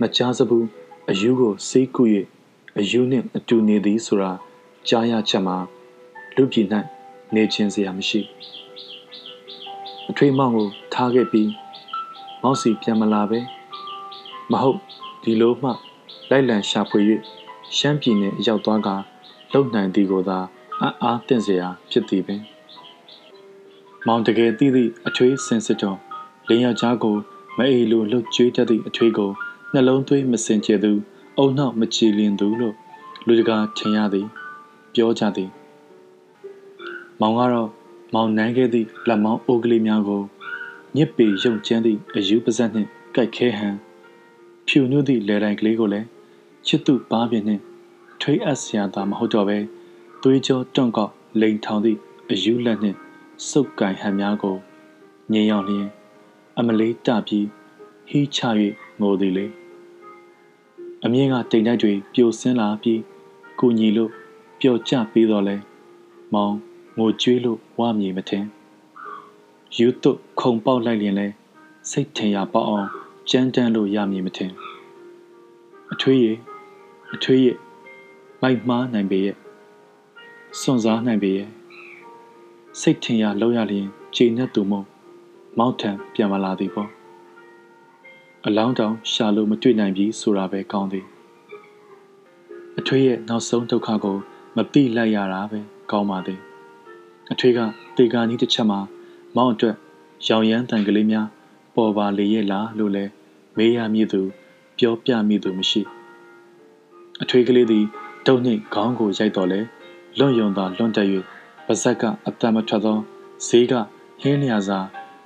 မကြားစဘူးအယူကိုစေးကူ၍အယူနှင့်အတူနေသည်ဆိုတာကြားရချက်မှာလူပြည်၌နေခြင်းစရာမရှိ အထွေးမောင်ကိုထားခဲ့ပြီးမောက်စီပြန်မလာပဲမဟုတ်ဒီလိုမှလိုက်လံရှာဖွေ၍ရှမ်းပြည်နယ်ရောက်သွားကလုံနိုင်သည်ကိုသာအံ့အားသင့်စရာဖြစ်သည်ပင်မောင်တကယ်သိသည့်အထွေးစင်စစ်တော်လင်းယောက်ျားကိုမအေလိုလှုပ်ကြွေးတတ်သည့်အထွေးကိုနှလုံးသွေးမစင်ကြယ်သူအုံနောက်မကြည်လင်သူလို့လူတကာထင်ရသည် ပြောကြသည် မောင်ကတော့ မောင်နန်းခဲ့သည့်လက်မောင်းအိုးကလေးများကိုညစ်ပေရုံကျန်းသည့်အယူပါဇက်နှင့်ကြိုက်ခဲဟန်ဖြူညွတ်သည့်လယ်တိုင်ကလေးကိုလည်းချစ်သူပါးပြင်းနှင့်ထွေးအပ်စရာသာမဟုတ်တော့ပဲသွေးကြောတွန့်ကောက်လိန်ထောင်သည့်အယူလက်နှင့်စုပ်ကင်ဟန်များကိုငြိမ်ရောက်လျင်အမလေးတပြီးဟီးချ၍ငိုသည်လေအမြင့်ကတိမ်တိုက်တွေပြိုဆင်းလာပြီးကိုညီလို့ပျော်ကျပြီးတော့လဲမောင် ငိုကြွေးလို့ဝါမြေမထင်ယူတုခုံပေါက်လိုက်လျင်လဲစိတ်ထင်ရပေါအောင်ကြမ်းတမ်းလို့ရမည်မထင်အထွေးရအထွေးရမိုက်မှားနိုင်ပေရဲ့စွန့်စားနိုင်ပေရဲ့စိတ်ထင်ရလောက်ရလျင်ခြေနဲ့သူမို့မောက်ထံပြန်မလာသည်ပေါ့အလောင်းတောင်ရှာလို့မတွေ့နိုင်ပြီဆိုတာပဲကောင်းသည်အထွေးရဲ့နောက်ဆုံးဒုက္ခကိုမသိလိုက်ရတာပဲကောင်းပါသည် အထွေးကတေကာနီးတစ်ချက်မှာမောင်းအတွက်ရောင်ရမ်းတန်ကလေးများပေါ်ပါလေရဲ့လားလို့လဲမေးရမည်သူ ပြောပြမည်သူမရှိအထွေးကလေးသည်တုံနှင့်ခေါင်းကိုရိုက်တော်လဲလွန့်ယုံသာလွန့်တက်၍ပါဇက်ကအတံမထွက်သောဈေးကဟင်းလျာစာ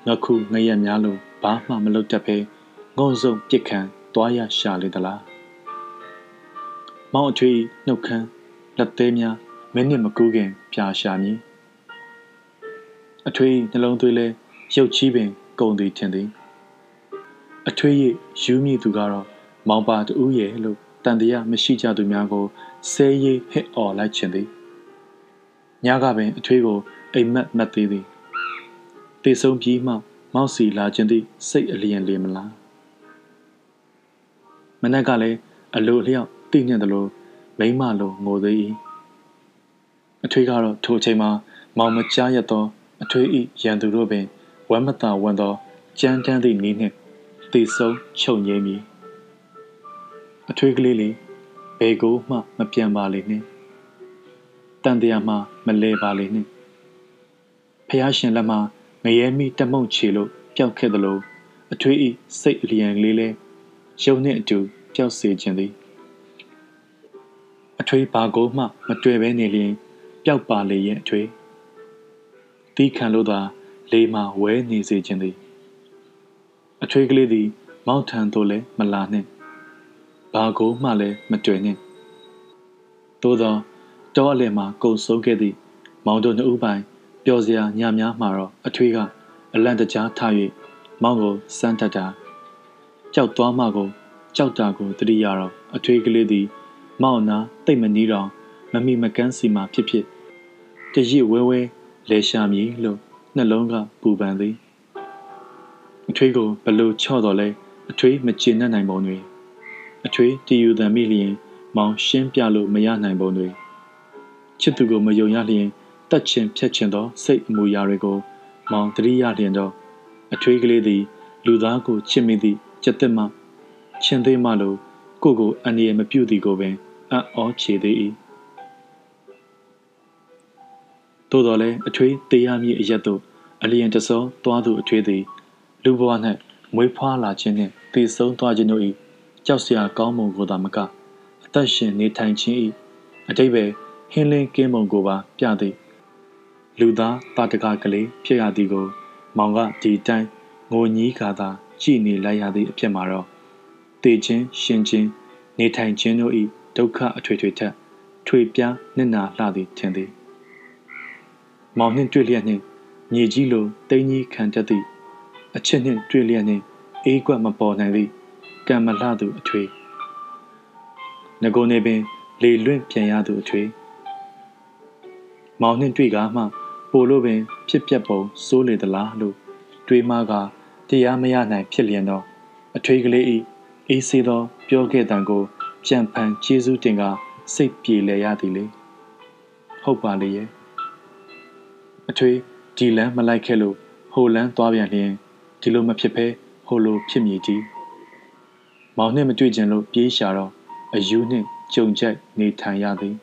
ငခုငရက်များလိုဘာမှမလုပ်တတ်ပဲငုံစုံပြစ်ခံသွားရရှာလေသလားမောင်အထွေးနှုတ်ခမ်းလက်သေးများမင်းနစ်မကူးခင်ပြာရှာမည် အထွေးနှလုံးသွေးလဲရုပ်ချီးပင်ကုန်သည်ထင်သည်အထွေးရယူမိသူကတော့မောင်ပါတူရဲ့လို့တန်တရားမရှိကြသူများကိုဆဲရေးဟစ်အော်လိုက်ခြင်းသည်ညကပင်အထွေးကိုအိမ်မက်မက်သေးသည်တေဆုံးပြီးမှ မောက်စီလာခြင်းသည်စိတ်အလျင်လေမလားမနက်ကလည်းအလိုအလျောက်တည်ညံ့သလိုမိမလိုငိုသေး၏အထွေးကတော့ထိုအချိန်မှာမောင်မကြားရသော အထွေးဤရန်သူတို့ပင်ဝမ်းမသာဝန်သောကြမ်းတမ်းသည့်နည်းနှင့်တည်ဆုံးချုပ်ငြိမ်းမည်အထွေးကလေးလေးဘယ်ကိုမှမပြန်ပါလေနှင့်တန်တရားမှမလဲပါလေနှင့်ဖះရှင်လက်မှငရဲမိတမုံချေလို့ပျောက်ခဲ့သလိုအထွေးဤစိတ်အလျံလေးလဲရုံနှင့်အတူပျောက်စေခြင်းသည်အထွေးဘာကိုမှမတွေ့ဘဲနေလျင်ပျောက်ပါလေရဲ့အထွေး တီးခံလို့သာ လေမှဝဲနေစေခြင်းသည်အထွေးကလေးသည် မောက်ထန်သို့လည်းမလာနှင့်ဘာကိုမှလည်းမတွေ့နှင့်သို့သောတောအလယ်မှာကုံဆုံးခဲ့သည့်မောင်တို့နှစ်ဦးပိုင်ပျော်စရာညများမှာတော့အထွေးကအလန့်တကြားထား၍မောင်ကိုစမ်းတတ်တာကြောက်သွားမှကိုကြောက်တာကိုတတိယတော့အထွေးကလေးသည်မောင်နာတိတ်မနီးတော့မမိမကန်းစီမှာဖြစ်ဖြစ်တရစ်ဝဲဝဲ လဲရှာမည်လို့နှလုံးကပူပန်သည်အထွေးကိုဘလို့ချော့တော်လဲအထွေးမကျေနပ်နိုင်ပုံတွေအထွေးတည်ယူတံမိလျင် မောင်ရှင်းပြလို့မရနိုင်ပုံတွေချစ်သူကိုမယုံရလျင်တတ်ချင်ဖြတ်ချင်သောစိတ်အမူအရာတွေကို မောင်တတိယလျင်တော့အထွေးကလေးသည် လူသားကိုချစ်မိသည့်ကြက်တက်မှချင်းသေးမှလိုကိုကိုအန္တရာယ်မပြုတ်သည်ကိုပင်အံ့ဩချေသေး၏ သို့တော်လည်းအထွေးသေးရမည်အရက်သို့အလျင်တစောသွားသူအထွေးသည်လူဘဝ၌မွေးဖွားလာခြင်းနှင့်တည်ဆုံးသွားခြင်းတို့၏ကြောက်စရာကောင်းမှုကိုသာမကအသက်ရှင်နေထိုင်ခြင်း၏အတိတ်ပဲဟင်းလင်းကင်းပုံကိုပါပြသည်လူသားတာတကကလေးဖြစ်ရသည်ကို မောင်ကဒီတိုင်းငိုညည်းခါသာကြည်နေလိုက်ရသည့်အဖြစ်မှာတော့တည်ခြင်းရှင်ခြင်းနေထိုင်ခြင်းတို့၏ဒုက္ခအထွေထွေထက်ထွေပြားနစ်နာလှသည်ထင်သည် မောင်နှင့်တွေ့လျက်နှင့်မြေကြီးလိုတိမ်ကြီးခံတတ်သည့်အချစ်နှင့်တွေ့လျက်နှင့်အေးကွက်မပေါ်နိုင်သည့်ကံမလှသူအထွေငကိုနေပင် လေလွင့်ပြန်ရသူအထွေမောင်နှင့်တွေ့ကားမှပိုလို့ပင် ဖြစ်ပျက်ပုံစိုးလေသလားလို့တွေးမှကတရားမရနိုင်ဖြစ်လျင်တော့အထွေကလေးဤအေးစေးသော ပြောခဲ့တံကိုကြံဖန်ကျေးဇူးတင်ကစိတ်ပြေလည်ရသည်လေဟုတ်ပါလေရဲ့ အထွေဒီလန်းမလိုက်ခဲ့လို့ဟိုလန်းသွားပြန်လျင်ဒီလိုမဖြစ်ဘဲဟိုလိုဖြစ်မြည်ကြီးမောင်နှင့်မတွေ့ကြလို့ပြေးရှာတော့အယူနှင့်ကြုံကြိုက်နေထိုင်ရသည်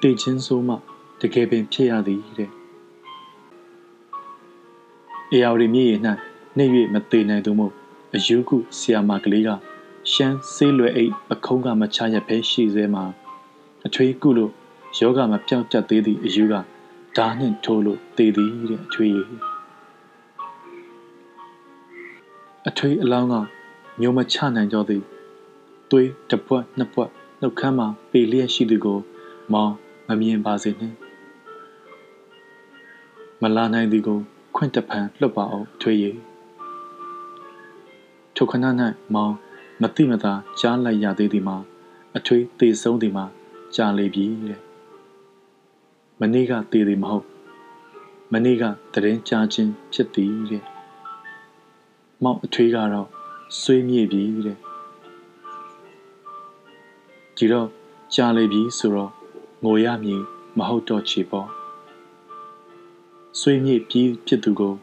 တည်ချင်းဆိုးမှတကယ်ပင်ဖြစ်ရသည်တဲ့အေယာဝတီမြေရ၌နေ၍မသေးနိုင်သူမို့အယူကုဆီယာမကလေးကရှမ်းဆေးလွယ်အိတ်အခုံးကမချရဖဲရှိစေမှာအထွေးကုလို့ ယောဂမပြောင်းတတ်သေးသည့်အယူကဓာနှင့်ထိုးလို့သေသည်တဲ့အထွေးအထွေးအလောင်းကမျိုးမချနိုင်ကြသည်သွေးတစ်ပွက်နှစ်ပွက်နှုတ်ခမ်းမှာပေလျက်ရှိသူကို မောင်မမြင်ပါစေနှင့်မလာနိုင်သည်ကို ခွင့်တဖန်လွတ်ပါအောင်ထွေးရည်ထိုခဏ၌မောင်မတိမသာကြားလိုက်ရသေးသည်မှာအထွေးသေဆုံးသည်မှာကြာလေပြီတဲ့မ နေ့ကသေသည်မဟုတ်မနေ့ကတရင်ကြားခြင်းဖြစ်သည်တဲ့မောင်အထွေးကတော့ဆွေးမြေ့ပြီတဲ့ဒီတော့ကြာလေပြီဆိုတော့ငိုရမည်မဟုတ်တော့ချေပေါ့ဆွေးမြေ့ပြီးဖြစ်သူကို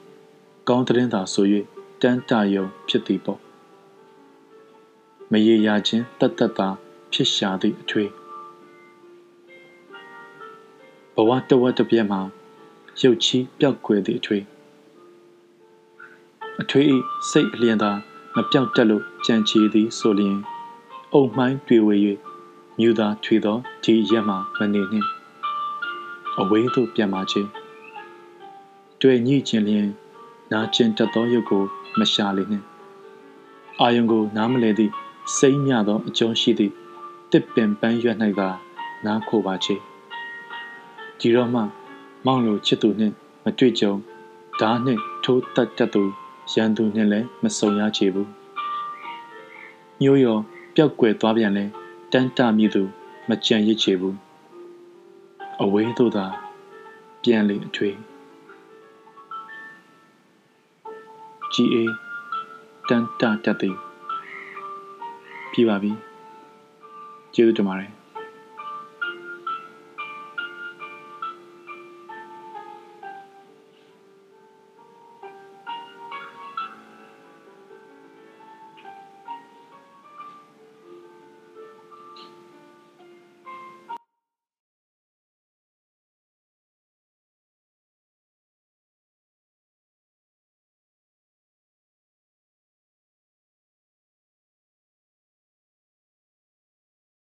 ကောင်းတဲ့သာဆို၍တန်းတယုံဖြစ်သည်ပေါ့မရေရာခြင်းတတ်တတ်သာဖြစ်ရှာသည့်အထွေး ဘဝတဝက်တစ်ပြက်မှာရုပ်ချီးပျောက်ကွယ်သည့်အထွေးအထွေးဤစိတ်အလျံသာမပြောက်တတ်လို့ကြံချီသည်ဆိုလျင် အုံမှိုင်းတွေ့ဝေ၍မြူသာထွေသောဒီရက်မှမနေနှင့်အဝေးသို့ပြန်ပါခြင်းတွေ့ညှိခြင်းလျင် နာကျင်တတ်သောရုပ်ကို မရှာလေနှင့်အာယုံကို နားမလဲသည့်စိမ့်မြသောအကျုံးရှိသည့်တစ်ပင်ပန်းရွက်၌သာနားခိုပါချေ ဒီတော့မှမောင်လိုချစ်သူနှင့်မတွေ့ကြုံဓာနှင့်ထိုးတက်တတ်သူရန်သူနှင့်လည်းမဆုံရချေဘူးညိုးရောပျောက်ကွယ်သွားပြန်လဲတန်းတမြည်သူမကြံရစ်ချေဘူးအဝေးသို့သာပြန်လေအထွေးကြည်အေးတန်းတတတ်သည်ပြပါပြီကျေးဇူးတင်ပါတယ်